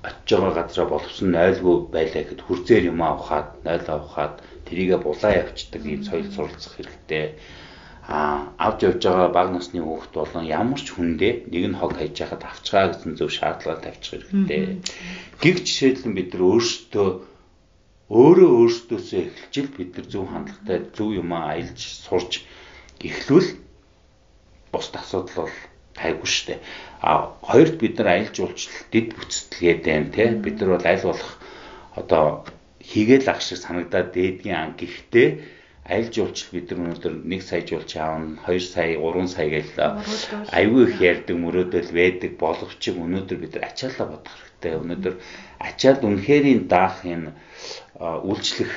очиж байгаа газараа боловсон ойлгүй байлаа гэхэд хүрзээр юм авахад ойл авахад тэрийгэ булаа явцдаг ийм соёл суралцах хэрэгтэй авч явж байгаа баг насны хүүхэд болон ямар ч хүндээ нэг нь хог хайж хахад авчгаа гэсэн зөв шаардлага тавьчих хэрэгтэй. Гэг жишээлбэл бид нар өөрсдөө өөрөө өөрсдөөсөө эхэлж бид нар зөв хандлагатай зөв юм аялж сурч эхлүүл бусд асуудал бол тайгүй штэ. А хоёрт бид нар аялж уулчлал дэд бүтцэтгээд байна те. Бид нар бол аль болох одоо хийгээл ах шиг санагдаад дээдгийн ан гэхдээ аялж уулчлал бид нар өнөөдөр 1 сая жуулч аавна 2 сая 3 сая гэж аюу их ярьдаг мөрөөдөл байдаг боловч өнөөдөр бид нар ачаалаа бодох хэрэгтэй. Өнөөдөр ачаалд үнэхэрийн даах энэ үйлчлэх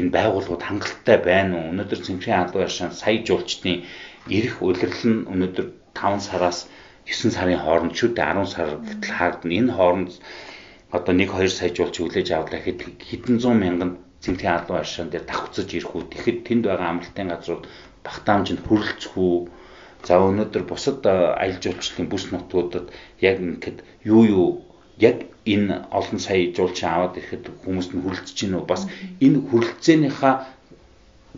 энэ байгууллагууд хангалттай байна уу? Өнөөдөр Цэнхрийн албан ёсны сая жуулчдын ирэх улирал нь өнөөдөр 5 сараас 9 сарын хооронд ч үдэ 10 сар гэтэл хаагдана. Энэ хооронд одоо 1 2 сая жуулч хүлээж авлаа гэхэд хэдэн зуун мянган Цэнхрийн албан ёсны дээр давхцаж ирэх үү? Тэгэхэд тэнд байгаа амралтын газрууд багтаамжинд хүрэлцэх үү? За өнөөдөр бусад аялал жуулчлалын бүс нутгуудад яг ингэхэд юу юу яг энэ олон сая жуулчин аваад ирэхэд хүмүүст нь хүрэлцэж гин үү бас энэ хүрэлцээнийхаа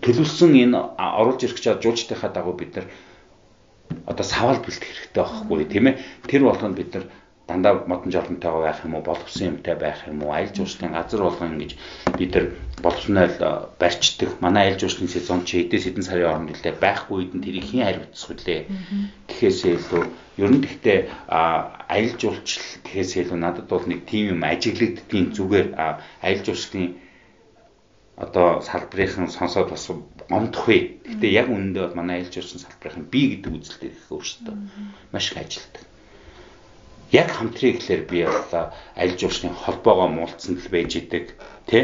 төлөвлөсөн энэ оруулж ирэх чад жуулчдынхаа дагуу бид нар одоо савал бэлдэх хэрэгтэй байхгүй тийм ээ тэр болгонд бид нар дандаа модон жолонтойгоо байх юм уу боловсон юмтай байх юм уу аялал жуулчлалын газар болгон ингэж бид нар боловснойл барьцдаг манай аялал жуулчлалын сезон чи эдээс хэдэн сарын хооронд үлээ байхгүй үед нь тэрийг хэн хариуцах вүлээ гэхээсээ илүү ер нь гэхдээ аялал жуулчлал гэхээсээ илүү надад бол нэг тийм юм ажиглагддгийн зүгээр аялал жуулчлалын одоо салбарынхан сонсоод бас гомдох вэ. Гэтэ яг үнэндээ бол манай аялал жуулчлалын салбарынхан би гэдэг үзэлтэй их өөртөө маш их ажилтдаг яг хамтрыг гэхэлэр би болоо аль жуулчны холбоогоо муулцсан л байж идэг тий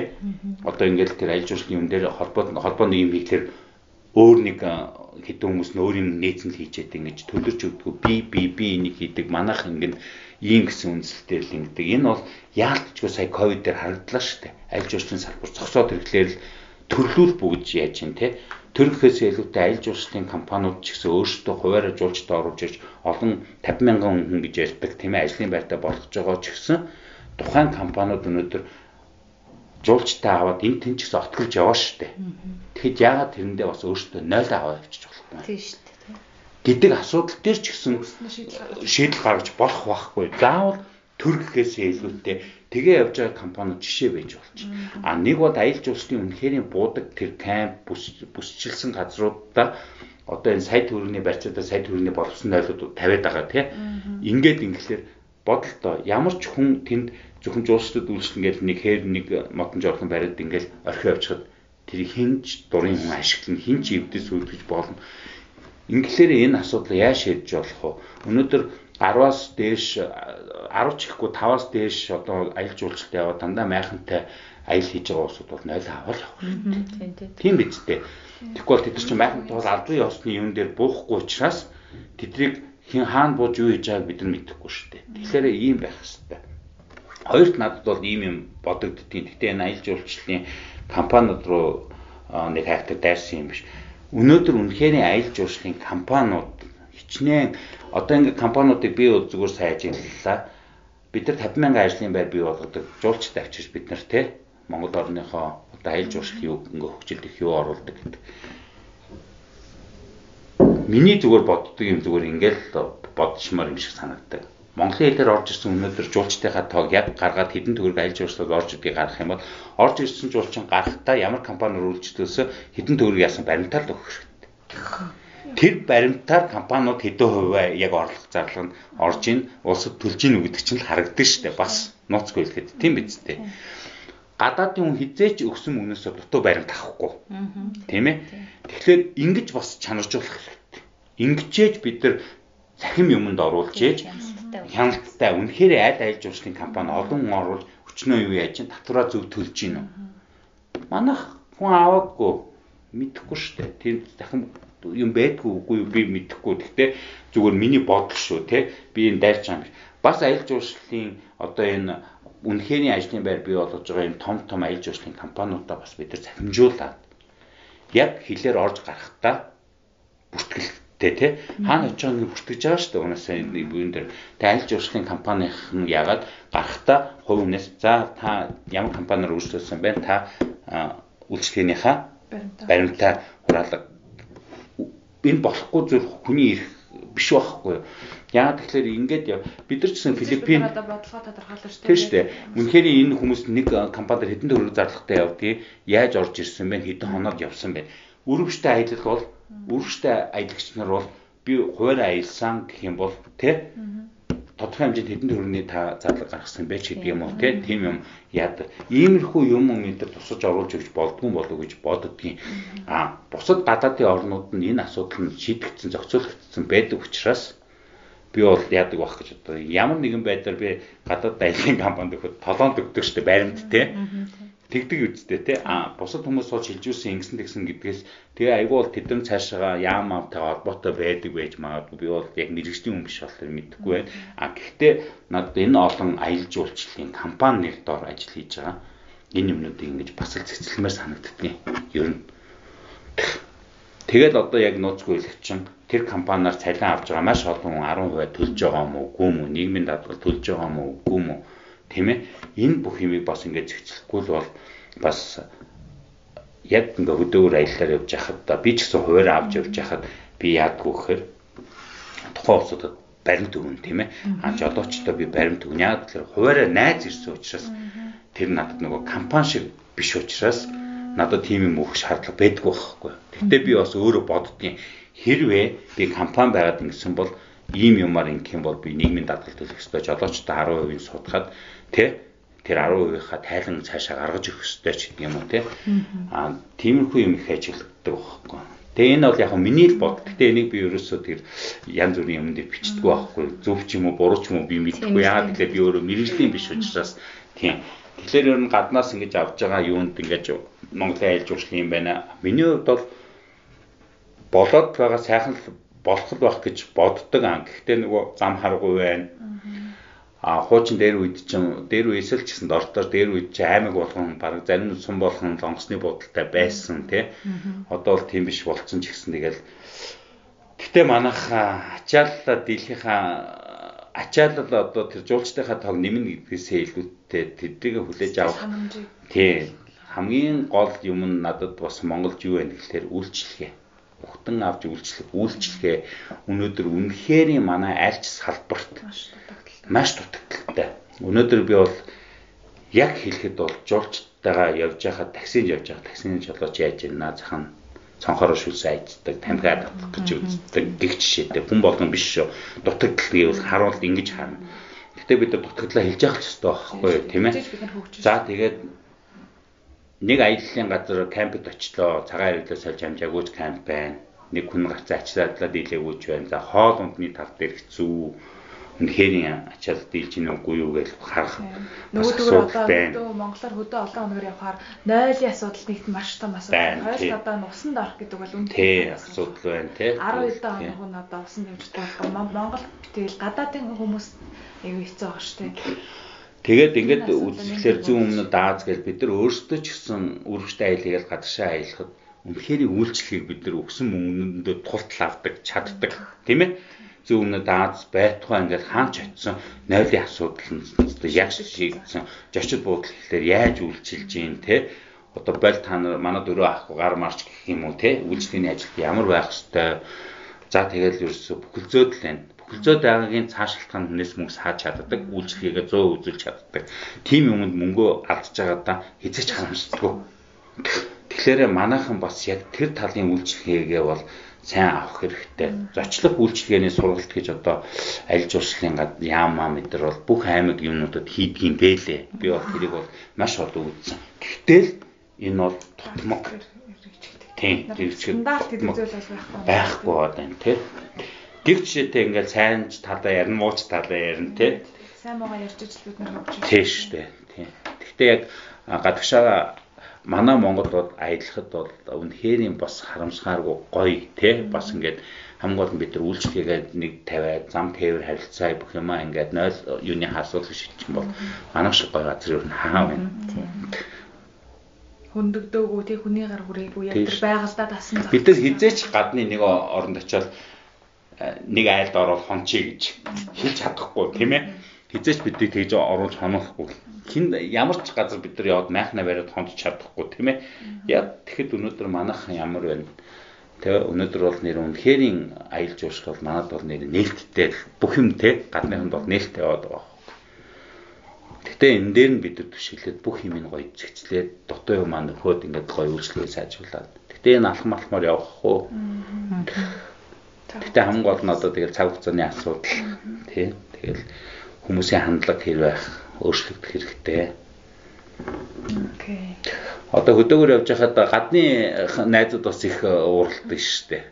одоо ингээд тэр аль жуулчны юм дээр холбоо холбооны юм хийхлээр өөр нэг хэдэн хүмүүс нь өөрийн нээцэн л хийчихэд ингэж төлөрч өгдөг би би би энийг хийдэг. Манайх ингээд ийм гэсэн үндэслэлээр л ингэдэг. Энэ бол яалтчгүй сая ковид дээр харагдлаа шүү дээ. Аль жуулчны салбар зогсоод ирэхлээр л төрлүүл бүгж яаж юм те төрөхөөс илүүтэй аялал жуулчлалын компаниуд ч гэсэн өөрсдөө хуваарь жуулчдад оруулж ирж олон 50 мянган хүн гэж ярьдаг тийм ээ ажлын байртаа болгож байгаа ч гэсэн тухайн компаниуд өнөөдөр жуулчтай аваад энэ тэн ч гэсэн отголж яваа штэ. Тэгэхэд яагаад тэрэндээ бас өөрсдөө 0 аваа явчих болохгүй. Тийм штэ. гэдэг асуудал дээр ч гэсэн шийдэл гаргаж болох байхгүй. Заавал төрөхөөсөө илүүтэй тэгээ явж байгаа компаниуд жишээ байж болж. А нэг бол аялал жуулчлалын үнэхэрийн буудаг тэр камп бүсчилсэн газруудаа одоо энэ сая төгрөгийн барьцаадаа сая төгрөгийн боловсон ойлууд тавиад байгаа тийм. Ингээд ингэлээр бодолтой ямар ч хүн тэнд зөвхөн жуулчлалд үйлчлэн гэж нэг хээр нэг модон жорхон бариад ингээл орхио явчихад тэр хинч дурын хүн ашиглан хинч эвдэс үлдэж болно. Ингэлээр энэ асуудал яаж шийдэж болох вэ? Өнөөдөр 10-аас дээш 10 ч ихгүй 5-аас дээш одоо аялал жуулчлалт яваад дандаа майхантай аялал хийж байгаа улсууд бол 0 авал явах хэрэгтэй. Тийм биз дээ. Тэгэхгүй бол тэд нар чинь майхантай бол албан ёсны юм дээр буухгүй учраас тэднийг хин хаана бууж юу хийж байгааг бид нар мэдэхгүй шүү дээ. Тэгэхээр ийм байх хэрэгтэй. Хоёрт надад бол ийм юм бодогддгийн. Гэтэ энэ аялал жуулчлалын компаниуд руу нэг хайртай дайрсан юм биш. Өнөөдөр үнэхээр аялал жуулчлалын компаниуд хичнээн одоо ингээд компаниудыг бий бол зүгээр сайн ажиглалаа. Бид нар 50 мянган ажлын байр бий болгодог. Жуулчтай авчирч бид нар те Монгол орныхоо одоо аялал жуулчлал юу ингээ хөгжилдөх юу оруулдаг гэдэг. Миний зүгээр боддог юм зүгээр ингээл бодшмаар юм шиг санагддаг. Монголын хэлээр орж ирсэн өнөөдөр жуулчдынхаа тоог яг гаргаад хэдэн төгрөг аялал жуулчлалд орж идгийг гаргах юм бол орж ирсэн жуулчин гарахтаа ямар компаниор үйлчлүүлсэ хэдэн төгрөг яасан баримтаал өгөх хэрэгтэй. Тэр баримтаар компаниуд хэдэн хувиа яг орлого зарлага нь орж ийн улсад төлж ийн гэдэг чинь л харагддаг шүү дээ. Бас нууцгүй хэлэхэд тийм биз дээ гадаадын хүн хизээч өгсөн мөнгнөөсөө дутуу баримт авахгүй. Тийм ээ. Тэгэхээр ингэж бас чанаржуулах хэрэгтэй. Ингэчээж бид нар цахим юмд оруулж ээж хяналттай үнэхээр аль аль жуулчлалын компани олон оруулж өчнөө юу яаж чинь татвараа зөв төлж гин үү. Манайх хүн аваагүй мэдэхгүй шүү дээ. Тэр дахин юм байдгүй үгүй би мэдэхгүй. Гэхдээ зүгээр миний бодол шүү те. Би энэ дайрч байгаа юм. Бас аялал жуулчлалын одоо энэ үнэхэрийн ажлын байр бий болгож байгаа юм том том аялал жуулчлалын компаниудаа бас бид нар захимжуулаад яг хилээр орж гарахтаа бүртгэлтэй тий хаана очиж байгааг бүртгэж байгаа шүү дээ. Унаасаа энэ бүхэн дээр. Тэг аялал жуулчлалын компанийн нь ягаад гарахтаа хувь хүнээс за та ямар компаниар үйлчлүүлсэн бэ? Та үйлчлэгийнхаа баримтаа. хураалга энэ болохгүй зүйл хүний эрх биш байхгүй юу Яагаад тэгэхээр ингээд бид нар ч гэсэн Филиппин одоо бодлого тодорхойлж дээ. Тийм дээ. Үнэхээр энэ хүмүүс нэг компанид хэдэн төгрөг зарлагтай явдгийг яаж орж ирсэн бэ? Хэдэн хоноод явсан бэ? Өрөвчтэй аялал бол өрөвчтэй аялагч нар бол би хуваарь аялсан гэх юм бол тий тодорхой хэмжээнд хэдэн төгрөгийн та зарлага гаргасан бэ ч гэдэг юм уу тий тийм юм яад иймэрхүү юм юм энэ тусаж оруулж өгч болдгүй болов гэж боддгийн. А бусад гадаадын орнууд нь энэ асуудал нь шийдэгдсэн зохицуулагдсан байдаг учраас би бол яадаг байх гэж одоо ямар нэгэн байдлаар би гадаад дайлагын компанид өгөхөд толоонд өгдөг штэ баримт те тэгдэг үсттэй те. А бусад хүмүүс сууж хилжүүлсэн ингэсэн тэгсэн гэдгээс тэгээ айгүй бол тэдэн цаашаа яам автай холбоотой байдаг байж магадгүй. Би бол яг мэрэгжлийн хүн биш болохоор мэдэхгүй байна. А гэхдээ надад энэ олон аялал жуулчлалын компани нэр дор ажил хийж байгаа. Энэ юмнуудыг ингэж бас л цэцлэмээр санагддгийг ер нь. Тэгэл одоо яг нууцгүй хэлэх тэр компаниар цалин авч байгаа. Маш олон хүн 10% төлж байгаа юм уу, үгүй юм уу, нийгмийн даатгал төлж байгаа юм уу, үгүй юм уу. Тийм ээ. Энэ бүх юмыг бас ингээд зэгцлэхгүй л бол бас яг ингээ хөдөөгөр аяллаар явж байхад да би ч гэсэн хуваарь авч явж байхад би яадгүй гэхээр тухайн улсуудад баримт өгнө тийм ээ. А жолоочтой би баримт өгнө. Яг тэгэхээр хуваарь найз ирсэн учраас тэр надад нөгөө компани шиг биш учраас надад тийм юм өгөх шаардлага байдгүй байхгүй. Гэхдээ би бас өөрөө боддгийн хэрвээ би компани байгаад ингэсэн бол ийм юмар ингэх юм бол би нийгмийн дадлаг төлөх ёстой жолоочтой 10% судахад тэ тэр 10%-ийнхаа тайлан цаашаа гаргаж өгөх ёстой ч гэдэг юм уу те. Аа тиймэрхүү юм их ажигладаг байхгүй. Тэгээ энэ бол яг миний л бод. Гэтэ энийг би ерөөсөө тэр янз бүрийн юм дээр бичдэг байхгүй. Зөв ч юм уу буруу ч юм уу би мэдэхгүй. Яагаад гэвэл би өөрөө мэрэгжлийн биш учраас тийм. Тэгэхээр ер нь гаднаас ингэж авж байгаа юунд ингэж Монголын айлж уршлын юм байна. Миний хувьд бол болоод байгаа сайхан л болох л байх гэж боддог аа. Гэхдээ нөгөө зам харгуй байна. А хуучин дээр үед чинь дээр үесэл ч гэсэн дортоор дээр үед чи аймаг болгон баг зарим сум болгон лонгосны бодолтой байсан тий. Одоо бол тийм биш болцсон ч гэсэн тэгэл Гэтэ манайх ачааллаа дийлхийнхаа ачаалал одоо тэр жуулчдынхаа тог нэмнэ гэдгээсээ илүүтэй тэднийг хүлээж авах. Тий. Хамгийн гол юм нь надад бас Монголд юу вэ гэхээр үйлчлэгээ ухтан авч үйлчлэх үйлчлэгээ өнөөдөр үнэхээр манай альч салбарт маш дутагдaltaй. Өнөөдөр би бол яг хэлэхэд бол жуулчтайгаа явж байхад таксинд явж байгаа таксины жолооч яаж ийна захын цонхороо шүлсэн айддаг тамхиа татах гэж үздэг гих жишээтэй хүн болгон биш шүү дутагдал гэвэл харуулт ингэж харна. Гэтэ бид дутагдлаа хэлж явах ч ёстой байхгүй тийм ээ. За тэгээд нэг аяллаа газар кампд очлоо. Цагаан ирэлээ сольж амжаагүй камп байна. Нэг хүн гацаа ачаадлаа дийлээгүйч байна. За хоол ундны тал дээр хэцүү үнэхээр ачаал дийлж гин үгүй юу гэж харах. Нөгөөдгөр одоо Монголоор хөдөө олон өнөөр явахаар нойлын асуудал нэгт маш том асуудал. Хойл одоо нусанд орох гэдэг бол үнэхээр асуудал байна тий. 12 хоног нь одоо усан дэмждэг байхгүй. Монгол тэгэл гадаадын хүмүүс аюу хэцүү байгаа шүү дээ. Тэгээд ингээд үзэсгэлэр зүүн өмнө дааз гэж бид нар өөрсдөө ч гэсэн үрвчтэй аялал гадагшаа аялахад үнэхээр үйлчлэхийг бид нар өгсөн мөнгөндөө тултал авдаг, чаддаг, тийм ээ? Зөв өмнө Дааз байтугай ингээд хаач очисон нойлын асуудал нь яг шийдсэн. Жочид буудал гэхлээр яаж үйлчилж юм те одоо боль та нар манай дөрөв ах гар марч гэх юм уу те үйлчлэгийн ажилд ямар байх ёстой. За тэгэл ерөөсө бүхэлзөөд л байна. Бүхэлзөөд байгаагийн цаашилтгаан хүнээс мөнгө сааж чаддаг, үйлчлэгээ 100 үзүүлж чаддаг. Тим юмд мөнгөө алдж байгаа да хизээч харамсдаггүй. Тэгэхээр манайхан бас яг тэр талын үйлчлэгээ бол сайн авах хэрэгтэй. Зочлох үйлчлэгээний сургалт гэж одоо аль жуулчлалын гад яамаа мэдэр бол бүх аймаг юмнуудад хийдгийм бэлээ. Би бол тэрийг бол маш олон үзсэн. Гэхдээ л энэ бол тутмаг. Тийм, бол байхгүй. Байхгүй байна тий. Гэр жишээтэй ингээл сайн талаа ярина, мууч талаа ярина тий. Сайн муугаа ярьж ижил бид нар хөгжиж. Тийм шүү дээ. Тийм. Гэхдээ яг гадагшаа манай Монголд бол аялахад бол үнэхээр бас харамсгааргүй гоё тий бас ингээд хамгийн гол нь бид нар үйлчлэгээ нэг тавиад зам тээвэр харилцаа бүх юмаа ингээд 0 юуны асуудал шийдчих юм бол манай шиг гоё газар юу хаа байна. Хөндөгдөөгүй тий. Хүний гар хүрээгүй яг тэр байгальдаа тасан. Бид нар хизээч гадны нэг оронд очиод э, нэг айлд ороод хончий гэж хэлж чадахгүй тийм ээ хизээч бидийг тэгж оруулж хоноохгүй. Хин ямар ч газар бид нар яваад майхна бариад хонч чадахгүй тийм ээ. Яг тэгэхэд өнөөдөр манайхан ямар байна? Тэгээ өнөөдөр бол нэр үнэхэрийн аялал жуулчлал бол манад бол нэр нээлттэй бүх юм те гадныханд бол нээлттэй яваад байгаа. Гэтэ энэ дээр нь бид нар төшөглөөд бүх юм гоё зэгцлээд дотоо юм маань нөхөд ингээд гоё үйлчлэгээ сайжруулад. Гэтэ энэ алхам алхмаар явах уу? Гэтэ хамгийн гол нь одоо тэгэл цаг хугацааны асуудал тий. Тэгэл хүмүүсийн хандлага хэр байх өөрчлөгдөх хэрэгтэй. Окей. Одоо хөдөөгөр явж байхад гадны найзууд бас их ууралдаг шүү дээ.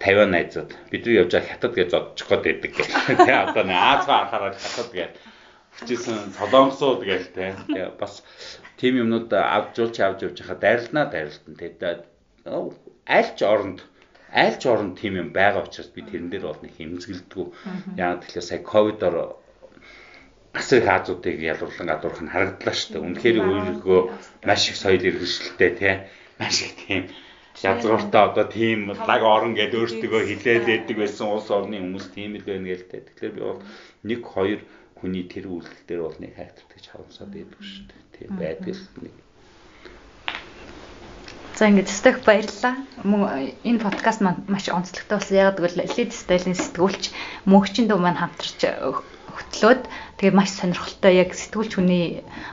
50 найзууд бидний явж байгаа хятад гэж зодчих гээд байдаг гэх. Тэ одоо нэг Аз харахаар хятад гэж хүчээсэн солонгосууд гээл тэ. Бас тийм юмнууд авч жуулч авч явж байхад дайрлнаа дайрлтан тэ. Аль ч оронд аль ч оронд тийм юм байгаа учраас би тэрэн дээр бол нэг хэмзгэлдэггүй. Яг тэгэхээр сая ковидор асар их Азуудыг ялруулан гадуурх нь харагдлаа шүү дээ. Үнэхээр өөрийгөө маш их соёл иргэншилтэй тий. Маш их тийм язгууртаа одоо тийм лаг орон гэдээ өөртөө хилээд байдаг байсан улс орны хүмүүс тийм л байна гээл тий. Тэгэхээр би бол нэг хоёр хүний тэр үйлдэл дээр бол нэг хайртай харамсаад байдаг шүү дээ. Тийм байдаг нэг За ингээд стек баярлалаа. Мөн энэ подкаст маань маш онцлогтой болсон. Яг гэвэл лид стилийн сэтгүүлч мөнхчин дүү маань хамтарч хөтлөөд тэгээд маш сонирхолтой яг сэтгүүлч хүний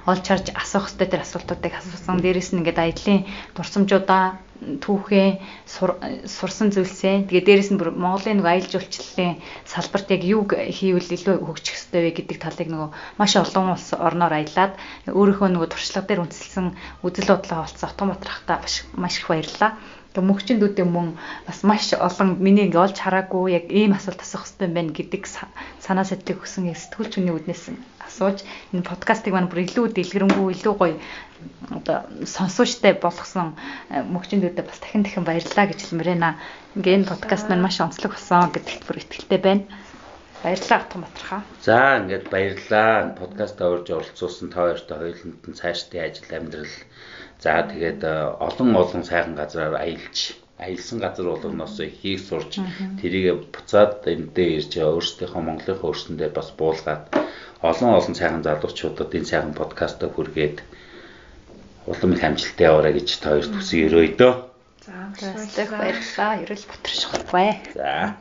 олж харж асуух хэрэгтэй тэр асуултуудыг асуусан. Дээрээс нь ингээд аялын дурсамжуудаа түүхээ сурсан зүйлсээ тэгээ дээрэс нь бүр Монголын нэг аялал жуулчлалын салбарт яг юу хийвэл илүү хөгжих ёстой вэ гэдэг талыг нөгөө маш олон улс орноор аялаад өөрийнхөө нөгөө туршлага дээр үндэслэн үзэл бодлоо олцсон Отгонбаатар хата маш их баярлалаа. Тэгээ мөнхчин дүүдээ мөн бас маш олон миний ингээ олж хараагүй яг ийм асуулт асуух хэрэгтэй байна гэдэг санаа сэтлийг өгсөн сэтгүүлч хүний үднээс асууж энэ подкастыг маань бүр илүү дэлгэрэнгүй илүү гоё одоо сонсууштай болгосон э, мөнхчин дүүдээ бас дахин дахин баярлалаа гэж хэлмээр байна. Ингээ энэ подкаст маань маш онцлог болсон гэдэгт бүр итгэлтэй байна. Баярлалаа Атган Батархаа. За ингээд баярлалаа. Подкаст орж оролцуулсан та хоёртой хоёуланд нь цаашдын ажил амьдрал За тэгээд э, олон олон сайхан газараар аялж аялсан газар болгоноос ихийг сурч тэрийг буцаад эндээ ирж өөрсдийнхөө Монголынхоо өрсөндөө бас буулгаад олон олон сайхан залуучуудад энэ сайхан подкастаа хүргээд улам их амжилттай яваарай гэж та хоёрт хүсье өрөөё дөө. За баярлалаа. Ерөөл Батарших бай. За.